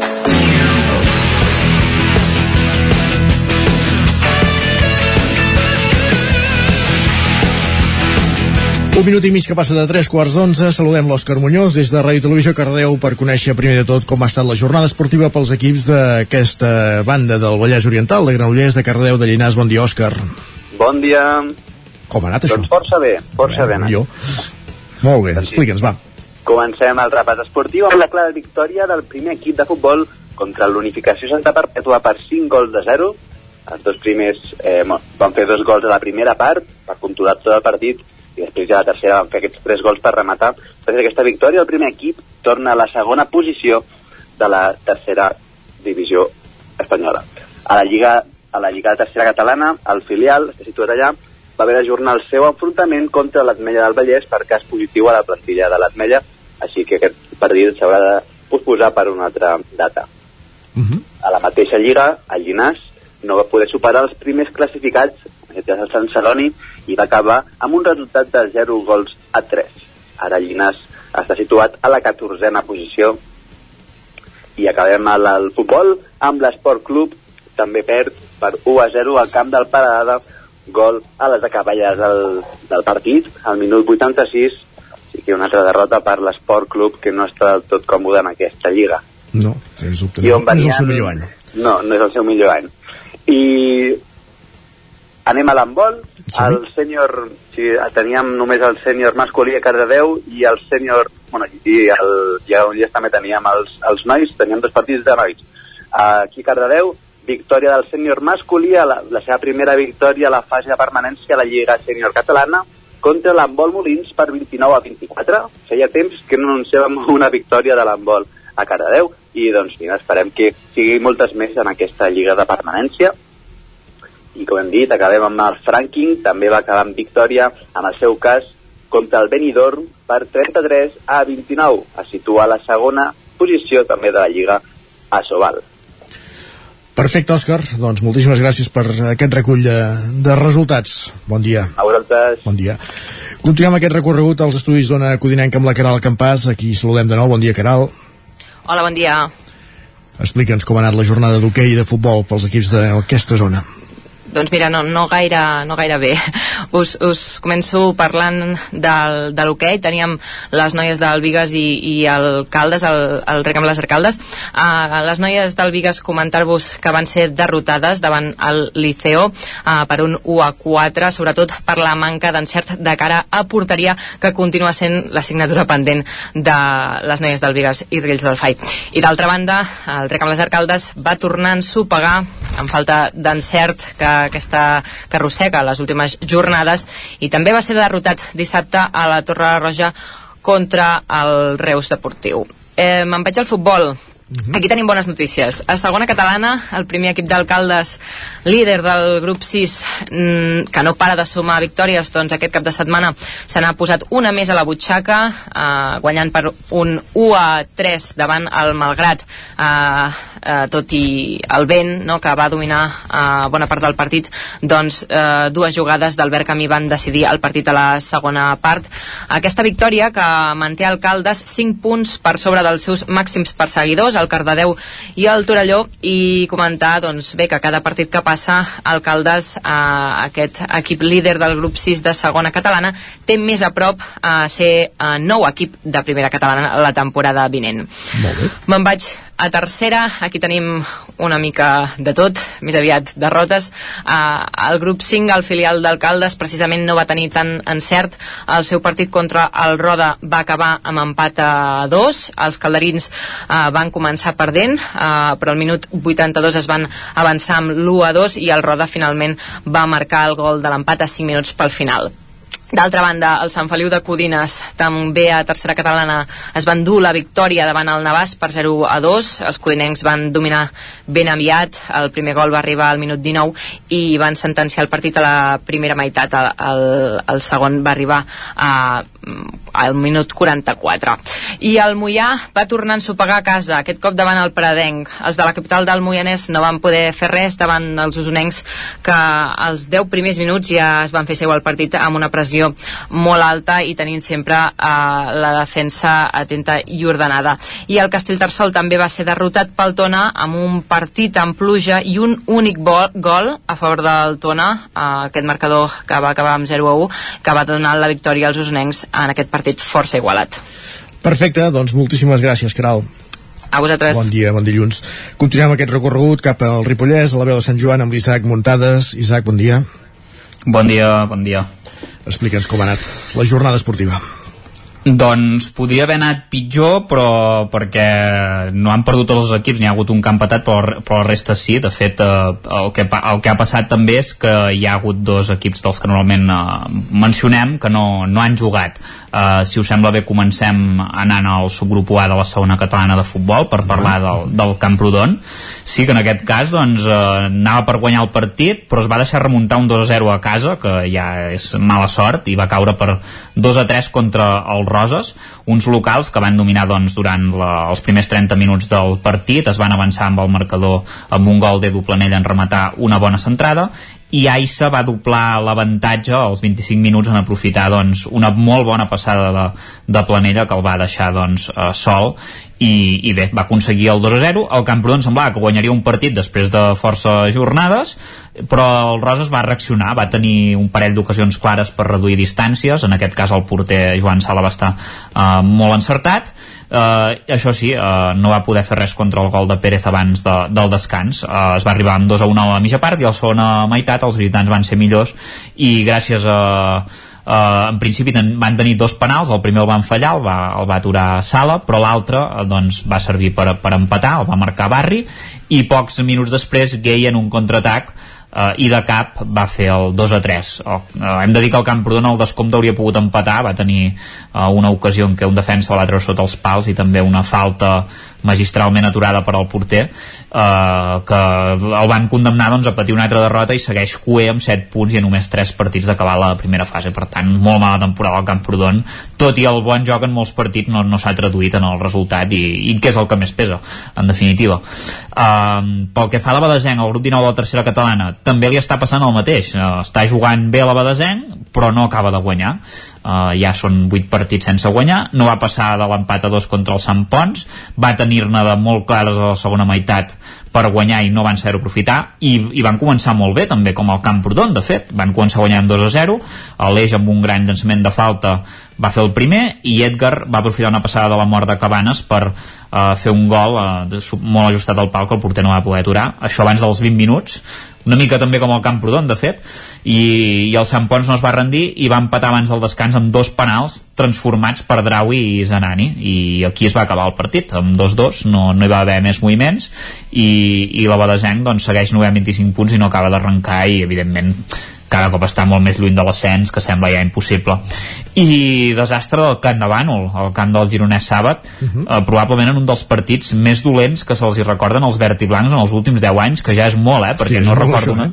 [SPEAKER 1] Un minut i mig que passa de 3 quarts d'onze. Saludem l'Òscar Muñoz des de Ràdio Televisió Cardeu per conèixer primer de tot com ha estat la jornada esportiva pels equips d'aquesta banda del Vallès Oriental, de Granollers, de Cardeu, de Llinars. Bon dia, Òscar.
[SPEAKER 32] Bon dia.
[SPEAKER 1] Com ha anat això?
[SPEAKER 32] Doncs força bé, força bé.
[SPEAKER 1] Jo. Molt bé, explica'ns, va.
[SPEAKER 32] Comencem el repàs esportiu amb la clara victòria del primer equip de futbol contra l'Unificació Santa Perpètua per 5 gols de 0. Els dos primers eh, van fer dos gols a la primera part per controlar tot el partit i després ja la tercera van fer aquests tres gols per rematar. Després d'aquesta victòria, el primer equip torna a la segona posició de la tercera divisió espanyola. A la Lliga, a la Lliga Tercera Catalana, el filial, està situat allà, va haver d'ajornar el seu enfrontament contra l'Atmella del Vallès per cas positiu a la plantilla de l'Atmella, així que aquest partit s'haurà de posposar per una altra data.
[SPEAKER 1] Uh -huh.
[SPEAKER 32] A la mateixa lliga, el Llinàs no va poder superar els primers classificats, aquest és el Sant Celoni, i va acabar amb un resultat de 0 gols a 3. Ara el Llinàs està situat a la 14a posició. I acabem al, al futbol amb l'Esport Club. També perd per 1 a 0 al camp del Parada gol a les acaballes del, del partit al minut 86 sí que una altra derrota per l'Esport Club que no està del tot còmode en aquesta lliga.
[SPEAKER 1] No, sens dubte.
[SPEAKER 32] I
[SPEAKER 1] No, no és el seu millor any.
[SPEAKER 32] no, no és el seu millor any. I anem a l'handbol el sènior, sí, teníem només el sènior masculí a Cardedeu i el sènior, bueno, i el, i a Granollers també teníem els, els nois, teníem dos partits de nois. Aquí a Cardedeu, victòria del sènior masculí, la, la seva primera victòria a la fase de permanència a la Lliga Sènior Catalana, contra l'handbol Molins per 29 a 24. Feia temps que no anunciàvem una victòria de l'handbol a Cardedeu i doncs mira, esperem que sigui moltes més en aquesta lliga de permanència i com hem dit, acabem amb el Franking, també va acabar amb victòria en el seu cas contra el Benidorm per 33 a 29, a situar la segona posició també de la Lliga a Sobal.
[SPEAKER 1] Perfecte, Òscar. Doncs moltíssimes gràcies per aquest recull de, de resultats. Bon dia.
[SPEAKER 32] A vosaltres.
[SPEAKER 1] Bon dia. Continuem aquest recorregut als estudis d'Ona Codinenca amb la Caral Campàs. Aquí saludem de nou. Bon dia, Caral.
[SPEAKER 7] Hola, bon dia.
[SPEAKER 1] Explica'ns com ha anat la jornada d'hoquei i de futbol pels equips d'aquesta zona.
[SPEAKER 7] Doncs mira, no, no, gaire, no gaire bé. Us, us començo parlant del, de l'hoquei. Teníem les noies del Vigues i, i el Caldes, el, el rec amb les Arcaldes. Uh, les noies del Vigues comentar-vos que van ser derrotades davant el Liceo uh, per un 1 a 4, sobretot per la manca d'encert de cara a porteria que continua sent l'assignatura pendent de les noies del Vigues i Rills del Fai. I d'altra banda, el rec amb les Arcaldes va tornar a ensopegar amb falta d'encert que aquesta que arrossega les últimes jornades i també va ser derrotat dissabte a la Torre Roja contra el Reus Deportiu. Eh, Me'n vaig al futbol. -huh. Aquí tenim bones notícies. A segona catalana, el primer equip d'alcaldes, líder del grup 6, mm, que no para de sumar victòries, doncs aquest cap de setmana se n'ha posat una més a la butxaca, eh, guanyant per un 1 a 3 davant el Malgrat, eh, eh, tot i el vent, no, que va dominar eh, bona part del partit, doncs eh, dues jugades d'Albert Camí van decidir el partit a la segona part. Aquesta victòria que manté alcaldes 5 punts per sobre dels seus màxims perseguidors, el Cardedeu i el Torelló i comentar doncs, bé que cada partit que passa Alcaldes, eh, aquest equip líder del grup 6 de segona catalana té més a prop a eh, ser eh, nou equip de primera catalana la temporada vinent. Me'n vaig a tercera, aquí tenim una mica de tot, més aviat derrotes. Uh, el grup 5, el filial d'Alcaldes, precisament no va tenir tant encert. El seu partit contra el Roda va acabar amb empat a 2. Els calderins uh, van començar perdent, uh, però al minut 82 es van avançar amb l'1 a 2 i el Roda finalment va marcar el gol de l'empat a 5 minuts pel final. D'altra banda, el Sant Feliu de Codines, també a tercera catalana, es van dur la victòria davant el Navàs per 0 a 2. Els codinencs van dominar ben aviat. El primer gol va arribar al minut 19 i van sentenciar el partit a la primera meitat. El, el, el segon va arribar a, al minut 44. I el Mollà va tornar a ensopegar a casa, aquest cop davant el Pradenc. Els de la capital del Moianès no van poder fer res davant els usonencs que als 10 primers minuts ja es van fer seu el partit amb una pressió pressió molt alta i tenint sempre eh, la defensa atenta i ordenada. I el Castellterçol també va ser derrotat pel Tona amb un partit en pluja i un únic gol, gol a favor del Tona, eh, aquest marcador que va acabar amb 0 a 1, que va donar la victòria als usonencs en aquest partit força igualat.
[SPEAKER 1] Perfecte, doncs moltíssimes gràcies, Caral.
[SPEAKER 7] A vosaltres.
[SPEAKER 1] Bon dia, bon dilluns. Continuem aquest recorregut cap al Ripollès, a la veu de Sant Joan, amb l'Isaac Muntades. Isaac, bon dia.
[SPEAKER 9] Bon dia, bon dia.
[SPEAKER 1] Explica'ns com ha anat la jornada esportiva.
[SPEAKER 9] Doncs podria haver anat pitjor, però perquè no han perdut tots els equips, n'hi ha hagut un camp patat, però, però la resta sí. De fet, eh, el, que, el que ha passat també és que hi ha hagut dos equips dels que normalment eh, mencionem que no, no han jugat. Uh, si us sembla bé comencem anant al subgrup A de la segona catalana de futbol per parlar del, del Camprodon sí que en aquest cas doncs, uh, anava per guanyar el partit però es va deixar remuntar un 2 a 0 a casa que ja és mala sort i va caure per 2 a 3 contra els Roses uns locals que van dominar doncs, durant la, els primers 30 minuts del partit es van avançar amb el marcador amb un gol d'Edu Planell en rematar una bona centrada i Aissa va doblar l'avantatge als 25 minuts en aprofitar doncs, una molt bona passada de, de Planella que el va deixar doncs, eh, sol i, i bé, va aconseguir el 2-0 el Camprodon semblava que guanyaria un partit després de força jornades però el Roses va reaccionar va tenir un parell d'ocasions clares per reduir distàncies. En aquest cas el porter Joan Sala va estar eh, molt encertat. Uh, això sí, uh, no va poder fer res contra el gol de Pérez abans de, del descans. Uh, es va arribar amb 2 a 1 a la mitja part i a la segona meitat els visitants van ser millors i gràcies a Uh, en principi van tenir dos penals, el primer el van fallar, el va, el va aturar Sala, però l'altre uh, doncs, va servir per, per empatar, el va marcar Barri, i pocs minuts després Gay en un contraatac uh, i de cap va fer el 2 a 3 oh, uh, hem de dir que el Camprodon el descompte hauria pogut empatar, va tenir uh, una ocasió en què un defensa treure sota els pals i també una falta magistralment aturada per al porter eh, que el van condemnar doncs, a patir una altra derrota i segueix cué amb 7 punts i a només 3 partits d'acabar la primera fase. Per tant, molt mala temporada al Camprodon. Tot i el bon joc en molts partits no, no s'ha traduït en el resultat i, i què és el que més pesa, en definitiva. Eh, pel que fa a la Badesenc el grup 19 de la tercera catalana també li està passant el mateix. Uh, està jugant bé la Badesenc però no acaba de guanyar uh, ja són 8 partits sense guanyar. No va passar de l'empat a 2 contra el Sant Pons va tenir-ne de molt clares a la segona meitat per guanyar i no van saber aprofitar. I, i van començar molt bé també com el Camprodon de fet, van començar guanyant 2 a 0 l'Eix amb un gran llançament de falta va fer el primer i Edgar va aprofitar una passada de la mort de Cabanes per uh, fer un gol de, molt ajustat al pal que el porter no va poder aturar. Això abans dels 20 minuts una mica també com el Camprodon de fet i, i el Sant Pons no es va rendir i va empatar abans del descans amb dos penals transformats per Draui i Zanani i aquí es va acabar el partit amb 2-2, no, no hi va haver més moviments i, i la Badesenc doncs, segueix 9 25 punts i no acaba d'arrencar i evidentment cada cop està molt més lluny de l'ascens que sembla ja impossible i desastre del Camp de Bànol el camp del Gironès Sàbat uh -huh. eh, probablement en un dels partits més dolents que se'ls hi recorden els verd i blancs en els últims 10 anys que ja és molt eh, perquè
[SPEAKER 1] Hosti,
[SPEAKER 9] no recordo
[SPEAKER 1] això,
[SPEAKER 9] una...
[SPEAKER 1] eh?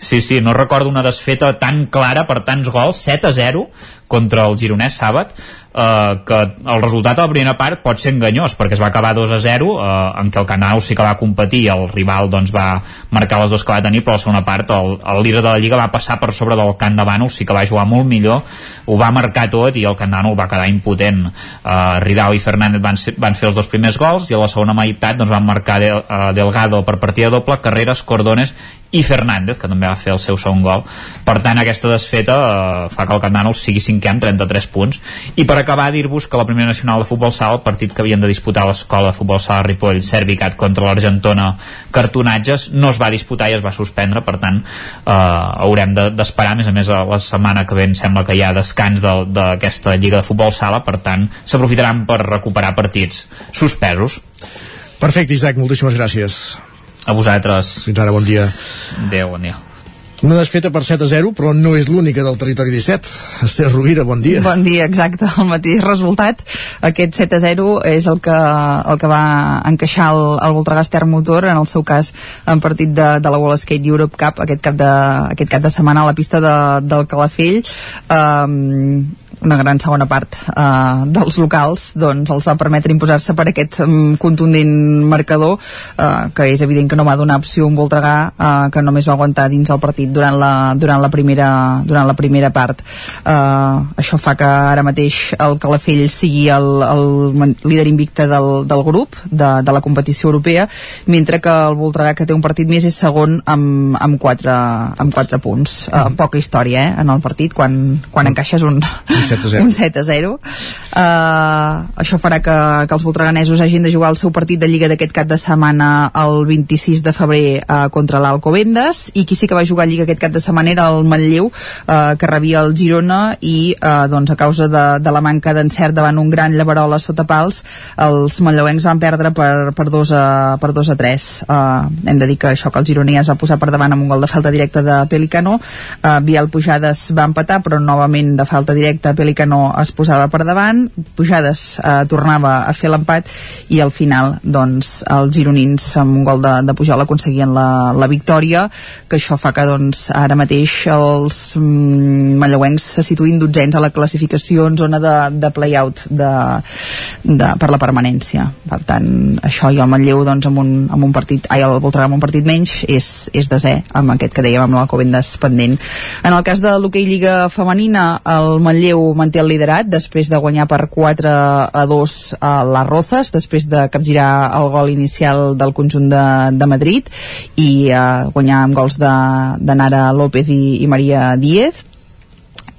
[SPEAKER 9] Sí, sí, no recordo una desfeta tan clara per tants gols, 7 a 0 contra el Gironès Sàbat eh, que el resultat a la primera part pot ser enganyós perquè es va acabar 2 a 0 eh, en què el Canau sí que va competir el rival doncs, va marcar les dos que va tenir però la segona part el, el líder de la Lliga va passar per sobre del de Bànol sí que va jugar molt millor ho va marcar tot i el de Bànol va quedar impotent eh, Ridao i Fernández van, ser, van fer els dos primers gols i a la segona meitat doncs, van marcar Del, uh, Delgado per partida doble Carreras, Cordones i Fernández, que també va fer el seu segon gol. Per tant, aquesta desfeta eh, fa que el Candano sigui cinquè amb 33 punts. I per acabar, dir-vos que la primera nacional de futbol sala, el partit que havien de disputar l'escola de futbol sala Ripoll, Servicat contra l'Argentona Cartonatges, no es va disputar i es va suspendre, per tant, eh, haurem d'esperar, de, a més a més, a la setmana que ve em sembla que hi ha descans d'aquesta Lliga de Futbol Sala, per tant, s'aprofitaran per recuperar partits suspesos.
[SPEAKER 1] Perfecte, Isaac, moltíssimes gràcies.
[SPEAKER 9] A vosaltres.
[SPEAKER 1] Fins ara, bon dia.
[SPEAKER 9] Adéu, bon dia.
[SPEAKER 1] Una desfeta per 7 a 0, però no és l'única del territori 17. Esther Rovira, bon dia.
[SPEAKER 33] Bon dia, exacte, el mateix resultat. Aquest 7 a 0 és el que, el que va encaixar el, el Voltregà Ester Motor, en el seu cas en partit de, de la Wall Skate Europe Cup, aquest cap de, aquest cap de setmana a la pista de, del Calafell. Um, una gran segona part uh, dels locals doncs els va permetre imposar-se per aquest um, contundent marcador uh, que és evident que no va donar opció un Voltregà uh, que només va aguantar dins el partit durant la, durant la, primera, durant la primera part. Uh, això fa que ara mateix el Calafell sigui el, el líder invicte del, del grup de, de la competició europea mentre que el Voltregà que té un partit més és segon amb, amb, quatre, amb quatre punts. Uh, poca història eh, en el partit quan, quan encaixes un,
[SPEAKER 1] un 7 a 0.
[SPEAKER 33] Un 7 a 0. Uh, això farà que, que els voltreganesos hagin de jugar el seu partit de Lliga d'aquest cap de setmana el 26 de febrer uh, contra l'Alcobendes i qui sí que va jugar Lliga aquest cap de setmana era el Manlleu uh, que rebia el Girona i uh, doncs a causa de, de la manca d'encert davant un gran llevarola sota pals els manlleuencs van perdre per, per, 2 a, per 2 a 3 uh, hem de dir que això que el Girona ja es va posar per davant amb un gol de falta directa de Pelicano uh, Vial Pujades va empatar però novament de falta directa Pelicano es posava per davant Pujades eh, tornava a fer l'empat i al final doncs els gironins amb un gol de, de Pujol aconseguien la, la victòria que això fa que doncs ara mateix els mm, se situïn dotzens a la classificació en zona de, de play-out de, de, per la permanència. Per tant això i el Manlleu doncs amb un, amb un partit, ai el Voltregà amb un partit menys és, és desè amb aquest que dèiem amb l'Alcobendes pendent. En el cas de l'hoquei Lliga Femenina el Manlleu manté el liderat després de guanyar per 4 a 2 a les Rozas, després de capgirar el gol inicial del conjunt de, de Madrid i eh, guanyar amb gols de, de Nara López i, i Maria Díez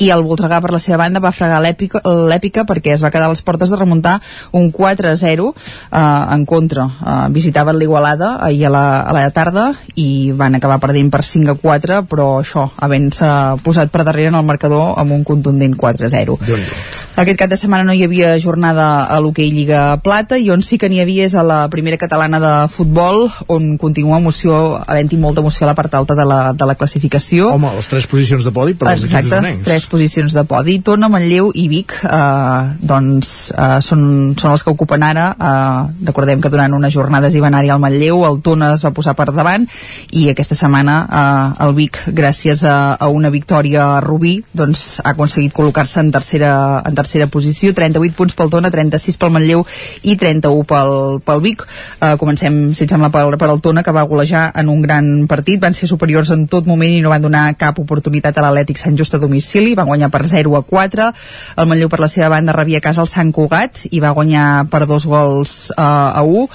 [SPEAKER 33] i el Voltregà per la seva banda va fregar l'èpica perquè es va quedar a les portes de remuntar un 4-0 eh, en contra. Eh, visitaven l'Igualada ahir a la, a la tarda i van acabar perdent per 5-4 però això, havent-se posat per darrere en el marcador amb un contundent 4-0 aquest cap de setmana no hi havia jornada a l'hoquei Lliga Plata i on sí que n'hi havia és a la primera catalana de futbol on continua emoció, havent-hi molta emoció a la part alta de la, de la classificació.
[SPEAKER 1] Home, les tres posicions de podi per als equips usonencs.
[SPEAKER 33] tres posicions de podi. Tona, Manlleu i Vic eh, doncs eh, són, són els que ocupen ara. Eh, recordem que durant unes jornades hi va anar-hi al Manlleu, el Tona es va posar per davant i aquesta setmana eh, el Vic, gràcies a, a una victòria a Rubí, doncs ha aconseguit col·locar-se en tercera, en tercera posició, 38 punts pel Tona, 36 pel Manlleu i 31 pel, pel Vic. Uh, comencem, si et sembla, per, per el Tona, que va golejar en un gran partit, van ser superiors en tot moment i no van donar cap oportunitat a l'Atlètic Sant Just a domicili, van guanyar per 0 a 4, el Manlleu per la seva banda rebia a casa el Sant Cugat i va guanyar per dos gols uh, a 1,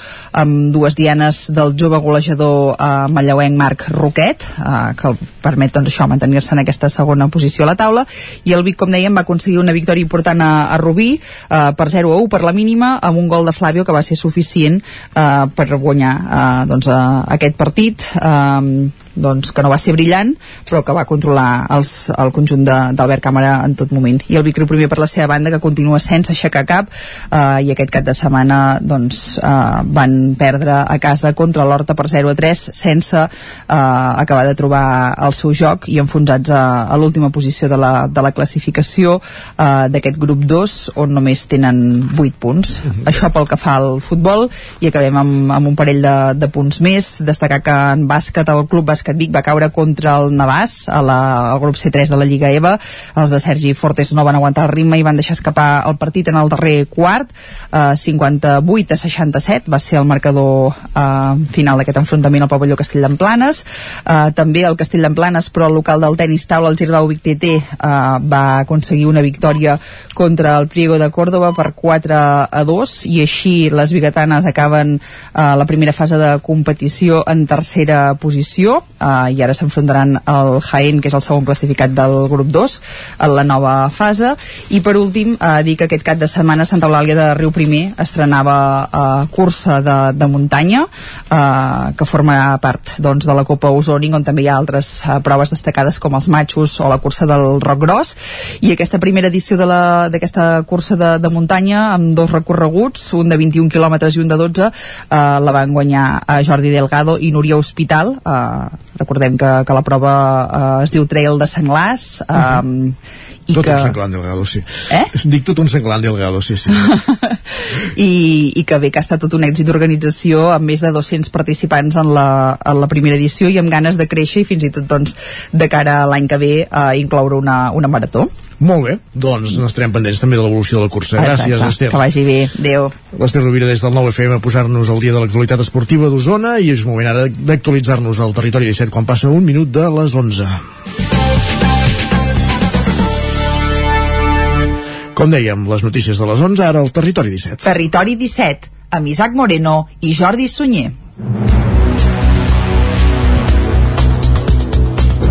[SPEAKER 33] amb dues dianes del jove golejador uh, mallauenc Marc Roquet, uh, que permet doncs, això mantenir-se en aquesta segona posició a la taula, i el Vic, com dèiem, va aconseguir una victòria important a, a Rubí uh, per 0 a 1 per la mínima, amb un gol de Flavio que va ser suficient uh, per guanyar uh, doncs, uh, aquest partit. Uh, doncs, que no va ser brillant, però que va controlar els, el conjunt d'Albert Càmera en tot moment. I el Vic primer per la seva banda, que continua sense aixecar cap, eh, i aquest cap de setmana doncs, eh, van perdre a casa contra l'Horta per 0 a 3, sense eh, acabar de trobar el seu joc i enfonsats a, a l'última posició de la, de la classificació eh, d'aquest grup 2, on només tenen 8 punts. Mm -hmm. Això pel que fa al futbol, i acabem amb, amb un parell de, de punts més. Destacar que en bàsquet el club bàsquet Bàsquet Vic va caure contra el Navàs a la, al grup C3 de la Lliga EVA els de Sergi Fortes no van aguantar el ritme i van deixar escapar el partit en el darrer quart. Eh, 58 a 67 va ser el marcador eh, final d'aquest enfrontament al pavelló Castell d'Emplanes eh, també el Castell d'Emplanes però el local del tenis taula el Girbau Vic TT eh, va aconseguir una victòria contra el Priego de Córdoba per 4 a 2 i així les bigatanes acaben eh, la primera fase de competició en tercera posició uh, i ara s'enfrontaran al Jaén, que és el segon classificat del grup 2, en la nova fase. I per últim, uh, dir que aquest cap de setmana Santa Eulàlia de Riu Primer estrenava uh, cursa de, de muntanya, uh, que forma part doncs, de la Copa Osoning, on també hi ha altres uh, proves destacades com els matxos o la cursa del Roc Gros. I aquesta primera edició d'aquesta cursa de, de muntanya, amb dos recorreguts, un de 21 quilòmetres i un de 12, uh, la van guanyar a Jordi Delgado i Núria Hospital, uh, recordem que, que la prova eh, es diu Trail de Senglars eh, uh -huh.
[SPEAKER 1] i tot que... un senglant delgado, sí.
[SPEAKER 33] Eh?
[SPEAKER 1] Dic tot un senglant delgado, sí, sí.
[SPEAKER 33] I, I que bé, que ha estat tot un èxit d'organització amb més de 200 participants en la, en la primera edició i amb ganes de créixer i fins i tot doncs, de cara a l'any que ve a eh, incloure una, una marató.
[SPEAKER 1] Molt bé, doncs n'estarem pendents també de l'evolució de la cursa. Gràcies,
[SPEAKER 33] Exacte,
[SPEAKER 1] Esther.
[SPEAKER 33] Que vagi bé, adeu.
[SPEAKER 1] L'Ester Rovira des del 9FM a posar-nos al dia de l'actualitat esportiva d'Osona i és moment ara d'actualitzar-nos al territori 17 quan passa un minut de les 11. Com dèiem, les notícies de les 11, ara al Territori 17.
[SPEAKER 33] Territori 17, amb Isaac Moreno i Jordi Sunyer.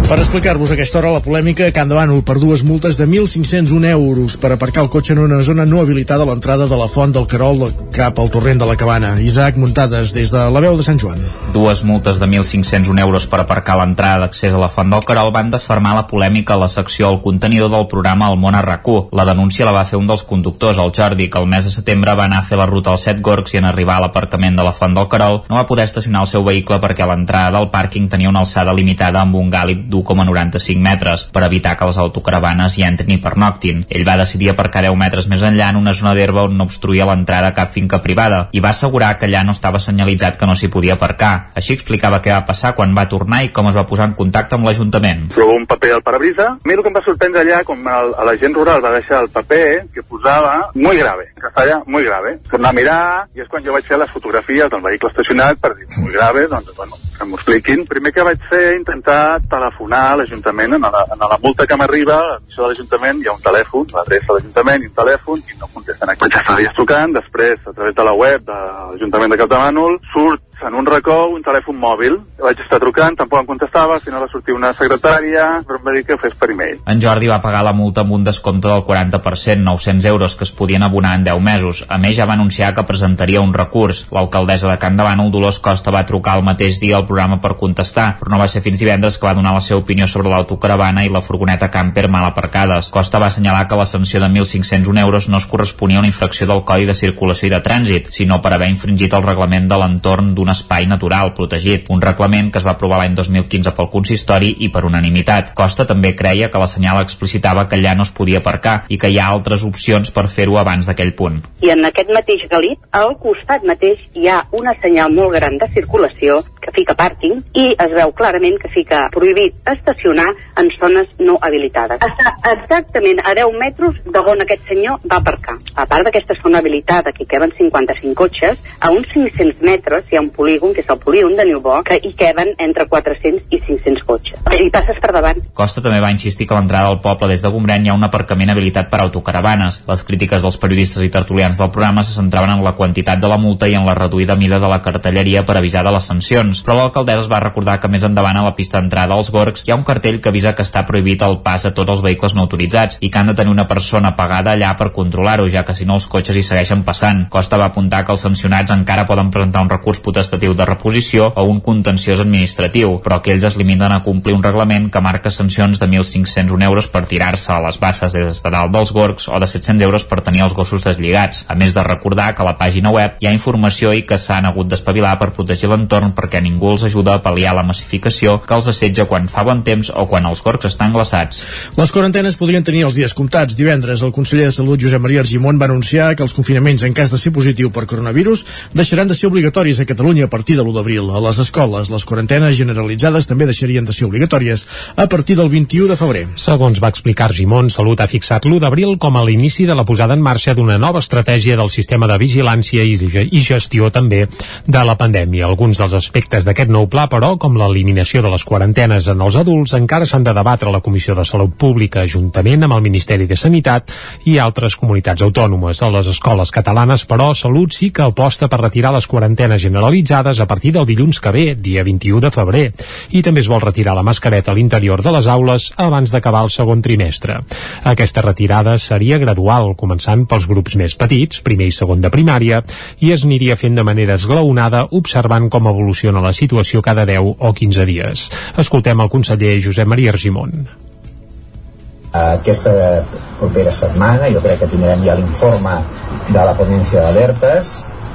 [SPEAKER 1] Per explicar-vos aquesta hora la polèmica a Can de per dues multes de 1.501 euros per aparcar el cotxe en una zona no habilitada a l'entrada de la font del Carol cap al torrent de la Cabana. Isaac Muntades, des de la veu de Sant Joan.
[SPEAKER 9] Dues multes de 1.501 euros per aparcar l'entrada d'accés a la font del Carol van desfermar la polèmica a la secció al contenidor del programa El món a rac La denúncia la va fer un dels conductors, el Jordi, que el mes de setembre va anar a fer la ruta als Set Gorgs i en arribar a l'aparcament de la font del Carol no va poder estacionar el seu vehicle perquè l'entrada del pàrquing tenia una alçada limitada amb un gàlib d'1,95 metres per evitar que les autocaravanes hi entrin i pernoctin. Ell va decidir aparcar 10 metres més enllà en una zona d'herba on no obstruïa l'entrada a cap finca privada i va assegurar que allà no estava senyalitzat que no s'hi podia aparcar. Així explicava què va passar quan va tornar i com es va posar en contacte amb l'Ajuntament.
[SPEAKER 34] Trobo un paper al parabrisa. A mi el que em va sorprendre allà, com el, a la gent rural va deixar el paper que posava muy grave, que estava muy grave. Tornar a mirar i és quan jo vaig fer les fotografies del vehicle estacionat per dir muy grave, doncs bueno, que m'ho expliquin. Primer que vaig fer intentar telefonar a l'Ajuntament, en, la, en la multa que m'arriba, a de l'Ajuntament hi ha un telèfon, l'adreça de l'Ajuntament i un telèfon, i no contesten. Vaig estar dies trucant, després, a través de la web de l'Ajuntament de Capdemànol, surt en un racó un telèfon mòbil. Vaig estar trucant, tampoc em contestava, al final va sortir una secretària, però em va dir que ho fes per e-mail.
[SPEAKER 9] En Jordi va pagar la multa amb un descompte del 40%, 900 euros, que es podien abonar en 10 mesos. A més, ja va anunciar que presentaria un recurs. L'alcaldessa de Can Davant, Dolors Costa, va trucar el mateix dia al programa per contestar, però no va ser fins divendres que va donar la seva opinió sobre l'autocaravana i la furgoneta camper mal aparcades. Costa va assenyalar que la sanció de 1.501 euros no es corresponia a una infracció del Codi de Circulació i de Trànsit, sinó per haver infringit el reglament de l'entorn d'un espai natural protegit, un reglament que es va aprovar l'any 2015 pel consistori i per unanimitat. Costa també creia que la senyal explicitava que allà no es podia aparcar i que hi ha altres opcions per fer-ho abans d'aquell punt.
[SPEAKER 35] I en aquest mateix galit, al costat mateix, hi ha una senyal molt gran de circulació que fica pàrquing i es veu clarament que fica prohibit estacionar en zones no habilitades. Està exactament a 10 metres d'on aquest senyor va aparcar. A part d'aquesta zona habilitada, que hi queben 55 cotxes, a uns 500 metres hi ha un polígon, que és el polígon de Niubó, que hi queben entre 400 i 500 cotxes. I passes per davant.
[SPEAKER 9] Costa també va insistir que a l'entrada del poble des de Gombrèn hi ha un aparcament habilitat per autocaravanes. Les crítiques dels periodistes i tertulians del programa se centraven en la quantitat de la multa i en la reduïda mida de la cartelleria per avisar de les sancions, però l'alcaldessa es va recordar que més endavant a la pista d'entrada als Gorgs hi ha un cartell que avisa que està prohibit el pas a tots els vehicles no autoritzats i que han de tenir una persona pagada allà per controlar-ho, ja que si no els cotxes hi segueixen passant. Costa va apuntar que els sancionats encara poden presentar un recurs potestatiu de reposició o un contenciós administratiu, però que ells es limiten a complir un reglament que marca sancions de 1.501 euros per tirar-se a les basses des de dalt dels gorgs o de 700 euros per tenir els gossos deslligats, a més de recordar que a la pàgina web hi ha informació i que s'han hagut d'espavilar per protegir l'entorn perquè ningú els ajuda a pal·liar la massificació que els assetja quan fa bon temps o quan els gorgs estan glaçats.
[SPEAKER 1] Les quarantenes podrien tenir els dies comptats. Divendres, el conseller de Salut, Josep Maria Argimon, va anunciar que els confinaments en cas de ser positiu per coronavirus deixaran de ser obligatoris a Catalunya a partir de l'1 d'abril. A les escoles, les quarantenes generalitzades també deixarien de ser obligatòries a partir del 21 de febrer.
[SPEAKER 4] Segons va explicar Argimon, Salut ha fixat l'1 d'abril com a l'inici de la posada en marxa d'una nova estratègia del sistema de vigilància i gestió també de la pandèmia. Alguns dels aspectes d'aquest nou pla, però, com l'eliminació de les quarantenes en els adults, encara s'han de debatre a la Comissió de Salut Pública, juntament amb el Ministeri de Sanitat i altres comunitats autònomes. A les escoles catalanes, però, Salut sí que aposta per retirar les quarantenes generalitzades a partir del dilluns que ve, dia 21 de febrer. I també es vol retirar la mascareta a l'interior de les aules abans d'acabar el segon trimestre. Aquesta retirada seria gradual, començant pels grups més petits, primer i segon de primària, i es aniria fent de manera esglaonada observant com evoluciona la situació cada 10 o 15 dies. Escoltem el conseller Josep Maria Argimon.
[SPEAKER 5] Aquesta propera setmana jo crec que tindrem ja l'informe de la ponència d'alertes,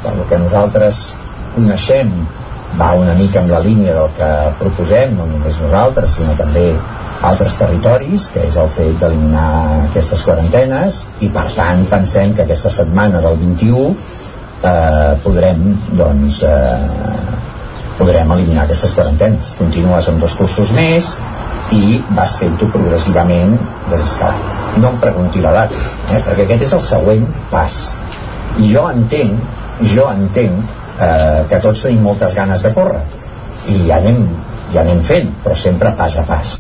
[SPEAKER 5] el que nosaltres coneixem va una mica en la línia del que proposem, no només nosaltres, sinó també altres territoris, que és el fet d'eliminar aquestes quarantenes, i per tant pensem que aquesta setmana del 21 eh, podrem, doncs, eh, podrem eliminar aquestes quarantenes. Continues amb dos cursos més i vas fent-ho progressivament desescalat. No em pregunti l'edat, eh, perquè aquest és el següent pas. I jo entenc, jo entenc eh, que tots tenim moltes ganes de córrer i ja anem, ja anem fent, però sempre pas a pas.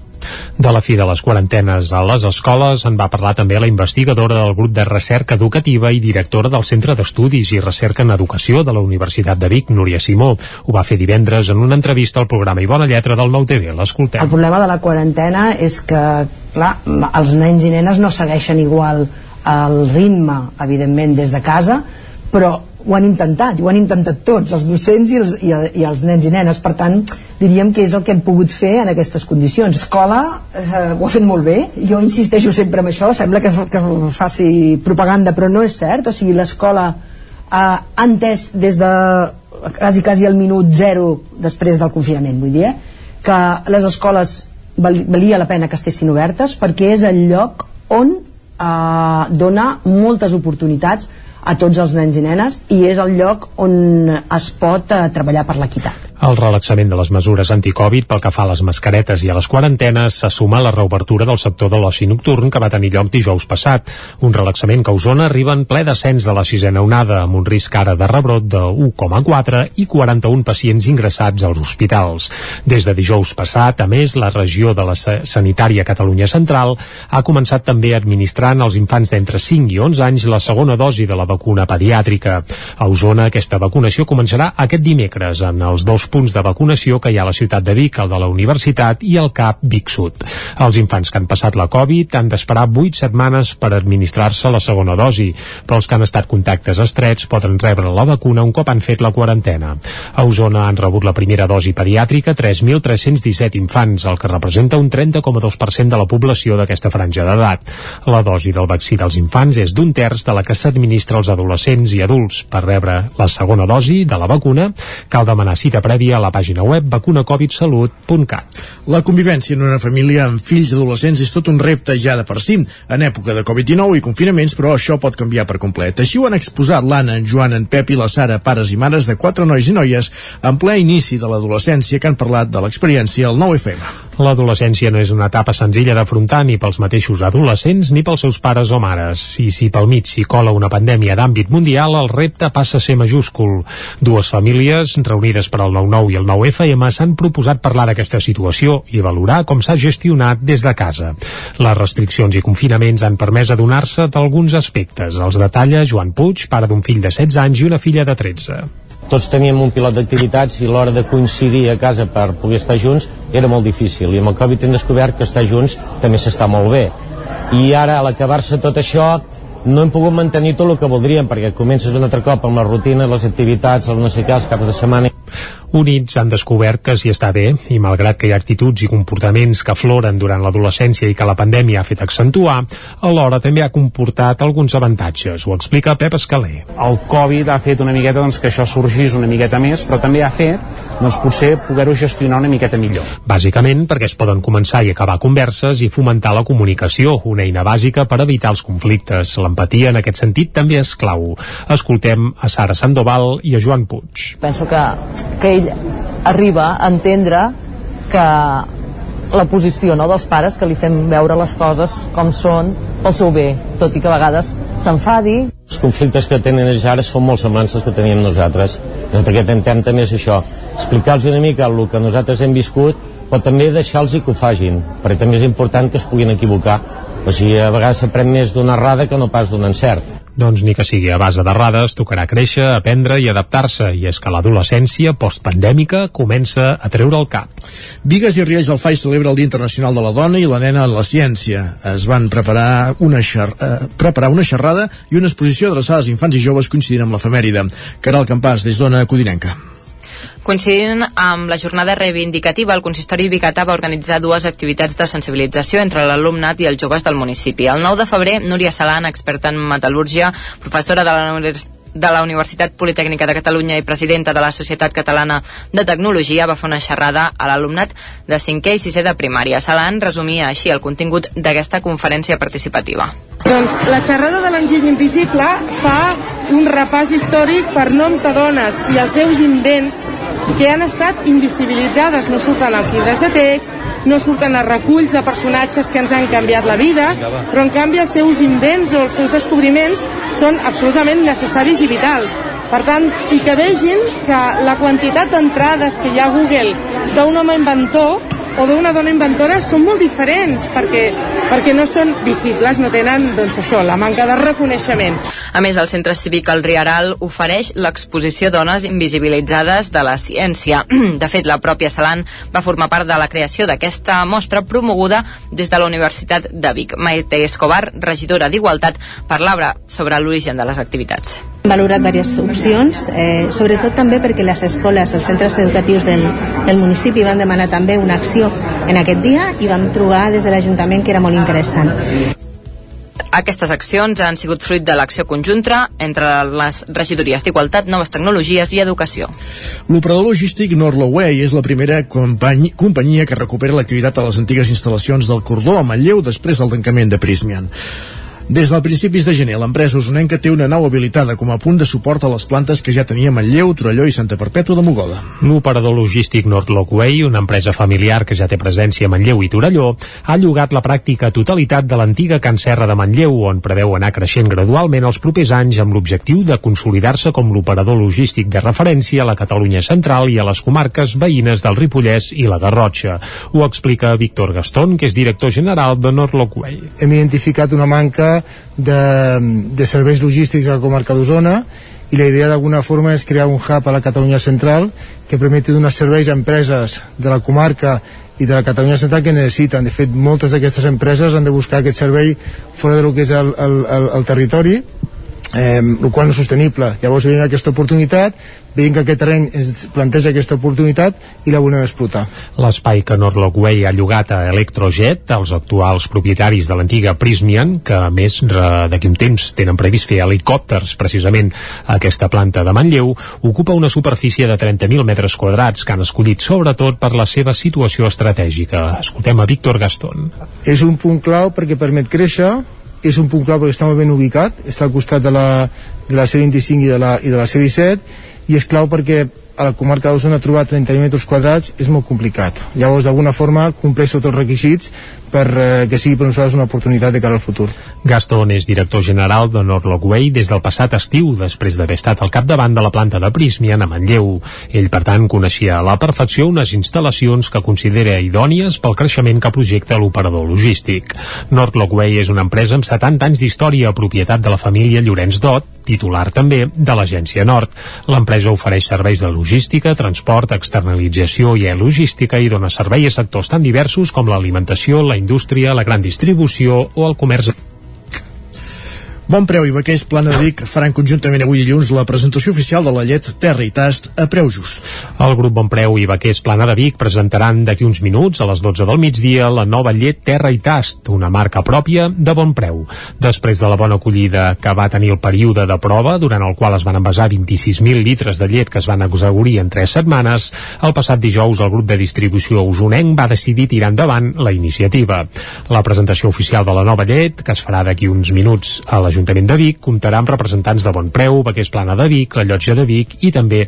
[SPEAKER 4] De la fi de les quarantenes a les escoles en va parlar també la investigadora del grup de recerca educativa i directora del Centre d'Estudis i Recerca en Educació de la Universitat de Vic, Núria Simó. Ho va fer divendres en una entrevista al programa I Bona Lletra del Nou TV. L'escoltem.
[SPEAKER 6] El problema de la quarantena és que, clar, els nens i nenes no segueixen igual el ritme, evidentment, des de casa, però ho han intentat, ho han intentat tots, els docents i els, i, i els nens i nenes, per tant, diríem que és el que hem pogut fer en aquestes condicions. Escola eh, ho ha fet molt bé, jo insisteixo sempre en això, sembla que, que faci propaganda, però no és cert, o sigui, l'escola ha entès des de quasi, quasi el minut zero després del confinament, vull dir, eh, que les escoles val, valia la pena que estessin obertes perquè és el lloc on eh, dona moltes oportunitats a tots els nens i nenes i és el lloc on es pot eh, treballar per l'equitat.
[SPEAKER 4] El relaxament de les mesures anticovid pel que fa a les mascaretes i a les quarantenes se suma a la reobertura del sector de l'oci nocturn que va tenir lloc dijous passat. Un relaxament que a Osona arriba en ple descens de la sisena onada, amb un risc ara de rebrot de 1,4 i 41 pacients ingressats als hospitals. Des de dijous passat, a més, la regió de la sanitària Catalunya Central ha començat també administrant als infants d'entre 5 i 11 anys la segona dosi de la vacuna pediàtrica. A Osona aquesta vacunació començarà aquest dimecres en els dos punts de vacunació que hi ha a la ciutat de Vic, el de la Universitat i el CAP Vic Sud. Els infants que han passat la Covid han d'esperar 8 setmanes per administrar-se la segona dosi, però els que han estat contactes estrets poden rebre la vacuna un cop han fet la quarantena. A Osona han rebut la primera dosi pediàtrica 3.317 infants, el que representa un 30,2% de la població d'aquesta franja d'edat. La dosi del vaccí dels infants és d'un terç de la que s'administra als adolescents i adults. Per rebre la segona dosi de la vacuna cal demanar cita prèvia a la pàgina web vacunacovidsalut.cat.
[SPEAKER 1] La convivència en una família amb fills adolescents és tot un repte ja de per si, en època de Covid-19 i confinaments, però això pot canviar per complet. Així ho han exposat l'Anna, en Joan, en Pep i la Sara, pares i mares de quatre nois i noies en ple inici de l'adolescència que han parlat de l'experiència al 9FM.
[SPEAKER 4] L'adolescència no és una etapa senzilla d'afrontar ni pels mateixos adolescents ni pels seus pares o mares. I si pel mig s'hi cola una pandèmia d'àmbit mundial, el repte passa a ser majúscul. Dues famílies, reunides per al 9-9 i el 9FM, s'han proposat parlar d'aquesta situació i valorar com s'ha gestionat des de casa. Les restriccions i confinaments han permès adonar-se d'alguns aspectes. Els detalla Joan Puig, pare d'un fill de 16 anys i una filla de 13
[SPEAKER 12] tots teníem un pilot d'activitats i l'hora de coincidir a casa per poder estar junts era molt difícil. I amb el Covid hem descobert que estar junts també s'està molt bé. I ara a l'acabar-se tot això no hem pogut mantenir tot el que voldríem perquè comences un altre cop amb la rutina, les activitats, els no sé què, els caps de setmana
[SPEAKER 4] Units han descobert que s'hi està bé i malgrat que hi ha actituds i comportaments que afloren durant l'adolescència i que la pandèmia ha fet accentuar, alhora també ha comportat alguns avantatges. Ho explica Pep Escaler.
[SPEAKER 13] El Covid ha fet una miqueta doncs, que això sorgís una miqueta més, però també ha fet doncs, potser poder-ho gestionar una miqueta millor.
[SPEAKER 4] Bàsicament perquè es poden començar i acabar converses i fomentar la comunicació, una eina bàsica per evitar els conflictes. L'empatia en aquest sentit també és clau. Escoltem a Sara Sandoval i a Joan Puig.
[SPEAKER 14] Penso que, que ell arriba a entendre que la posició no, dels pares que li fem veure les coses com són pel seu bé, tot i que a vegades s'enfadi.
[SPEAKER 12] Els conflictes que tenen ells ara són molt semblants als que teníem nosaltres. El que intentem també és això, explicar-los una mica el que nosaltres hem viscut, però també deixar-los que ho fagin, perquè també és important que es puguin equivocar. O sigui, a vegades s'aprèn més d'una errada que no pas d'un encert.
[SPEAKER 4] Doncs ni que sigui a base d'errades, tocarà créixer, aprendre i adaptar-se, i és que l'adolescència postpandèmica comença a treure el cap.
[SPEAKER 1] Vigues i Riells del FAI celebra el Dia Internacional de la Dona i la Nena en la Ciència. Es van preparar una, xer eh, preparar una xerrada i una exposició adreçada als infants i joves coincidint amb l'efemèride. Caral Campàs, des d'Ona Codinenca.
[SPEAKER 7] Coincidint amb la jornada reivindicativa, el consistori Bicata va organitzar dues activitats de sensibilització entre l'alumnat i els joves del municipi. El 9 de febrer, Núria Salan, experta en metal·lúrgia, professora de la Universitat de la Universitat Politècnica de Catalunya i presidenta de la Societat Catalana de Tecnologia va fer una xerrada a l'alumnat de 5è i 6è de primària. Salan resumia així el contingut d'aquesta conferència participativa.
[SPEAKER 34] Doncs la xerrada de l'enginy invisible fa un repàs històric per noms de dones i els seus invents que han estat invisibilitzades, no surten als llibres de text, no surten a reculls de personatges que ens han canviat la vida, però en canvi els seus invents o els seus descobriments són absolutament necessaris i vitals. Per tant, i que vegin que la quantitat d'entrades que hi ha a Google d'un home inventor o d'una dona inventora són molt diferents perquè, perquè no són visibles, no tenen doncs això, la manca de reconeixement.
[SPEAKER 7] A més, el Centre Cívic El Riaral ofereix l'exposició Dones Invisibilitzades de la Ciència. De fet, la pròpia Salan va formar part de la creació d'aquesta mostra promoguda des de la Universitat de Vic. Maite Escobar, regidora d'Igualtat, parlava sobre l'origen de les activitats.
[SPEAKER 23] Hem valorat diverses opcions, eh, sobretot també perquè les escoles, els centres educatius del, del municipi van demanar també una acció en aquest dia i vam trobar des de l'Ajuntament que era molt interessant.
[SPEAKER 7] Aquestes accions han sigut fruit de l'acció conjunta entre les regidories d'Igualtat, Noves Tecnologies i Educació.
[SPEAKER 1] L'operador logístic Norloway és la primera company companyia que recupera l'activitat a les antigues instal·lacions del Cordó a Manlleu després del tancament de Prismian. Des del principis de gener, l'empresa usonenca té una nau habilitada com a punt de suport a les plantes que ja tenia Manlleu, Torelló i Santa Perpètua de Mogoda.
[SPEAKER 4] L'operador logístic Nordlockway, una empresa familiar que ja té presència a Manlleu i Torelló, ha llogat la pràctica totalitat de l'antiga Can Serra de Manlleu, on preveu anar creixent gradualment els propers anys amb l'objectiu de consolidar-se com l'operador logístic de referència a la Catalunya central i a les comarques veïnes del Ripollès i la Garrotxa. Ho explica Víctor Gastón, que és director general de Nordlockway.
[SPEAKER 24] Hem identificat una manca de, de serveis logístics a la comarca d'Osona i la idea d'alguna forma és crear un hub a la Catalunya central que permeti donar serveis a empreses de la comarca i de la Catalunya central que necessiten. De fet, moltes d'aquestes empreses han de buscar aquest servei fora del que és el, el, el, el territori eh, el qual no és sostenible. Llavors veiem aquesta oportunitat, veiem que aquest terreny ens planteja aquesta oportunitat i la volem explotar.
[SPEAKER 4] L'espai que Norlock Way ha llogat a Electrojet, els actuals propietaris de l'antiga Prismian, que a més d'aquí un temps tenen previst fer helicòpters precisament a aquesta planta de Manlleu, ocupa una superfície de 30.000 metres quadrats que han escollit sobretot per la seva situació estratègica. Escoltem a Víctor Gaston.
[SPEAKER 24] És un punt clau perquè permet créixer, és un punt clau perquè està molt ben ubicat, està al costat de la, de la C25 i de la, i de la C17 i és clau perquè a la comarca d'Osona trobar 30 metres quadrats és molt complicat. Llavors, d'alguna forma, compleix tots els requisits per eh, que sigui per nosaltres una oportunitat de cara al futur.
[SPEAKER 4] Gaston és director general de Norlock Way des del passat estiu, després d'haver estat al capdavant de la planta de Prismian a Manlleu. Ell, per tant, coneixia a la perfecció unes instal·lacions que considera idònies pel creixement que projecta l'operador logístic. Norlock Way és una empresa amb 70 anys d'història, propietat de la família Llorenç Dot, titular també de l'Agència Nord. L'empresa ofereix serveis de logística, transport, externalització i e-logística i dona servei a sectors tan diversos com l'alimentació, la indústria, la gran distribució o el comerç
[SPEAKER 1] Bon preu i Vaquers Plana de Vic faran conjuntament avui dilluns la presentació oficial de la llet Terra i Tast a preu just.
[SPEAKER 4] El grup Bon Preu i Vaquers Plana de Vic presentaran d'aquí uns minuts, a les 12 del migdia, la nova llet Terra i Tast, una marca pròpia de bon preu. Després de la bona acollida que va tenir el període de prova, durant el qual es van envasar 26.000 litres de llet que es van exaurir en 3 setmanes, el passat dijous el grup de distribució usonenc va decidir tirar endavant la iniciativa. La presentació oficial de la nova llet, que es farà d'aquí uns minuts a l'Ajuntament l'Ajuntament de Vic comptarà amb representants de Bon Preu, Baquers Plana de Vic, la Llotja de Vic i també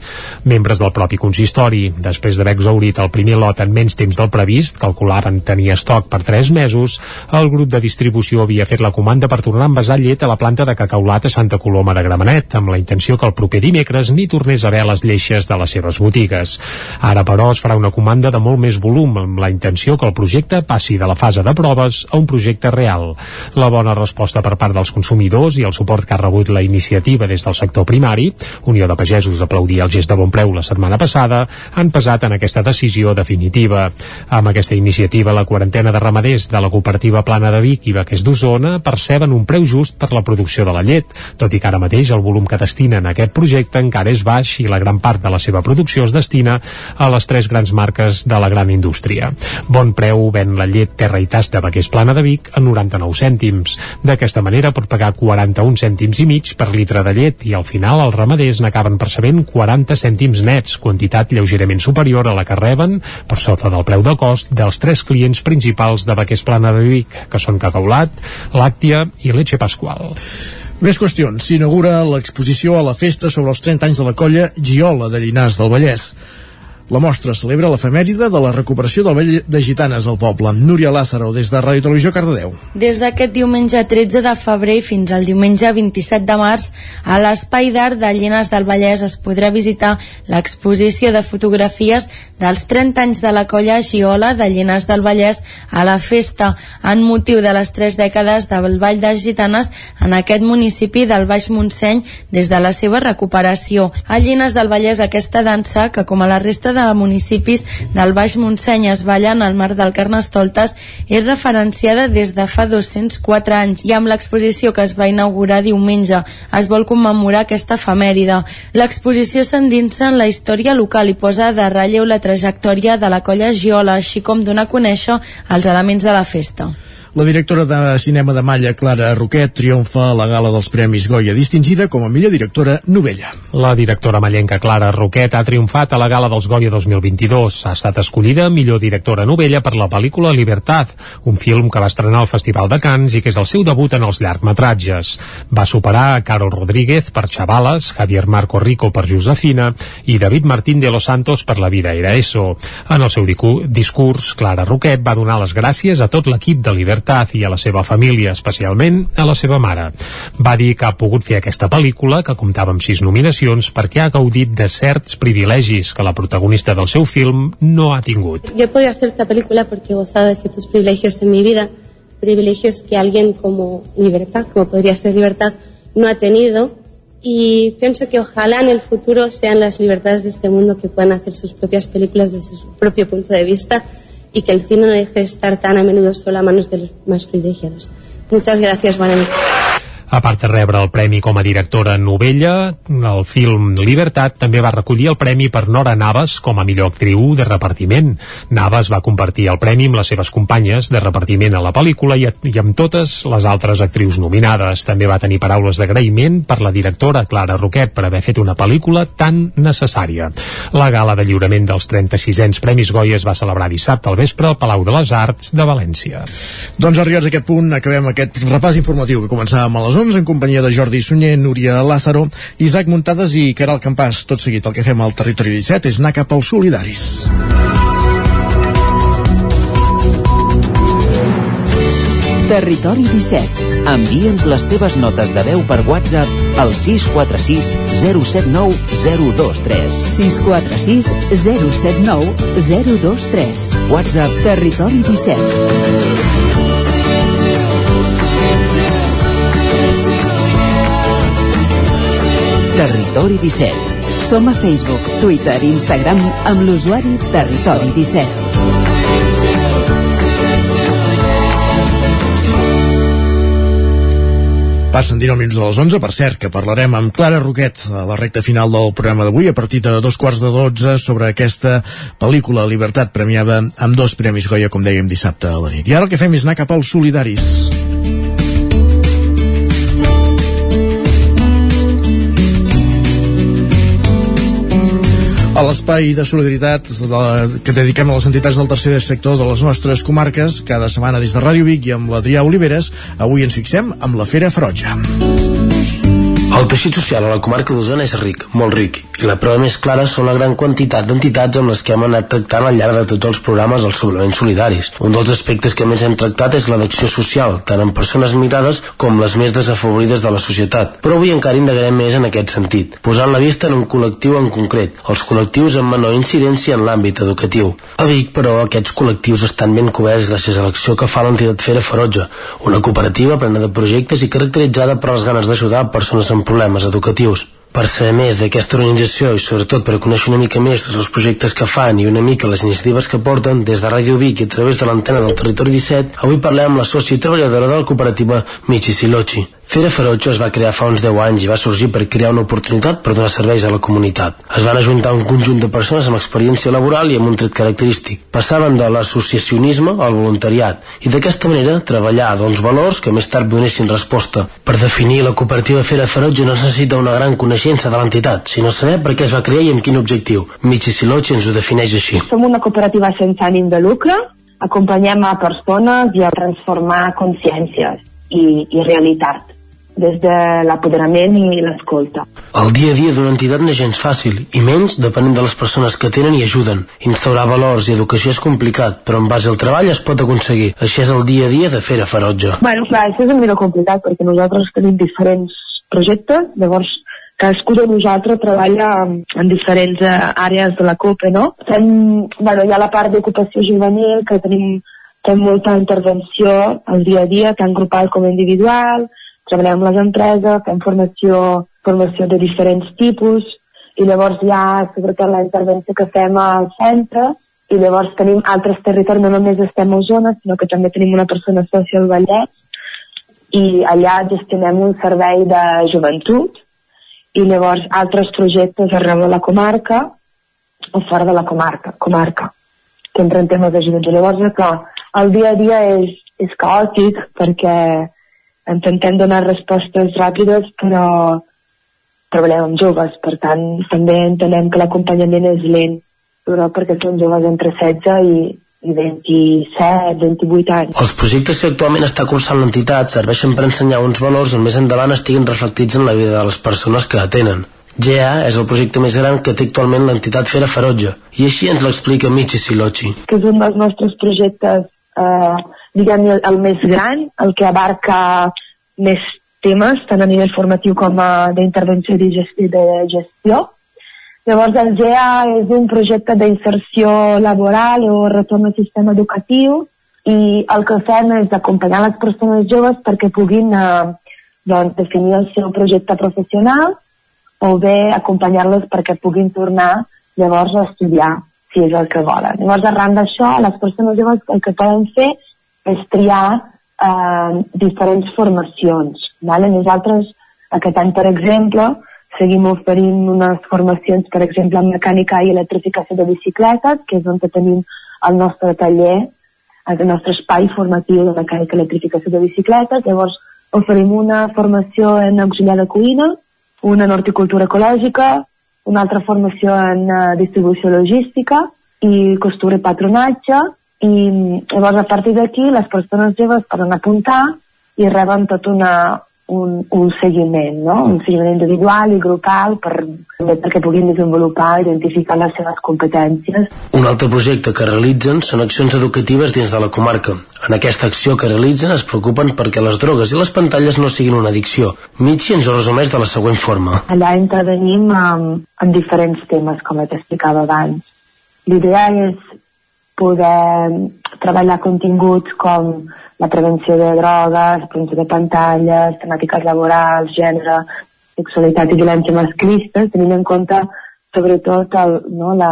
[SPEAKER 4] membres del propi consistori. Després d'haver exaurit el primer lot en menys temps del previst, calculaven tenir estoc per 3 mesos, el grup de distribució havia fet la comanda per tornar a envasar llet a la planta de cacaulat a Santa Coloma de Gramenet, amb la intenció que el proper dimecres ni tornés a haver les lleixes de les seves botigues. Ara, però, es farà una comanda de molt més volum, amb la intenció que el projecte passi de la fase de proves a un projecte real. La bona resposta per part dels consumidors treballadors i el suport que ha rebut la iniciativa des del sector primari, Unió de Pagesos aplaudia el gest de bon preu la setmana passada, han pesat en aquesta decisió definitiva. Amb aquesta iniciativa, la quarantena de ramaders de la cooperativa Plana de Vic i Baquers d'Osona perceben un preu just per la producció de la llet, tot i que ara mateix el volum que destinen a aquest projecte encara és baix i la gran part de la seva producció es destina a les tres grans marques de la gran indústria. Bon preu ven la llet Terra i Tas de Baquers Plana de Vic a 99 cèntims. D'aquesta manera pot pagar 41 cèntims i mig per litre de llet i al final els ramaders n'acaben percebent 40 cèntims nets, quantitat lleugerament superior a la que reben per sota del preu de cost dels tres clients principals de Baquers Plana de Vic, que són Cacaulat, Làctia i Leche Pasqual.
[SPEAKER 1] Més qüestions. S'inaugura l'exposició a la festa sobre els 30 anys de la colla Giola de Llinars del Vallès. La mostra celebra l'efemèride de la recuperació del vell de Gitanes al poble. Núria Lázaro, des de Ràdio Televisió Cardedeu.
[SPEAKER 15] Des d'aquest diumenge 13 de febrer fins al diumenge 27 de març, a l'Espai d'Art de Llenes del Vallès es podrà visitar l'exposició de fotografies dels 30 anys de la colla Giola de Llenes del Vallès a la festa, en motiu de les tres dècades del Vall de Gitanes en aquest municipi del Baix Montseny des de la seva recuperació. A Llenes del Vallès aquesta dansa, que com a la resta de municipis del Baix Montseny es ballen al mar del Carnestoltes és referenciada des de fa 204 anys i amb l'exposició que es va inaugurar diumenge es vol commemorar aquesta efemèride. L'exposició s'endinsa en la història local i posa de relleu la trajectòria de la colla Giola, així com donar a conèixer els elements de la festa.
[SPEAKER 1] La directora de cinema de Malla, Clara Roquet, triomfa a la gala dels Premis Goya distingida com a millor directora novella.
[SPEAKER 4] La directora mallenca Clara Roquet ha triomfat a la gala dels Goya 2022. Ha estat escollida millor directora novella per la pel·lícula Libertad, un film que va estrenar al Festival de Cannes i que és el seu debut en els llargmetratges. Va superar a Carol Rodríguez per Chavales, Javier Marco Rico per Josefina i David Martín de los Santos per La vida era eso. En el seu discurs, Clara Roquet va donar les gràcies a tot l'equip de Libertad Libertad i a la seva família, especialment a la seva mare. Va dir que ha pogut fer aquesta pel·lícula, que comptava amb sis nominacions, perquè ha gaudit de certs privilegis que la protagonista del seu film no ha tingut.
[SPEAKER 2] Yo he podido hacer esta película porque he gozado de ciertos privilegios en mi vida, privilegios que alguien como Libertad, como podría ser Libertad, no ha tenido y pienso que ojalá en el futuro sean las libertades de este mundo que puedan hacer sus propias películas desde su propio punto de vista y que el cine no deje de estar tan a menudo solo a manos de los más privilegiados. Muchas gracias, Juan.
[SPEAKER 4] A part de rebre el premi com a directora novella, el film Libertat també va recollir el premi per Nora Navas com a millor actriu de repartiment. Navas va compartir el premi amb les seves companyes de repartiment a la pel·lícula i, i amb totes les altres actrius nominades. També va tenir paraules d'agraïment per la directora Clara Roquet per haver fet una pel·lícula tan necessària. La gala de lliurament dels 36ens Premis Goya es va celebrar dissabte al vespre al Palau de les Arts de València.
[SPEAKER 1] Doncs arribats a aquest punt, acabem aquest repàs informatiu que començàvem a les 11 en companyia de Jordi Sunyer, Núria Lázaro, Isaac Muntades i Caral Campàs. Tot seguit el que fem al Territori 17 és anar cap als solidaris.
[SPEAKER 36] Territori 17. Envia'ns les teves notes de veu per WhatsApp al 646 079 023.
[SPEAKER 16] 646 079 023.
[SPEAKER 36] WhatsApp
[SPEAKER 16] Territori 17.
[SPEAKER 36] Territori 17.
[SPEAKER 16] Som a Facebook, Twitter i Instagram amb l'usuari Territori 17.
[SPEAKER 1] Passen 19 minuts de les 11, per cert, que parlarem amb Clara Roquet a la recta final del programa d'avui, a partir de dos quarts de 12, sobre aquesta pel·lícula Libertat premiada amb dos premis Goya, com dèiem dissabte a la nit. I ara el que fem és anar cap als solidaris. A l'espai de solidaritat que dediquem a les entitats del tercer sector de les nostres comarques, cada setmana des de Ràdio Vic i amb l'Adrià Oliveres, avui ens fixem amb la Fera Ferotge.
[SPEAKER 37] El teixit social a la comarca d'Osona és ric, molt ric, la prova més clara són la gran quantitat d'entitats amb les que hem anat tractant al llarg de tots els programes dels suplements solidaris. Un dels aspectes que més hem tractat és la d'acció social, tant en persones migrades com les més desafavorides de la societat. Però avui encara indagarem més en aquest sentit, posant la vista en un col·lectiu en concret, els col·lectius amb menor incidència en l'àmbit educatiu. A Vic, però, aquests col·lectius estan ben coberts gràcies a l'acció que fa l'entitat Fera Ferotge, una cooperativa plena de projectes i caracteritzada per les ganes d'ajudar persones amb problemes educatius. Per saber més d'aquesta organització i sobretot per conèixer una mica més dels projectes que fan i una mica les iniciatives que porten des de Ràdio Vic i a través de l'antena del Territori 17, avui parlem amb la sòcia i treballadora de la cooperativa Michi Silochi. Fera Ferotge es va crear fa uns 10 anys i va sorgir per crear una oportunitat per donar serveis a la comunitat. Es van ajuntar un conjunt de persones amb experiència laboral i amb un tret característic. Passaven de l'associacionisme al voluntariat i d'aquesta manera treballar d'uns valors que més tard donessin resposta. Per definir la cooperativa Fera Ferotge no es necessita una gran coneixença de l'entitat, sinó saber per què es va crear i amb quin objectiu. Michi Silochi ens ho defineix així.
[SPEAKER 38] Som una cooperativa sense ànim de lucre, acompanyem a persones i a transformar consciències i, i realitat des de l'apoderament i l'escolta.
[SPEAKER 37] El dia a dia d'una entitat no és gens fàcil, i menys depenent de les persones que tenen i ajuden. Instaurar valors i educació és complicat, però en base al treball es pot aconseguir. Així és el dia a dia de Fera Ferotge.
[SPEAKER 38] Bueno, clar, això és una mica complicat perquè nosaltres tenim diferents projectes, llavors cadascú de nosaltres treballa en diferents eh, àrees de la COPE, no? Fem, bueno, hi ha la part d'ocupació juvenil, que tenim fem molta intervenció al dia a dia, tant grupal com individual, treballem les empreses, fem formació, formació de diferents tipus, i llavors hi ha sobretot la intervenció que fem al centre, i llavors tenim altres territoris, no només estem a Osona, sinó que també tenim una persona sòcia al Vallès, i allà gestionem un servei de joventut, i llavors altres projectes arreu de la comarca o fora de la comarca, comarca sempre en temes de joventut. Llavors, clar, el dia a dia és, és caòtic perquè intentem donar respostes ràpides, però treballem amb joves, per tant, també entenem que l'acompanyament és lent, però perquè són joves entre 16 i, i 27, 28 anys.
[SPEAKER 37] Els projectes que actualment està cursant l'entitat serveixen per ensenyar uns valors on més endavant estiguin reflectits en la vida de les persones que atenen. GEA és el projecte més gran que té actualment l'entitat Fera Ferotge, i així ens l'explica Michi Silochi.
[SPEAKER 38] Que és un dels nostres projectes, eh, diguem el més gran, el que abarca més temes, tant a nivell formatiu com a d'intervenció i gestió, de gestió. Llavors, el GEA és un projecte d'inserció laboral o retorn al sistema educatiu i el que fem és acompanyar les persones joves perquè puguin eh, doncs, definir el seu projecte professional o bé acompanyar-los perquè puguin tornar llavors a estudiar, si és el que volen. Llavors, arran d'això, les persones joves el que poden fer és triar eh, diferents formacions. Vale? Nosaltres aquest any, per exemple, seguim oferint unes formacions, per exemple, en mecànica i electrificació de bicicletes, que és on tenim el nostre taller, el nostre espai formatiu de mecànica i electrificació de bicicletes. Llavors, oferim una formació en auxiliar de cuina, una en horticultura ecològica, una altra formació en uh, distribució logística i costura i patronatge i llavors a partir d'aquí les persones joves poden apuntar i reben tot una, un, un seguiment, no? un seguiment individual i grupal per, perquè puguin desenvolupar i identificar les seves competències.
[SPEAKER 37] Un altre projecte que realitzen són accions educatives dins de la comarca. En aquesta acció que realitzen es preocupen perquè les drogues i les pantalles no siguin una addicció. Michi ens ho resumeix de la següent forma.
[SPEAKER 38] Allà intervenim en, en diferents temes, com t'explicava abans. L'idea és poder treballar continguts com la prevenció de drogues, prevenció de pantalles, temàtiques laborals, gènere, sexualitat i violència masclista, tenint en compte sobretot el, no, la,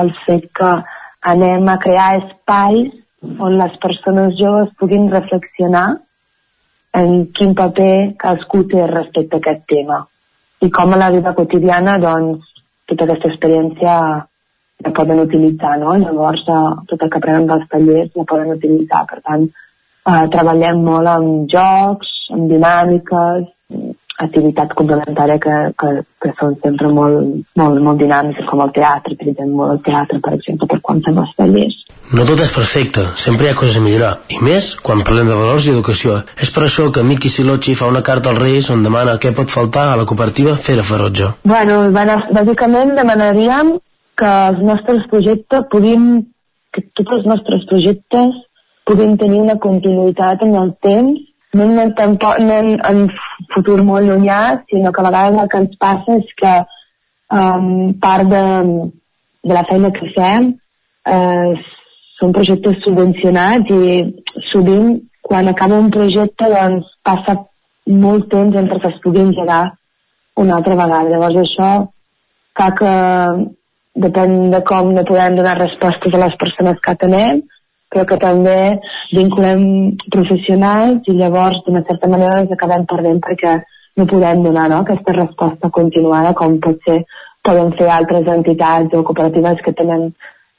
[SPEAKER 38] el fet que anem a crear espais on les persones joves puguin reflexionar en quin paper cadascú té respecte a aquest tema i com a la vida quotidiana doncs tota aquesta experiència la poden utilitzar, no? Llavors, eh, tot el que aprenen dels tallers la poden utilitzar. Per tant, eh, treballem molt amb jocs, amb dinàmiques, activitats complementàries que, que, que són sempre molt, molt, molt dinàmiques, com el teatre, utilitzem molt el teatre, per exemple, per quan fem els tallers.
[SPEAKER 37] No tot és perfecte, sempre hi ha coses a millorar, i més quan parlem de valors i educació. És per això que Miki Silochi fa una carta als Reis on demana què pot faltar a la cooperativa Fera Ferotge.
[SPEAKER 38] Bueno, bàsicament demanaríem que els nostres projectes puguin, que tots els nostres projectes puguin tenir una continuïtat en el temps, no en, tampoc, no en, en futur molt llunyà, sinó que a vegades el que ens passa és que um, part de, de la feina que fem eh, són projectes subvencionats i sovint quan acaba un projecte doncs passa molt temps entre que es pugui engegar una altra vegada. Llavors això fa que depèn de com no podem donar respostes a les persones que atenem, però que també vinculem professionals i llavors d'una certa manera ens acabem perdent perquè no podem donar no, aquesta resposta continuada com pot ser poden fer altres entitats o cooperatives que tenen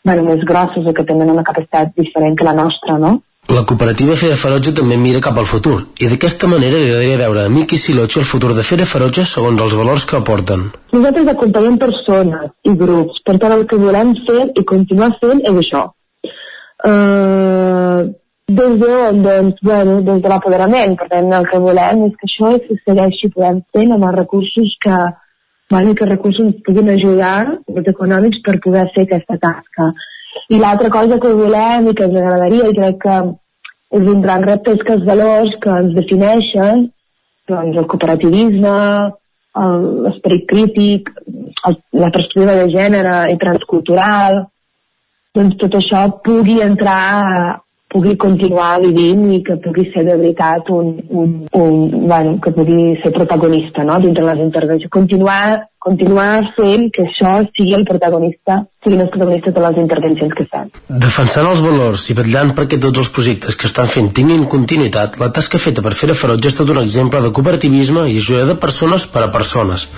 [SPEAKER 38] bueno, més grosses o que tenen una capacitat diferent que la nostra, no?
[SPEAKER 37] La cooperativa Fera Ferotge també mira cap al futur i d'aquesta manera li agradaria veure a Miqui Silotxo el futur de Fera Ferotge segons els valors que aporten.
[SPEAKER 38] Nosaltres acompanyem persones i grups, per tant el que volem fer i continuar fent és això. Uh, des de, doncs, bueno, des de l'apoderament, per tant el que volem és que això se segueixi podem fer amb els recursos que, bueno, que recursos puguin ajudar, els econòmics, per poder fer aquesta tasca i l'altra cosa que volem i que ens agradaria, i crec que és un gran repte, és que els valors que ens defineixen, doncs el cooperativisme, l'esperit crític, el, la perspectiva de gènere i transcultural, doncs tot això pugui entrar pugui continuar vivint i que pugui ser de veritat un, un, un bueno, que pugui ser protagonista no? dintre les intervencions. Continuar, continuar fent que això sigui el protagonista, siguin els protagonistes de les intervencions que fem.
[SPEAKER 37] Defensant els valors i vetllant perquè tots els projectes que estan fent tinguin continuïtat, la tasca feta per Fera Ferotge és tot un exemple de cooperativisme i ajuda de persones per a persones.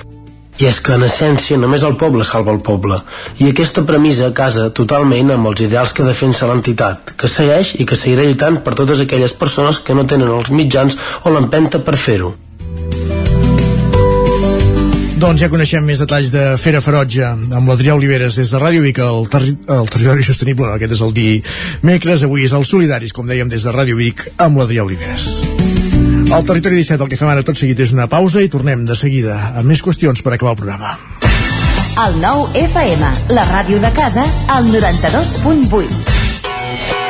[SPEAKER 37] I és que, en essència, només el poble salva el poble. I aquesta premissa casa totalment amb els ideals que defensa l'entitat, que segueix i que seguirà lluitant per totes aquelles persones que no tenen els mitjans o l'empenta per fer-ho.
[SPEAKER 1] Doncs ja coneixem més detalls de Fera Ferotge amb l'Adrià Oliveres des de Ràdio Vic, el, terri el territori sostenible, aquest és el dimecres, avui és el Solidaris, com dèiem, des de Ràdio Vic amb l'Adrià Oliveres. Al Territori 17 el que fem ara tot seguit és una pausa i tornem de seguida amb més qüestions per acabar el programa.
[SPEAKER 16] El nou FM, la ràdio de casa, al 92.8.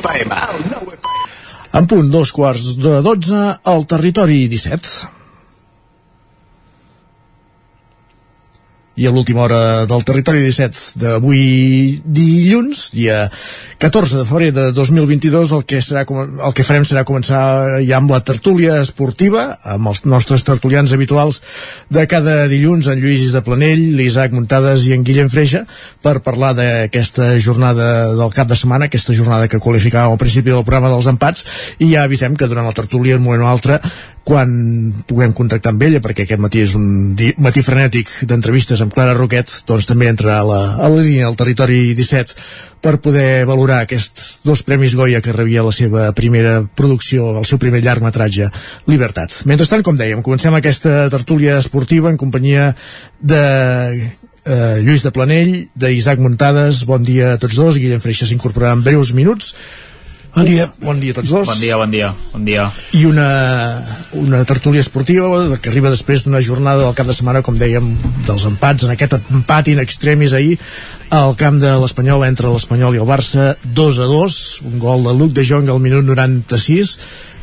[SPEAKER 1] FM. En punt, dos quarts de dotze, al territori 17. I a l'última hora del territori 17 d'avui dilluns, dia 14 de febrer de 2022, el que, serà, el que farem serà començar ja amb la tertúlia esportiva, amb els nostres tertulians habituals de cada dilluns, en Lluís de Planell, l'Isaac Muntades i en Guillem Freixa, per parlar d'aquesta jornada del cap de setmana, aquesta jornada que qualificàvem al principi del programa dels empats, i ja avisem que durant la tertúlia, un moment o altre, quan puguem contactar amb ella, perquè aquest matí és un matí frenètic d'entrevistes amb Clara Roquet, doncs també entra a la, a la línia al territori 17 per poder valorar aquests dos Premis Goya que rebia la seva primera producció, el seu primer llargmetratge, Libertat. Mentrestant, com dèiem, comencem aquesta tertúlia esportiva en companyia de eh, Lluís de Planell, d'Isaac Muntades, bon dia a tots dos, Guillem Freixa s'incorporarà en breus minuts,
[SPEAKER 39] Bon dia.
[SPEAKER 1] Bon dia a tots dos.
[SPEAKER 9] Bon dia, bon dia. Bon dia.
[SPEAKER 1] I una, una tertúlia esportiva que arriba després d'una jornada del cap de setmana, com dèiem, dels empats, en aquest empat in extremis ahir, al camp de l'Espanyol entre l'Espanyol i el Barça, 2 a 2, un gol de Luc de Jong al minut 96,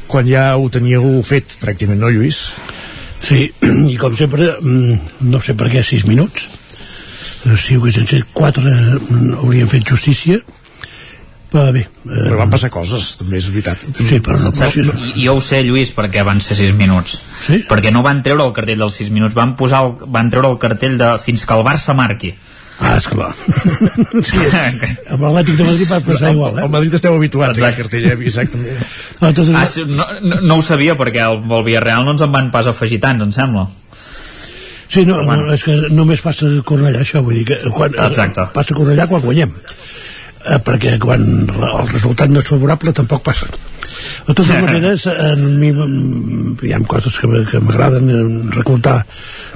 [SPEAKER 1] quan ja ho teníeu fet pràcticament, no, Lluís?
[SPEAKER 39] Sí, i com sempre, mm, no sé per què 6 minuts, si ho haguessin set 4 haurien fet justícia, però bé eh...
[SPEAKER 1] però van passar coses també és veritat
[SPEAKER 39] sí, però no,
[SPEAKER 9] Saps, jo ho sé Lluís perquè van ser 6 minuts
[SPEAKER 39] sí?
[SPEAKER 9] perquè no van treure el cartell dels 6 minuts van, posar el, van treure el cartell de fins que el Barça marqui
[SPEAKER 39] Ah, esclar. sí, amb l'Atlètic de Madrid va passar igual, eh?
[SPEAKER 1] Al Madrid esteu habituats a cartell, eh? exactament.
[SPEAKER 9] No, doncs... ah, sí, no, no, no ho sabia perquè el, el Villarreal no ens en van pas afegir tants, em sembla.
[SPEAKER 39] Sí, no, no, és que només passa a Cornellà, això, vull dir que quan,
[SPEAKER 9] Exacte.
[SPEAKER 39] passa a Cornellà quan guanyem. Eh, perquè quan el resultat no és favorable tampoc passa. De totes maneres, a mi hi ha coses que, que m'agraden recordar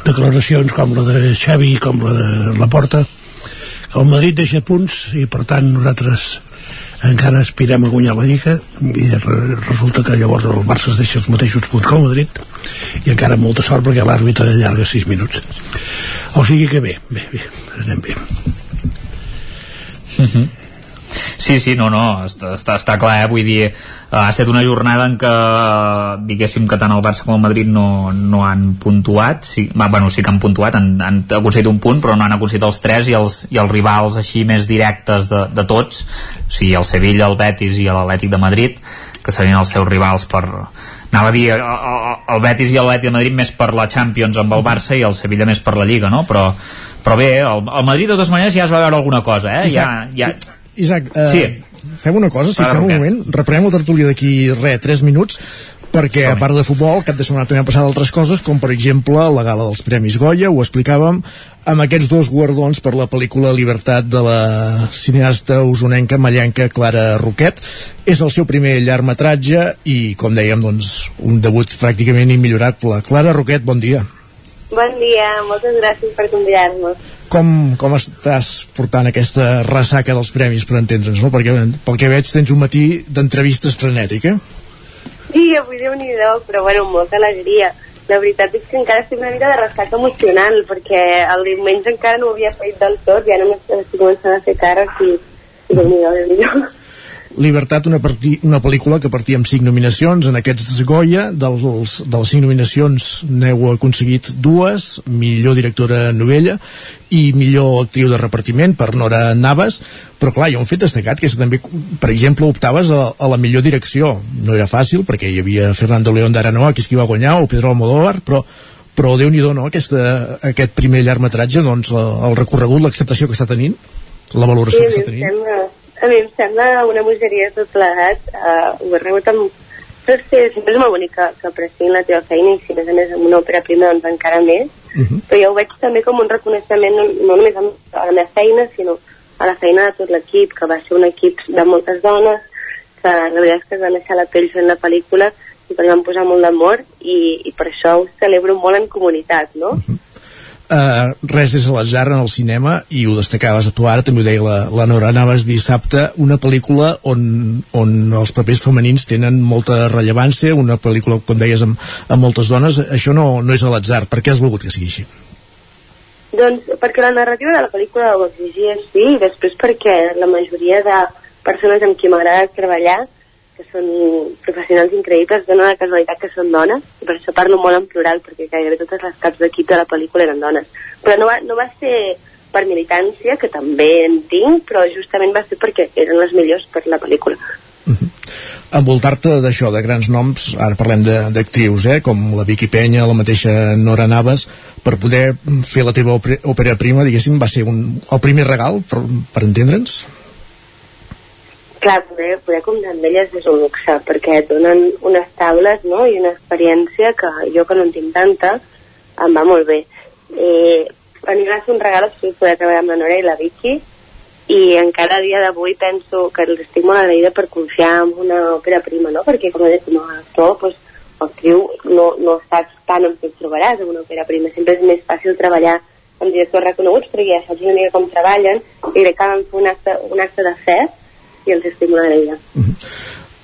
[SPEAKER 39] declaracions com la de Xavi com la de Laporta el Madrid deixa punts i per tant nosaltres encara aspirem a guanyar la Lliga i resulta que llavors el Barça es deixa els mateixos punts que el Madrid i encara molta sort perquè l'àrbitre allarga 6 minuts o sigui que bé, bé, bé anem bé
[SPEAKER 9] uh -huh. Sí, Sí, no, no, està, està, està clar, eh? vull dir, ha estat una jornada en què, diguéssim que tant el Barça com el Madrid no, no han puntuat, sí, va, bueno, sí que han puntuat, han, han aconseguit un punt, però no han aconseguit els tres i els, i els rivals així més directes de, de tots, o sigui, el Sevilla, el Betis i l'Atlètic de Madrid, que serien els seus rivals per, anava a dir el, el Betis i l'Atlètic de Madrid més per la Champions amb el Barça i el Sevilla més per la Lliga, no? Però, però bé, el, el Madrid de totes maneres ja es va veure alguna cosa, eh? Ja, ja,
[SPEAKER 1] Isaac, eh,
[SPEAKER 9] Sí.
[SPEAKER 1] fem una cosa, si fem un moment, reprenem la tertúlia d'aquí, res, 3 minuts, perquè a part de futbol, cap de setmana també han passat altres coses, com per exemple la gala dels Premis Goya, ho explicàvem, amb aquests dos guardons per la pel·lícula Libertat de la cineasta usonenca mallenca Clara Roquet. És el seu primer llargmetratge i, com dèiem, doncs, un debut pràcticament immillorable. Clara Roquet, bon dia.
[SPEAKER 40] Bon dia, moltes gràcies per convidar-nos.
[SPEAKER 1] Com, com estàs portant aquesta ressaca dels premis, per entendre'ns, no? Perquè, pel que veig, tens un matí d'entrevistes frenètic, eh?
[SPEAKER 40] Sí, avui déu nhi però bueno, molta alegria. La veritat és que encara estic una mica de ressaca emocional, perquè el diumenge encara no ho havia fet del tot, ja només estic començant a fer cares i, i déu nhi déu
[SPEAKER 1] Libertat, una, partí, una pel·lícula que partia amb cinc nominacions en aquests Goya, dels, de les cinc nominacions n'heu aconseguit dues millor directora novella i millor actriu de repartiment per Nora Navas però clar, hi ha un fet destacat que és que també, per exemple, optaves a, a la millor direcció no era fàcil perquè hi havia Fernando León d'Aranoa que és qui va guanyar, o Pedro Almodóvar però però déu nhi no? Aquesta, aquest primer llargmetratge, doncs, el, recorregut, l'acceptació que està tenint, la valoració que
[SPEAKER 40] Sí,
[SPEAKER 1] està
[SPEAKER 40] mi em
[SPEAKER 1] tenint.
[SPEAKER 40] sembla, a mi em sembla una bogeria tot plegat. Uh, ho he rebut amb... No sé, sempre és molt bonic que, que apreciïn la teva feina i si a més a més amb una òpera prima doncs encara més. Però jo ho veig també com un reconeixement no, no només a la meva feina, sinó a la feina de tot l'equip, que va ser un equip de moltes dones, que la veritat és que es van deixar la pell fent la pel·lícula i que li van posar molt d'amor i, i per això ho celebro molt en comunitat, no?
[SPEAKER 1] Uh, res és a l'atzar en el cinema i ho destacaves a tu ara, també ho deia la, la Nora. Navas dissabte, una pel·lícula on, on els papers femenins tenen molta rellevància, una pel·lícula com deies amb, amb moltes dones, això no, no és a l'atzar, per què has volgut que sigui així?
[SPEAKER 40] Doncs perquè la narrativa de la pel·lícula ho exigia, sí, i després perquè la majoria de persones amb qui m'agrada treballar, que són professionals increïbles, donen la casualitat que són dones, i per això parlo molt en plural, perquè gairebé totes les caps d'equip de la pel·lícula eren dones. Però no va, no va ser per militància, que també en tinc, però justament va ser perquè eren les millors per la pel·lícula.
[SPEAKER 1] Envoltar-te d'això, de grans noms, ara parlem d'actrius, eh, com la Vicky Penya, la mateixa Nora Navas, per poder fer la teva òpera prima, diguéssim, va ser un, el primer regal, per, per entendre'ns?
[SPEAKER 40] Clar, poder, poder comptar amb elles és un luxe, perquè et donen unes taules no? i una experiència que jo que no en tinc tanta, em va molt bé. Eh, a mi va ser un regal absolut poder treballar amb la Nora i la Vicky, i encara a dia d'avui penso que estic molt agraïda per confiar en una òpera prima, no? Perquè com a, com a actor, doncs, actriu, no, no saps tant què et trobaràs en una òpera prima. Sempre és més fàcil treballar amb directors reconeguts perquè ja saps una mica com treballen i crec que van fer un acte, un acte de fe i els estic molt agraïda.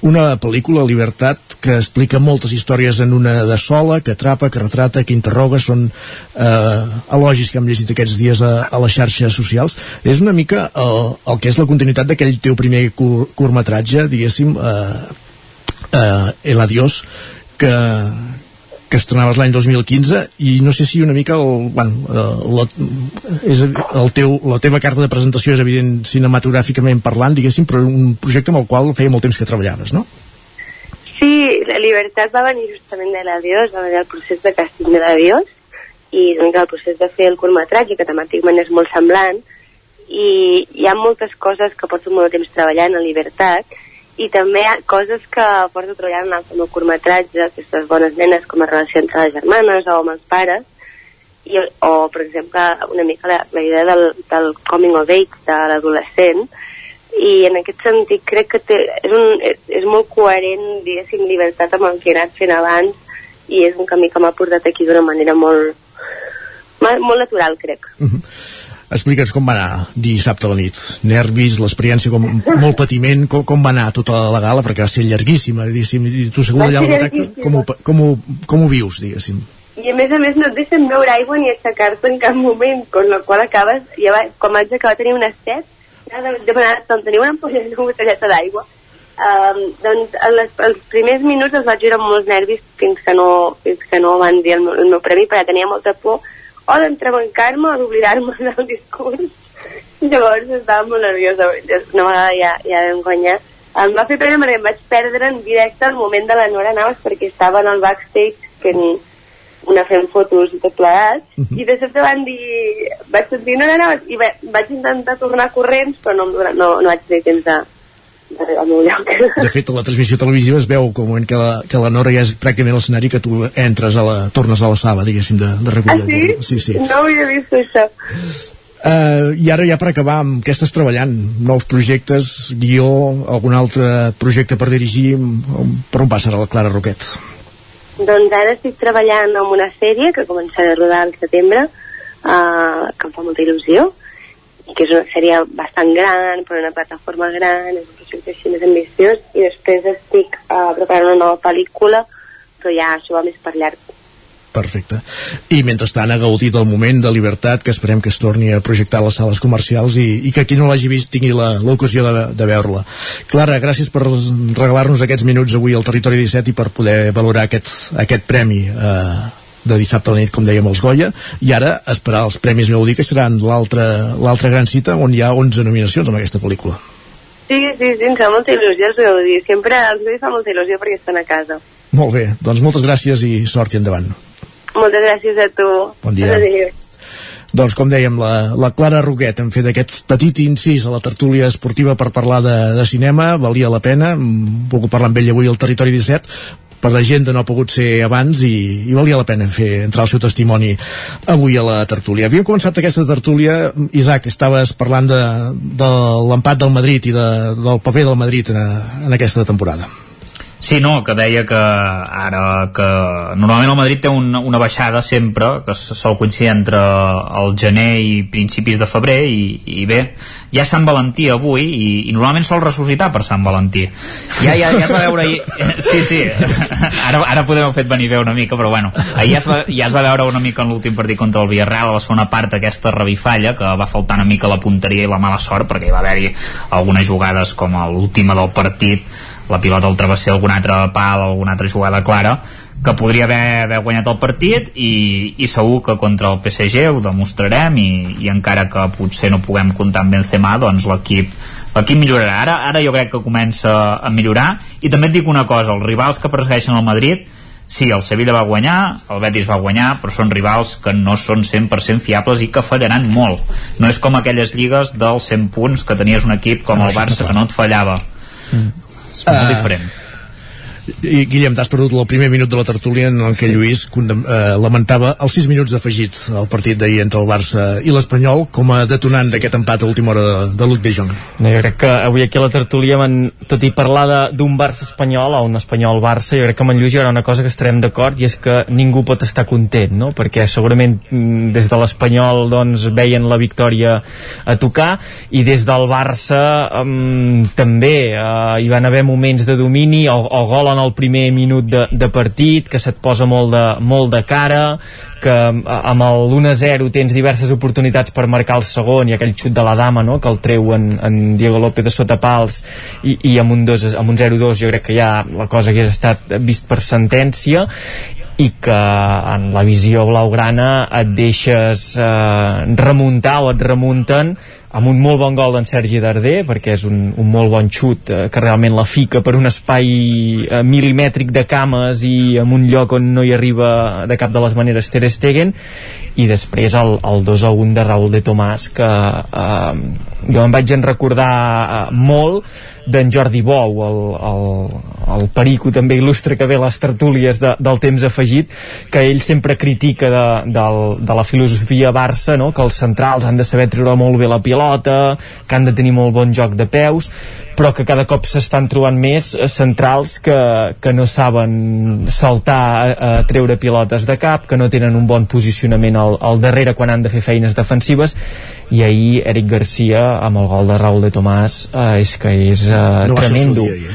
[SPEAKER 1] Una pel·lícula, Libertat, que explica moltes històries en una de sola, que atrapa, que retrata, que interroga, són eh, elogis que hem llegit aquests dies a, a les xarxes socials. És una mica el, el que és la continuïtat d'aquell teu primer cur, curtmetratge, diguéssim, eh, eh, El Adiós, que, que estrenaves l'any 2015 i no sé si una mica el, bueno, eh, la, és el teu, la teva carta de presentació és evident cinematogràficament parlant, diguéssim, però un projecte amb el qual feia molt temps que treballaves, no?
[SPEAKER 40] Sí, la llibertat va venir justament de l'adiós, va venir el procés de càsting de l'adiós i doncs, el procés de fer el curtmetratge, que temàticament és molt semblant, i hi ha moltes coses que porto molt de temps treballant a llibertat i també coses que porto treballant en el meu curtmetratge, aquestes bones nenes com a relació entre les germanes o amb els pares, i, o per exemple una mica la, la idea del, del coming of age de l'adolescent, i en aquest sentit crec que té, és, un, és, és molt coherent, diguéssim, llibertat amb el que he anat fent abans i és un camí que m'ha portat aquí d'una manera molt, molt natural, crec.
[SPEAKER 1] Explica'ns com va anar dissabte a la nit. Nervis, l'experiència, com molt patiment, com, com va anar tota la gala, perquè va ser llarguíssima, diguéssim, i tu segur allà a la butaca, com, ho, com, ho, com ho vius, diguéssim?
[SPEAKER 40] I a més a més no et deixen beure aigua ni aixecar-te en cap moment, con la qual acabes, ja va, quan vaig acabar tenia una set ja de, demanar, doncs teniu una ampolleta, una botelleta d'aigua. Um, doncs en les, els primers minuts els vaig viure amb molts nervis fins que no, fins que no van dir el meu, el meu premi perquè tenia molta por o d'entrebancar-me o d'oblidar-me del discurs. Llavors estava molt nerviosa una vegada ja, ja vam guanyar. Em va fer pena perquè em vaig perdre en directe el moment de la Nora Navas perquè estava en el backstage fent una fent fotos i tot plegat. Uh -huh. i de sobte van dir vaig sentir Nora Navas i vaig intentar tornar corrents però no, no, no vaig tenir temps de, al meu lloc.
[SPEAKER 1] De fet, a la transmissió televisiva es veu com que la, que la Nora ja és pràcticament l'escenari que tu entres a la, tornes a la sala, diguéssim, de, de recollir
[SPEAKER 40] ah, sí?
[SPEAKER 1] el Sí, sí.
[SPEAKER 40] No havia vist això.
[SPEAKER 1] Uh, I ara ja per acabar, amb què estàs treballant? Nous projectes, guió, algun altre projecte per dirigir? Per on passa la Clara Roquet?
[SPEAKER 40] Doncs ara estic treballant en una sèrie que començarà a rodar al setembre, uh, que em fa molta il·lusió, i que és una sèrie bastant gran, per una plataforma gran, és projecte així més ambiciós, i després estic uh, preparant una nova pel·lícula, però ja això va més per llarg
[SPEAKER 1] Perfecte. I mentrestant ha gaudit el moment de llibertat que esperem que es torni a projectar a les sales comercials i, i que qui no l'hagi vist tingui l'ocasió de, de veure-la. Clara, gràcies per regalar-nos aquests minuts avui al Territori 17 i per poder valorar aquest, aquest premi eh, de dissabte a la nit, com dèiem, els Goya, i ara esperar els Premis Gaudí, que seran l'altra gran cita on hi ha 11 nominacions amb aquesta pel·lícula.
[SPEAKER 40] Sí, sí, sí, em fa molta il·lusió els Gaudí. Sempre els Gaudí fa molta il·lusió perquè estan a casa.
[SPEAKER 1] Molt bé, doncs moltes gràcies i sort i endavant.
[SPEAKER 40] Moltes gràcies a tu.
[SPEAKER 1] Bon dia. Adéu. Doncs com dèiem, la, la Clara Roquet hem fet aquest petit incís a la tertúlia esportiva per parlar de, de cinema, valia la pena, hem volgut parlar amb ell avui al Territori 17, per la gent no ha pogut ser abans i, i valia la pena fer entrar el seu testimoni avui a la tertúlia. Havíem començat aquesta tertúlia, Isaac, estaves parlant de, de l'empat del Madrid i de, del paper del Madrid en, en aquesta temporada.
[SPEAKER 9] Sí, no, que deia que ara que normalment el Madrid té una, una baixada sempre, que sol coincidir entre el gener i principis de febrer i, i bé, ja Sant Valentí avui i, i normalment sol ressuscitar per Sant Valentí. Ja, ja, ja es va veure ahir... Sí, sí, ara, ara podem haver fet venir bé una mica, però bueno, ahir ja es va, ja es va veure una mica en l'últim partit contra el Villarreal, a la segona part aquesta revifalla, que va faltar una mica la punteria i la mala sort, perquè hi va haver-hi algunes jugades com l'última del partit la pilota al travesser algun altre pal, alguna altra jugada clara que podria haver, haver guanyat el partit i, i segur que contra el PSG ho demostrarem i, i encara que potser no puguem comptar amb Benzema doncs l'equip l'equip millorarà ara, ara jo crec que comença a millorar i també et dic una cosa, els rivals que persegueixen el Madrid sí, el Sevilla va guanyar, el Betis va guanyar, però són rivals que no són 100% fiables i que fallaran molt. No és com aquelles lligues dels 100 punts que tenies un equip com el Barça que no et fallava. Mm és molt uh, diferent
[SPEAKER 1] i Guillem, t'has perdut el primer minut de la tertúlia en què sí. Lluís condem, eh, lamentava els 6 minuts d'afegit al partit d'ahir entre el Barça i l'Espanyol com a detonant d'aquest empat a última hora de, de Luc de Jong.
[SPEAKER 31] No, jo crec que avui aquí a la tertúlia, man, tot i parlar d'un Barça-Espanyol o un Espanyol-Barça, jo crec que amb en Lluís hi haurà una cosa que estarem d'acord i és que ningú pot estar content, no? perquè segurament mm, des de l'Espanyol doncs, veien la victòria a tocar i des del Barça um, també uh, hi van haver moments de domini, o, o gol en el primer minut de, de partit, que se't posa molt de, molt de cara, que amb el 1-0 tens diverses oportunitats per marcar el segon i aquell xut de la dama no? que el treu en, en Diego López de sota pals i, i amb un, amb un 0-2 jo crec que ja la cosa hagués estat vist per sentència i que en la visió blaugrana et deixes eh, remuntar o et remunten amb un molt bon gol d'en Sergi Darder perquè és un, un molt bon xut eh, que realment la fica per un espai eh, milimètric de cames i en un lloc on no hi arriba de cap de les maneres Ter Stegen i després el, el 2 a 1 de Raúl de Tomàs que eh, jo em vaig en recordar eh, molt d'en Jordi Bou, el, el, el perico també il·lustre que ve les tertúlies de, del temps afegit, que ell sempre critica de, de, de la filosofia Barça, no? que els centrals han de saber treure molt bé la pilota, que han de tenir molt bon joc de peus, però que cada cop s'estan trobant més eh, centrals que, que no saben saltar a, a treure pilotes de cap, que no tenen un bon posicionament al, al darrere quan han de fer feines defensives i ahir Eric Garcia amb el gol de Raúl de Tomàs eh, és que és eh, no tremendo.
[SPEAKER 1] dia,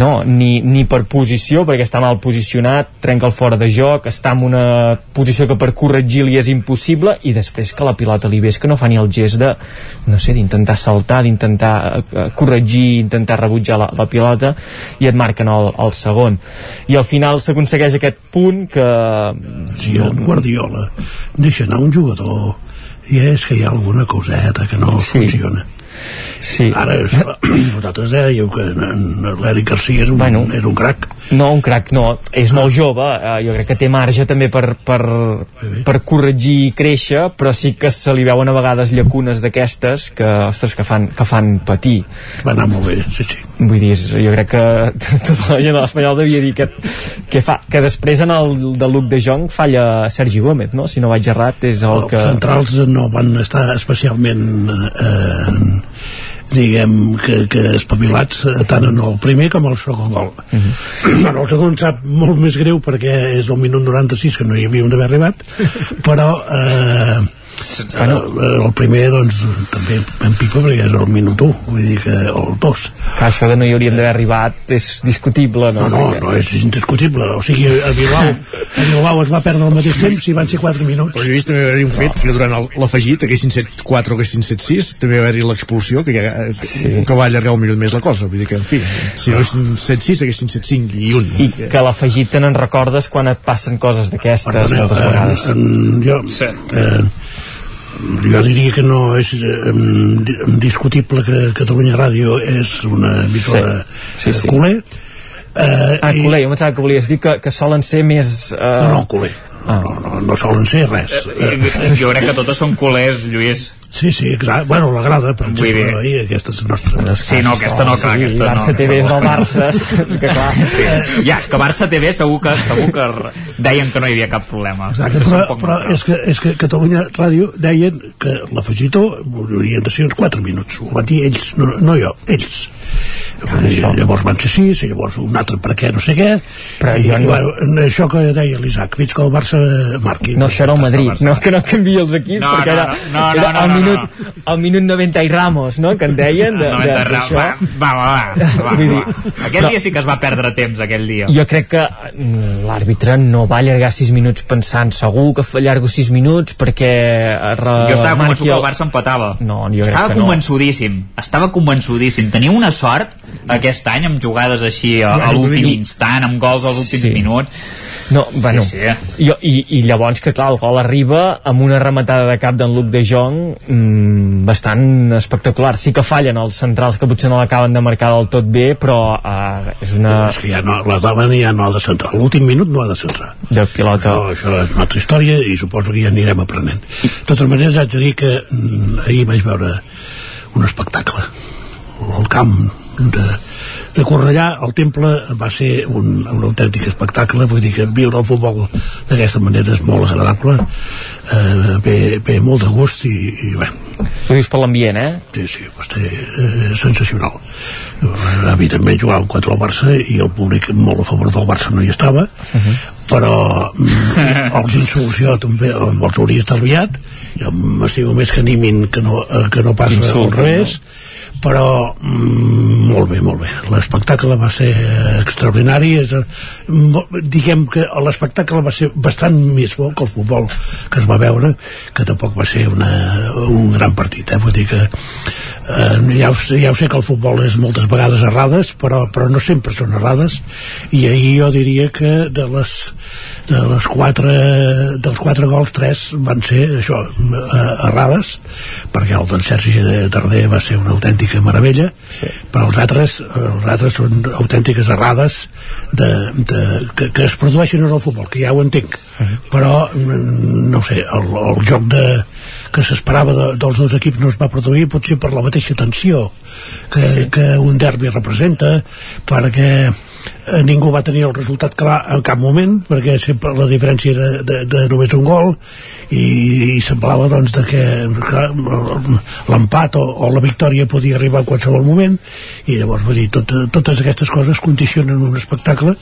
[SPEAKER 31] no, ni, ni, per posició perquè està mal posicionat, trenca el fora de joc està en una posició que per corregir-li és impossible i després que la pilota li ves que no fa ni el gest de no sé, d'intentar saltar, d'intentar uh, corregir, intentar rebutjar la, la pilota i et marquen el, el segon. I al final s'aconsegueix aquest punt que...
[SPEAKER 39] Si el Guardiola deixa anar un jugador i és que hi ha alguna coseta que no sí. funciona
[SPEAKER 31] Sí.
[SPEAKER 39] Ara, vosaltres dèieu que l'Eric Garcia és un, bueno, era un crac.
[SPEAKER 31] No, un crac no, és molt jove, eh, jo crec que té marge també per, per, per corregir i créixer, però sí que se li veuen a vegades llacunes d'aquestes que, ostres, que fan, que fan patir.
[SPEAKER 39] Va anar molt bé, sí, sí.
[SPEAKER 31] Vull dir, jo crec que tota la gent de l'Espanyol devia dir que, que, fa, que després en el de Luc de Jong falla Sergi Gómez, no? Si no vaig errat, és el
[SPEAKER 39] Els
[SPEAKER 31] que...
[SPEAKER 39] centrals no van estar especialment eh, diguem que, que espavilats eh, tant en el primer com el segon gol uh -huh. bueno, el segon sap molt més greu perquè és el minut 96 que no hi havíem d'haver arribat però eh, bueno. el primer doncs també en pipa perquè és el minut 1 vull dir que el 2
[SPEAKER 31] que això de no hi hauríem d'haver arribat és discutible no?
[SPEAKER 39] no, no, no és indiscutible o sigui a Bilbao, a Bilbao es va perdre al mateix temps i van ser 4 minuts
[SPEAKER 1] però vist també haver-hi un fet que durant el- l'afegit haguessin set 4 o haguessin set 6 també va haver-hi l'expulsió que, ja,
[SPEAKER 31] Sí.
[SPEAKER 1] que va allargar un minut més la cosa vull dir que en fi si no haguessin set 6 haguessin set 5 i un
[SPEAKER 31] i que l'afegit te n'en recordes quan et passen coses d'aquestes moltes
[SPEAKER 39] eh,
[SPEAKER 31] vegades
[SPEAKER 39] en, jo,
[SPEAKER 31] Sí.
[SPEAKER 39] eh, jo diria que no és eh, di- discutible que Catalunya Ràdio és una emissora
[SPEAKER 31] Sí, sí, sí.
[SPEAKER 39] eh, culer eh,
[SPEAKER 31] Ah, culer, jo pensava que volies dir que, que solen ser més... Eh...
[SPEAKER 39] No, no, culer.
[SPEAKER 31] Ah.
[SPEAKER 39] No, no, no solen ser res.
[SPEAKER 9] Eh, Jo crec que totes són culers, Lluís.
[SPEAKER 39] Sí, sí, exacte. Bueno, la grada, per
[SPEAKER 9] Vull
[SPEAKER 39] exemple,
[SPEAKER 9] dir-
[SPEAKER 39] ahir, aquesta és nostra.
[SPEAKER 9] Sí, no, aquesta no, clar, aquesta no.
[SPEAKER 31] Barça TV és del Barça, que clar.
[SPEAKER 9] Sí. Ja, és que Barça TV segur que, segur que deien que no hi havia cap problema.
[SPEAKER 39] Exacte, però, però és, que, és que Catalunya Ràdio deien que l'afegitó haurien de ser uns 4 minuts. Ho van dir ells, no, no jo, ells. I llavors van ser 6, i llavors un altre per què, no sé què.
[SPEAKER 31] Però
[SPEAKER 39] I,
[SPEAKER 31] jo
[SPEAKER 39] i
[SPEAKER 31] no-
[SPEAKER 39] bueno, això que deia l'Isaac, fins que el Barça marqui.
[SPEAKER 31] No, això era el Madrid, no que no canvia els equips,
[SPEAKER 9] No,
[SPEAKER 31] perquè
[SPEAKER 9] no,
[SPEAKER 31] era,
[SPEAKER 9] no, no,
[SPEAKER 31] era
[SPEAKER 9] no, no,
[SPEAKER 31] minut, el minut 90 i Ramos, no?, que en deien de,
[SPEAKER 9] No,
[SPEAKER 31] de,
[SPEAKER 9] de, va, va, va, va, va,
[SPEAKER 31] dir,
[SPEAKER 9] va. Aquell
[SPEAKER 31] no.
[SPEAKER 9] dia sí que es va perdre temps, aquell dia.
[SPEAKER 31] Jo crec que mm, l'àrbitre no va allargar 6 minuts pensant segur que allargo 6 minuts perquè
[SPEAKER 9] Jo estava convençut que el Barça empatava.
[SPEAKER 31] No, jo crec
[SPEAKER 9] estava
[SPEAKER 31] que no.
[SPEAKER 9] convençudíssim. Estava convençudíssim. Tenia una sort aquest any amb jugades així a, a l'últim instant, amb gols als últims
[SPEAKER 31] Sí.
[SPEAKER 9] minuts.
[SPEAKER 31] No, bueno,
[SPEAKER 9] Sí, sí.
[SPEAKER 31] Jo, i, i llavors que clar, el gol arriba amb una rematada de cap d'en Luc de Jong mmm, bastant espectacular sí que fallen els centrals que potser no l'acaben de marcar del tot bé però uh, és una
[SPEAKER 39] És que ja no, la dama ja no ha de centrar. L'últim minut no ha de centrar.
[SPEAKER 31] de pilota
[SPEAKER 39] Això, això és una altra història i suposo que ja anirem aprenent. De totes maneres, haig de dir que mm, ahir vaig veure un espectacle. El camp de, de Cornellà, el temple, va ser un, un autèntic espectacle. Vull dir que viure el futbol d'aquesta manera és molt agradable, eh, ve, ve molt de gust i, i bé,
[SPEAKER 31] ho dius per l'ambient, eh?
[SPEAKER 39] Sí, sí, va ser eh, sensacional. Eh, evidentment jugàvem contra el Barça i el públic molt a favor del Barça no hi estava, però mm, els insults també els hauria estalviat, jo m'estimo més que animin que no, eh, que no passa al
[SPEAKER 31] Insulten,
[SPEAKER 39] revés, però mm, molt bé, molt bé. L'espectacle va ser eh, extraordinari. És, eh, diguem que l'espectacle va ser bastant més bo que el futbol que es va veure que tampoc va ser una, un gran partit eh? vull dir que eh, ja, ja ho sé que el futbol és moltes vegades errades però, però no sempre són errades. I ahir jo diria que de les de les quatre dels quatre gols, tres van ser això, eh, errades perquè el d'en Sergi Darder va ser una autèntica meravella sí. però els altres, els altres són autèntiques errades de, de, que, que es produeixen en el futbol que ja ho entenc uh -huh. però mm, no sé, el, el joc de, que s'esperava de, dels dos equips no es va produir potser per la mateixa tensió que, sí. que un derbi representa perquè eh, ningú va tenir el resultat clar en cap moment perquè sempre la diferència era de, de només un gol i, i semblava doncs de que l'empat o, o la victòria podia arribar a qualsevol moment i llavors vull dir, tot, totes aquestes coses condicionen un espectacle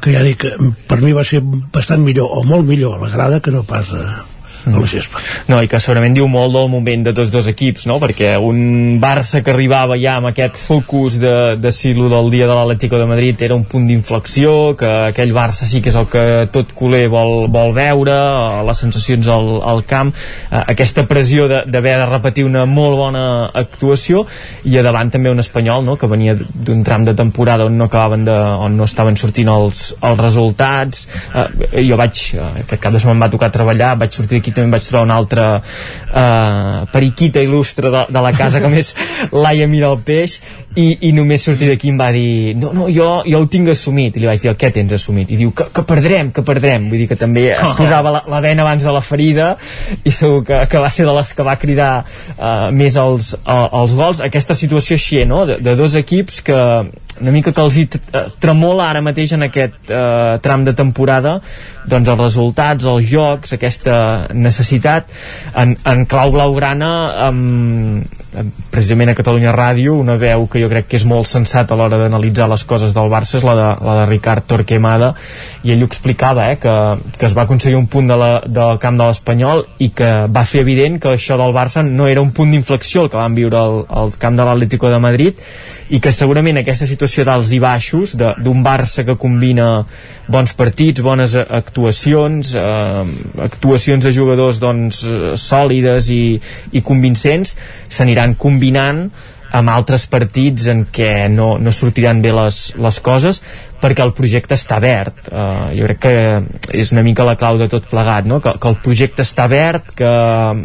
[SPEAKER 39] que ja dic per mi va ser bastant millor o molt millor a la grada que no pas a, a la gespa.
[SPEAKER 31] No, i que segurament diu molt del moment de tots dos equips, no? Perquè un Barça que arribava ja amb aquest focus de, de si lo del dia de l'Atlético de Madrid era un punt d'inflexió, que aquell Barça sí que és el que tot culer vol, vol veure, les sensacions al, al camp, eh, aquesta pressió d'haver de, de repetir una molt bona actuació, i a davant també un espanyol, no?, que venia d'un tram de temporada on no acabaven de, on no estaven sortint els, els resultats. Eh, jo vaig, eh, aquest cap de setmana va tocar treballar, vaig sortir d'aquí també vaig trobar una altra eh, periquita il·lustre de, de la casa com és Laia Mira el Peix i, i només sortir d'aquí em va dir no, no, jo, jo ho tinc assumit i li vaig dir, què tens assumit? i diu, que, que perdrem, que perdrem vull dir que també es posava la, la vena abans de la ferida i segur que, que va ser de les que va cridar uh, més els, els gols aquesta situació així, no? de, de dos equips que una mica que els hi tremola ara mateix en aquest eh, tram de temporada doncs els resultats, els jocs aquesta necessitat en, en clau blaugrana amb, precisament a Catalunya Ràdio una veu que jo crec que és molt sensat a l'hora d'analitzar les coses del Barça és la de, la de Ricard Torquemada i ell ho explicava eh, que, que es va aconseguir un punt de la, del camp de l'Espanyol i que va fer evident que això del Barça no era un punt d'inflexió el que van viure al camp de l'Atlético de Madrid i que segurament aquesta situació d'alts i baixos d'un Barça que combina bons partits, bones actuacions eh, actuacions de jugadors doncs, sòlides i, i convincents s'aniran combinant amb altres partits en què no, no sortiran bé les, les coses perquè el projecte està verd uh, jo crec que és una mica la clau de tot plegat no? que, que el projecte està verd que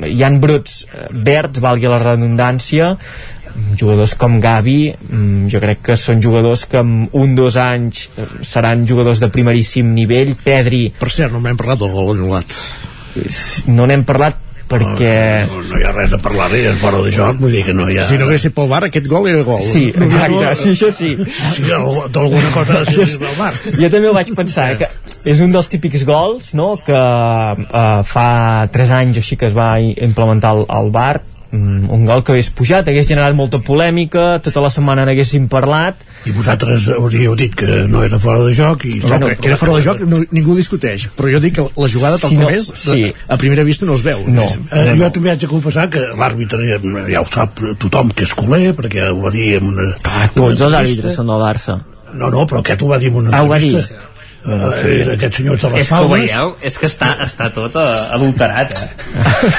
[SPEAKER 31] hi han brots verds valgui la redundància jugadors com Gavi mm, jo crec que són jugadors que en un dos anys eh, seran jugadors de primeríssim nivell Pedri
[SPEAKER 39] per cert no m'hem parlat del gol anul·lat
[SPEAKER 31] no n'hem parlat perquè...
[SPEAKER 39] No, no, no hi ha res a parlar és fora de joc, vull dir que no hi ha...
[SPEAKER 1] Si no hagués estat pel bar, aquest gol era gol.
[SPEAKER 31] Sí, exacte, no, sí, això sí.
[SPEAKER 39] Sí, d'alguna cosa ha de ser pel bar.
[SPEAKER 31] Jo també ho vaig pensar, eh, que és un dels típics gols, no?, que uh, fa 3 anys o així que es va implementar el, el bar, mm, un gol que hagués pujat, hagués generat molta polèmica, tota la setmana n'haguéssim parlat.
[SPEAKER 39] I vosaltres hauríeu dit que no era fora de joc i...
[SPEAKER 1] No, no, era fora de joc, no, ningú discuteix, però jo dic que la jugada tal si com no, és, sí. a primera vista no es veu.
[SPEAKER 31] No.
[SPEAKER 39] Eh, no, jo també haig de confessar que l'àrbitre ja ho sap tothom que és culer, perquè ho va dir en una...
[SPEAKER 31] Ah, tots els àrbitres són del Barça.
[SPEAKER 39] No, no, però aquest ho va dir en una
[SPEAKER 31] entrevista.
[SPEAKER 39] Ah, no, sí. Eh, aquest senyor de les
[SPEAKER 9] és que ho veieu, és que està, està tot uh, adulterat. Eh?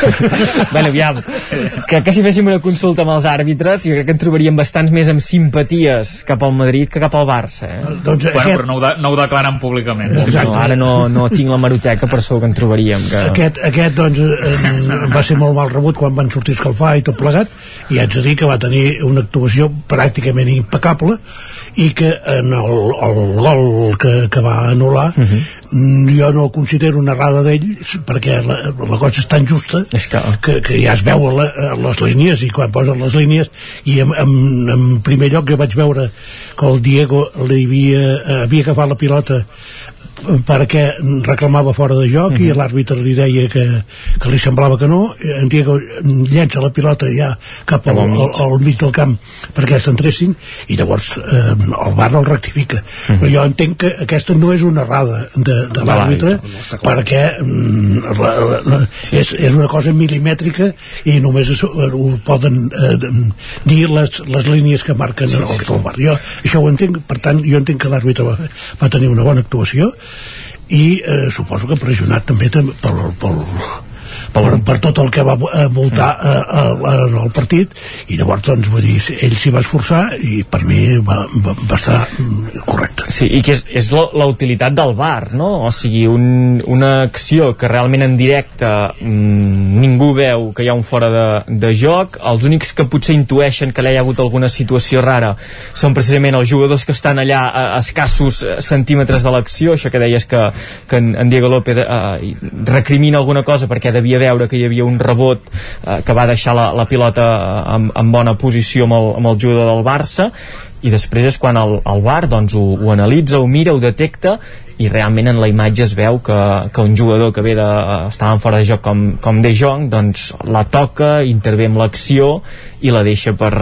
[SPEAKER 31] bueno, aviam que, que si féssim una consulta amb els àrbitres jo crec que en trobaríem bastants més amb simpaties cap al Madrid que cap al Barça eh?
[SPEAKER 39] doncs
[SPEAKER 9] bueno, aquest... però no ho, de, no ho declaren públicament.
[SPEAKER 31] No, ara no, no tinc la maroteca però segur que en trobaríem que...
[SPEAKER 39] aquest, aquest doncs eh, va ser molt mal rebut quan van sortir escalfar i tot plegat i haig de dir que va tenir una actuació pràcticament impecable i que en el, el gol que, que va anul·lar uh -huh. jo no considero una errada d'ell perquè la, la cosa és tan justa
[SPEAKER 31] és que...
[SPEAKER 39] Que, que ja es veu a, la, a les línies i quan posen les línies i en, en, en primer lloc que vaig veure que el Diego li havia, havia agafat la pilota perquè reclamava fora de joc mm -hmm. i mhm. l'àrbitre li deia que, que li semblava que no en Diego llença la pilota ja cap al, al, al mig del camp perquè s'entressin i llavors eh, el bar el rectifica mm -hmm. però jo entenc que aquesta no és una errada de, de l'àrbitre no, perquè mm, la, la, la, sí, és, és una cosa milimètrica i només es, ho poden eh, dir les, les línies que marquen sí, el, sí. el bar jo això ho entenc, per tant jo entenc que l'àrbitre va, va tenir una bona actuació i eh, suposo que pressionat també pel, pel, per, per tot el que va voltar mm. eh, eh, en el partit i llavors doncs vull dir, ell s'hi va esforçar i per mi va, va, va estar mm, correcte.
[SPEAKER 31] Sí, i que és, és la, la utilitat del bar, no? O sigui, un, una acció que realment en directe mmm, ningú veu que hi ha un fora de, de joc, els únics que potser intueixen que hi ha hagut alguna situació rara són precisament els jugadors que estan allà a, a escassos centímetres de l'acció, això que deies que, que en, en Diego López eh, recrimina alguna cosa perquè devia veure que hi havia un rebot eh, que va deixar la, la pilota eh, en, en bona posició amb el, amb el jugador del Barça i després és quan el, el VAR doncs, ho, ho analitza, ho mira, ho detecta i realment en la imatge es veu que, que un jugador que ve de, estava fora de joc com, com De Jong doncs la toca, intervé amb l'acció i la deixa per,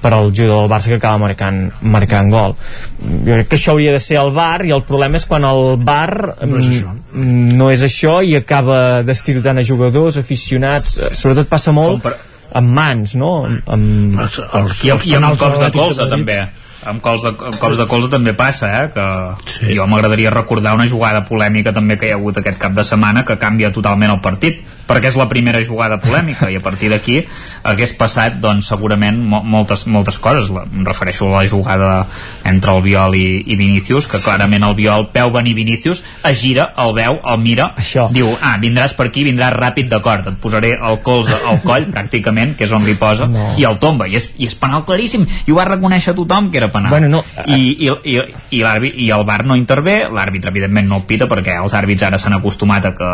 [SPEAKER 31] per al jugador del Barça que acaba marcant, marcant gol jo crec que això hauria de ser el bar i el problema és quan el bar
[SPEAKER 1] No és això.
[SPEAKER 31] mm, no és això i acaba destirotant a jugadors, aficionats eh, sobretot passa molt amb mans no? amb, amb...
[SPEAKER 39] Els, els,
[SPEAKER 9] I,
[SPEAKER 39] els
[SPEAKER 9] i amb cops de colze també amb cops de, amb cops de colze també passa eh? que sí. jo m'agradaria recordar una jugada polèmica també que hi ha hagut aquest cap de setmana que canvia totalment el partit perquè és la primera jugada polèmica i a partir d'aquí hagués passat doncs segurament mo moltes, moltes coses la, em refereixo a la jugada entre el Viol i, i Vinícius que clarament el Viol veu venir Vinícius es gira, el veu, el mira
[SPEAKER 31] Això.
[SPEAKER 9] diu, ah, vindràs per aquí, vindràs ràpid d'acord, et posaré el colze al coll pràcticament, que és on li posa
[SPEAKER 31] No.
[SPEAKER 9] i el tomba, i és, i és penal claríssim i ho va reconèixer tothom que era penal
[SPEAKER 31] Bueno, no,
[SPEAKER 9] i, i, i, i, l'àrbit- i el VAR no intervé l'àrbitre evidentment no el pita perquè els àrbits ara s'han acostumat a que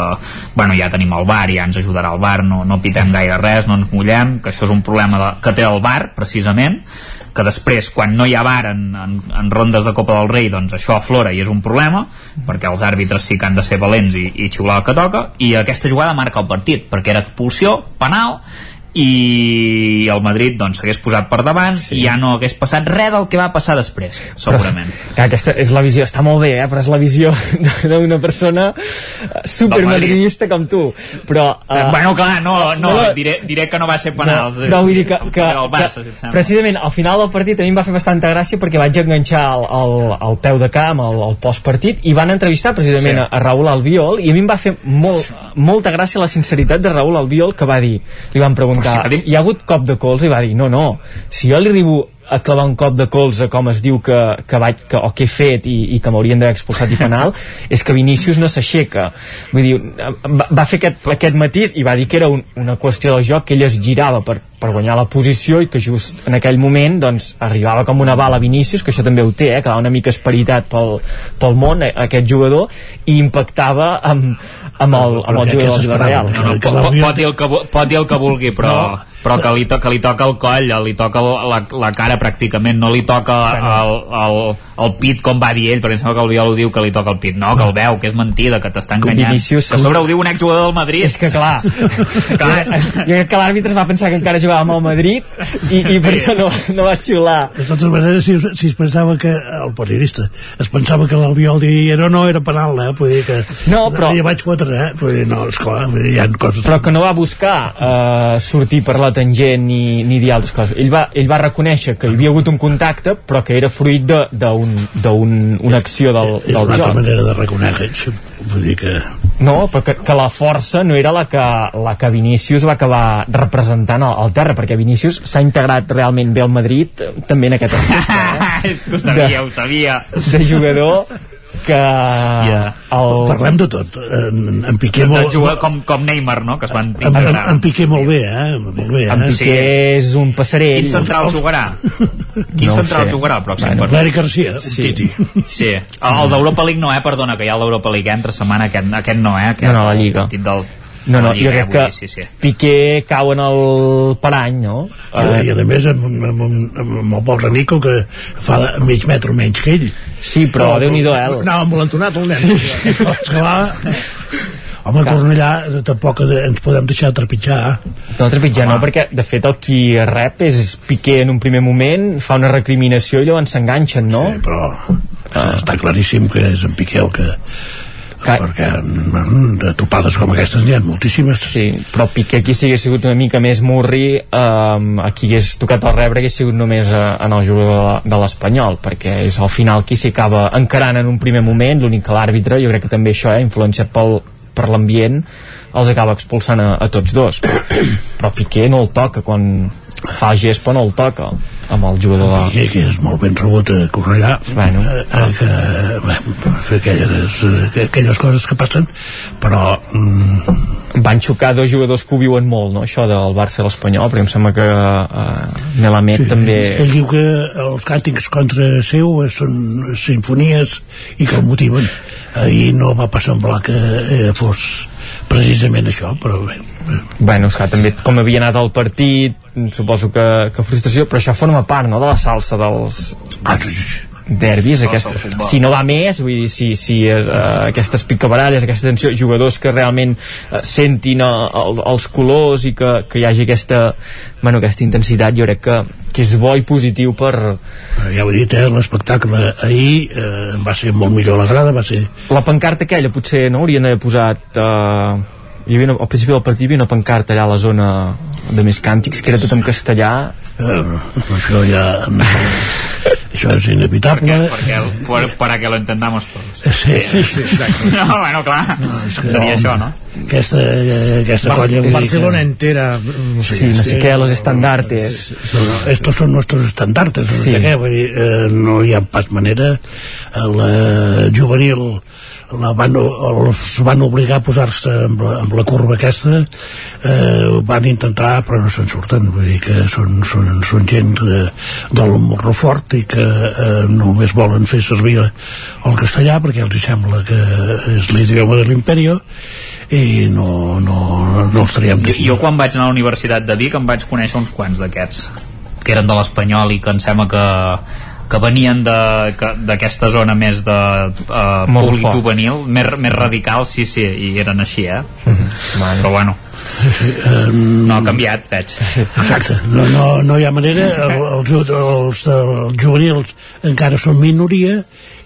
[SPEAKER 9] bueno, ja tenim el VAR, ja ens ajudarà el VAR no, no pitem gaire res, no ens mullem que això és un problema de, que té el VAR precisament que després quan no hi ha VAR en, en, en rondes de Copa del Rei doncs això aflora i és un problema perquè els àrbitres sí que han de ser valents i, i xiular el que toca i aquesta jugada marca el partit perquè era expulsió, penal i el Madrid doncs s'hagués posat per davant sí. i ja no hagués passat res del que va passar després segurament
[SPEAKER 31] Però, clar, aquesta és la visió, està molt bé, eh? però és la visió d'una persona supermadridista com tu. Però,
[SPEAKER 9] uh, bueno, clar, no, no, no diré, diré que no va ser penal.
[SPEAKER 31] No, però vull dir que, que,
[SPEAKER 9] el Barça,
[SPEAKER 31] que precisament al final del partit a mi em va fer bastanta gràcia perquè vaig enganxar el, el, el peu de camp, el, el postpartit, i van entrevistar precisament
[SPEAKER 9] Sí.
[SPEAKER 31] a, Raúl Albiol, i a mi em va fer molt, molta gràcia la sinceritat de Raúl Albiol que va dir, li van preguntar,
[SPEAKER 9] Sí,
[SPEAKER 31] hi ha hagut cop de colze? I va dir, no, no, si jo li arribo a clavar un cop de colze com es diu que, que vaig, que, o que he fet i, i que m'haurien d'haver expulsat i penal és que Vinícius no s'aixeca vull dir, va, va fer aquest, aquest matís i va dir que era un, una qüestió del joc que ell es girava per, per guanyar la posició i que just en aquell moment doncs, arribava com una bala a Vinícius, que això també ho té, eh, que va una mica esperitat pel, pel món, eh, aquest jugador, i impactava amb, amb el, amb el jugador del Villarreal.
[SPEAKER 9] no, no, pot, pot, pot, dir el que, pot dir el que vulgui però, no. Però que, li to, que li toca el coll li toca la, la cara pràcticament no li toca el, el, el pit com va dir ell, perquè em sembla que el Viol ho diu que li toca el pit, no, que el veu, que és mentida que t'està enganyant,
[SPEAKER 31] Vinícius-
[SPEAKER 9] que a sobre ho diu un exjugador del Madrid.
[SPEAKER 31] És que clar,
[SPEAKER 9] Clar, és-
[SPEAKER 31] jo crec que l'àrbitre es va pensar que encara jugava amb el Madrid i, i per això no, no va xiular.
[SPEAKER 39] De totes maneres, si, si es pensava que el periodista es pensava que l'Albiol dia no, no, era penal, eh? Vull dir que
[SPEAKER 31] No, però-
[SPEAKER 39] ja vaig fotre, eh? Vull dir, no, esclar, vull dir, hi ha coses...
[SPEAKER 31] però que no va buscar uh, sortir per la tangent ni, ni dir altres coses. Ell va, ell va reconèixer que hi havia hagut un contacte però que era fruit de- d'un- d'un- una acció del,
[SPEAKER 39] és
[SPEAKER 31] del
[SPEAKER 39] una altra
[SPEAKER 31] joc.
[SPEAKER 39] manera de reconèixer vull dir que
[SPEAKER 31] no, però que, que la força no era la que, la que Vinícius va acabar representant al, al terra perquè Vinícius s'ha integrat realment bé al Madrid també en aquest aspecte eh?
[SPEAKER 9] és que ho sabia, ho sabia.
[SPEAKER 31] De jugador que el...
[SPEAKER 39] parlem de tot en, en Piqué molt,
[SPEAKER 9] jugar com, com Neymar, no? que es van
[SPEAKER 39] en, en, en Piqué molt bé, eh? Molt bé,
[SPEAKER 31] en
[SPEAKER 39] eh?
[SPEAKER 31] Piqué és un passarell
[SPEAKER 9] Quin central jugarà? Quin
[SPEAKER 31] No
[SPEAKER 9] central
[SPEAKER 31] sé.
[SPEAKER 9] jugarà el pròxim
[SPEAKER 31] Bueno,
[SPEAKER 9] partit?
[SPEAKER 39] L'Eric Garcia, un
[SPEAKER 31] Sí.
[SPEAKER 39] titi
[SPEAKER 9] Sí, el, el d'Europa League no, eh? Perdona, que hi ha l'Europa League eh, entre setmana, aquest, aquest no, eh? Aquest,
[SPEAKER 31] No, no, la Lliga.
[SPEAKER 9] El del,
[SPEAKER 31] No, no,
[SPEAKER 9] Lliga,
[SPEAKER 31] jo crec
[SPEAKER 9] eh,
[SPEAKER 31] que
[SPEAKER 9] dir, sí, sí.
[SPEAKER 31] Piqué cau en el parany, no?
[SPEAKER 39] I, I a més amb, amb, amb, amb el pobre Nico que fa mig metre menys que ell
[SPEAKER 31] Sí, però Déu-n'hi-do, eh?
[SPEAKER 1] Anava envolentonat el nen.
[SPEAKER 39] esclar home, Cornellà tampoc ens podem deixar trepitjar
[SPEAKER 31] No trepitjar, no, perquè de fet el qui rep és Piqué en un primer moment, fa una recriminació i llavors s'enganxen, no?
[SPEAKER 39] Sí, però ah. està claríssim que és en Piqué el que
[SPEAKER 31] Clar.
[SPEAKER 39] perquè mm, de topades com aquestes n'hi ha moltíssimes
[SPEAKER 31] Sí, però Piqué aquí si hagués sigut una mica més murri um, aquí hagués tocat el rebre hagués sigut només uh, en el jugador de, de l'Espanyol perquè és al final qui s'hi acaba encarant en un primer moment, l'únic que l'àrbitre jo crec que també això, eh, influenciat pel, per l'ambient els acaba expulsant a, a tots dos però Piqué no el toca quan fa però no el toca amb el jugador de...
[SPEAKER 39] Que és molt ben rebut a Cornellà
[SPEAKER 31] Bueno.
[SPEAKER 39] eh, eh, que, bé, fer aquelles, eh, aquelles coses que passen però mm,
[SPEAKER 31] van xocar dos jugadors que ho viuen molt, no? això del Barça i l'Espanyol, perquè em sembla que uh, Melamed
[SPEAKER 39] sí,
[SPEAKER 31] també...
[SPEAKER 39] ell diu que els càntics contra seu eh, són sinfonies i que el motiven ahir no va pas semblar que eh, fos precisament això però bé,
[SPEAKER 31] Bueno, és que també com havia anat el partit, suposo que, que frustració, però això forma part, no?, de la salsa dels...
[SPEAKER 39] Ah, sí, sí, sí.
[SPEAKER 31] Derbis, aquesta, si no va més, vull dir, si, si uh, aquestes picabaralles, aquesta tensió, jugadors que realment uh, sentin uh, el, els colors i que, que hi hagi aquesta, bueno, aquesta intensitat, jo crec que, que és bo i positiu per...
[SPEAKER 39] Ja ho he dit, eh, l'espectacle ahir eh, va ser molt millor la grada, va ser...
[SPEAKER 31] La pancarta aquella potser no? Haurien d'haver posat... Eh, hi havia una, al principi del partit hi havia una pancarta allà a la zona de més càntics que era tot en castellà
[SPEAKER 39] eh, això ja això és inevitable.
[SPEAKER 9] Perquè, perquè por, para que lo entendamos todos
[SPEAKER 39] sí,
[SPEAKER 9] sí, sí exacte. No, bueno, clar, no, seria no, això, no?
[SPEAKER 39] aquesta, aquesta
[SPEAKER 1] Bar
[SPEAKER 39] colla
[SPEAKER 1] Barcelona que... entera no sé,
[SPEAKER 31] sí, no sé sí, què, los estandartes.
[SPEAKER 39] Estos, estos son nuestros estandartes no sí. sé què, vull dir, eh, no hi ha pas manera. La juvenil la van, els van obligar a posar-se amb, la, amb la curva aquesta eh, van intentar però no se'n surten. Vull dir que són, són, són gent de, del morro fort i que eh, només volen fer servir el castellà perquè els sembla que és l'idioma de l'imperio i no, no, no els traiem
[SPEAKER 9] jo, jo quan vaig anar a la Universitat de Vic em vaig conèixer uns quants d'aquests que eren de l'Espanyol i que em sembla que que venien d'aquesta zona més de uh, públic juvenil, més, més radical, sí, sí, i eren així, eh? Mm -hmm. Però bueno, um, no ha canviat, veig.
[SPEAKER 39] Exacte, no, no, no hi ha manera, els, els, els, els juvenils encara són minoria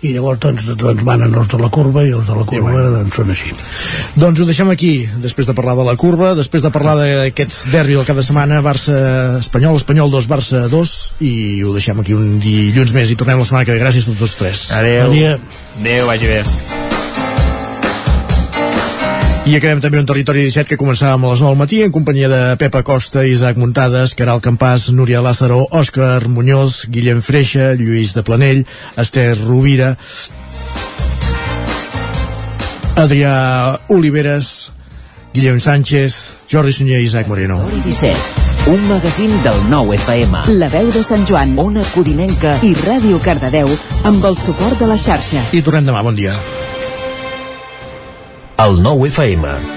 [SPEAKER 39] i llavors doncs, doncs manen els de la curva i els de la curva doncs, són així.
[SPEAKER 1] Doncs ho deixem aquí, després de parlar de la curva després de parlar d'aquest derbi del cap de setmana Barça Espanyol, Espanyol 2 Barça 2 i ho deixem aquí un dilluns més i tornem la setmana que ve, gràcies a tots tres.
[SPEAKER 9] Adeu, adeu, vagi bé
[SPEAKER 1] i acabem també un territori 17 que començàvem a les 9 del matí en companyia de Pepa Costa, Isaac Muntades, Caral Campàs, Núria Lázaro, Òscar Muñoz, Guillem Freixa, Lluís de Planell, Esther Rovira, Adrià Oliveres, Guillem Sánchez, Jordi Sunyer i Isaac Moreno.
[SPEAKER 36] 17 un magazín del nou FM.
[SPEAKER 16] La veu de Sant Joan,
[SPEAKER 36] Ona Codinenca
[SPEAKER 16] i Ràdio Cardedeu amb el suport de la xarxa.
[SPEAKER 1] I tornem demà, bon dia.
[SPEAKER 41] El nou FM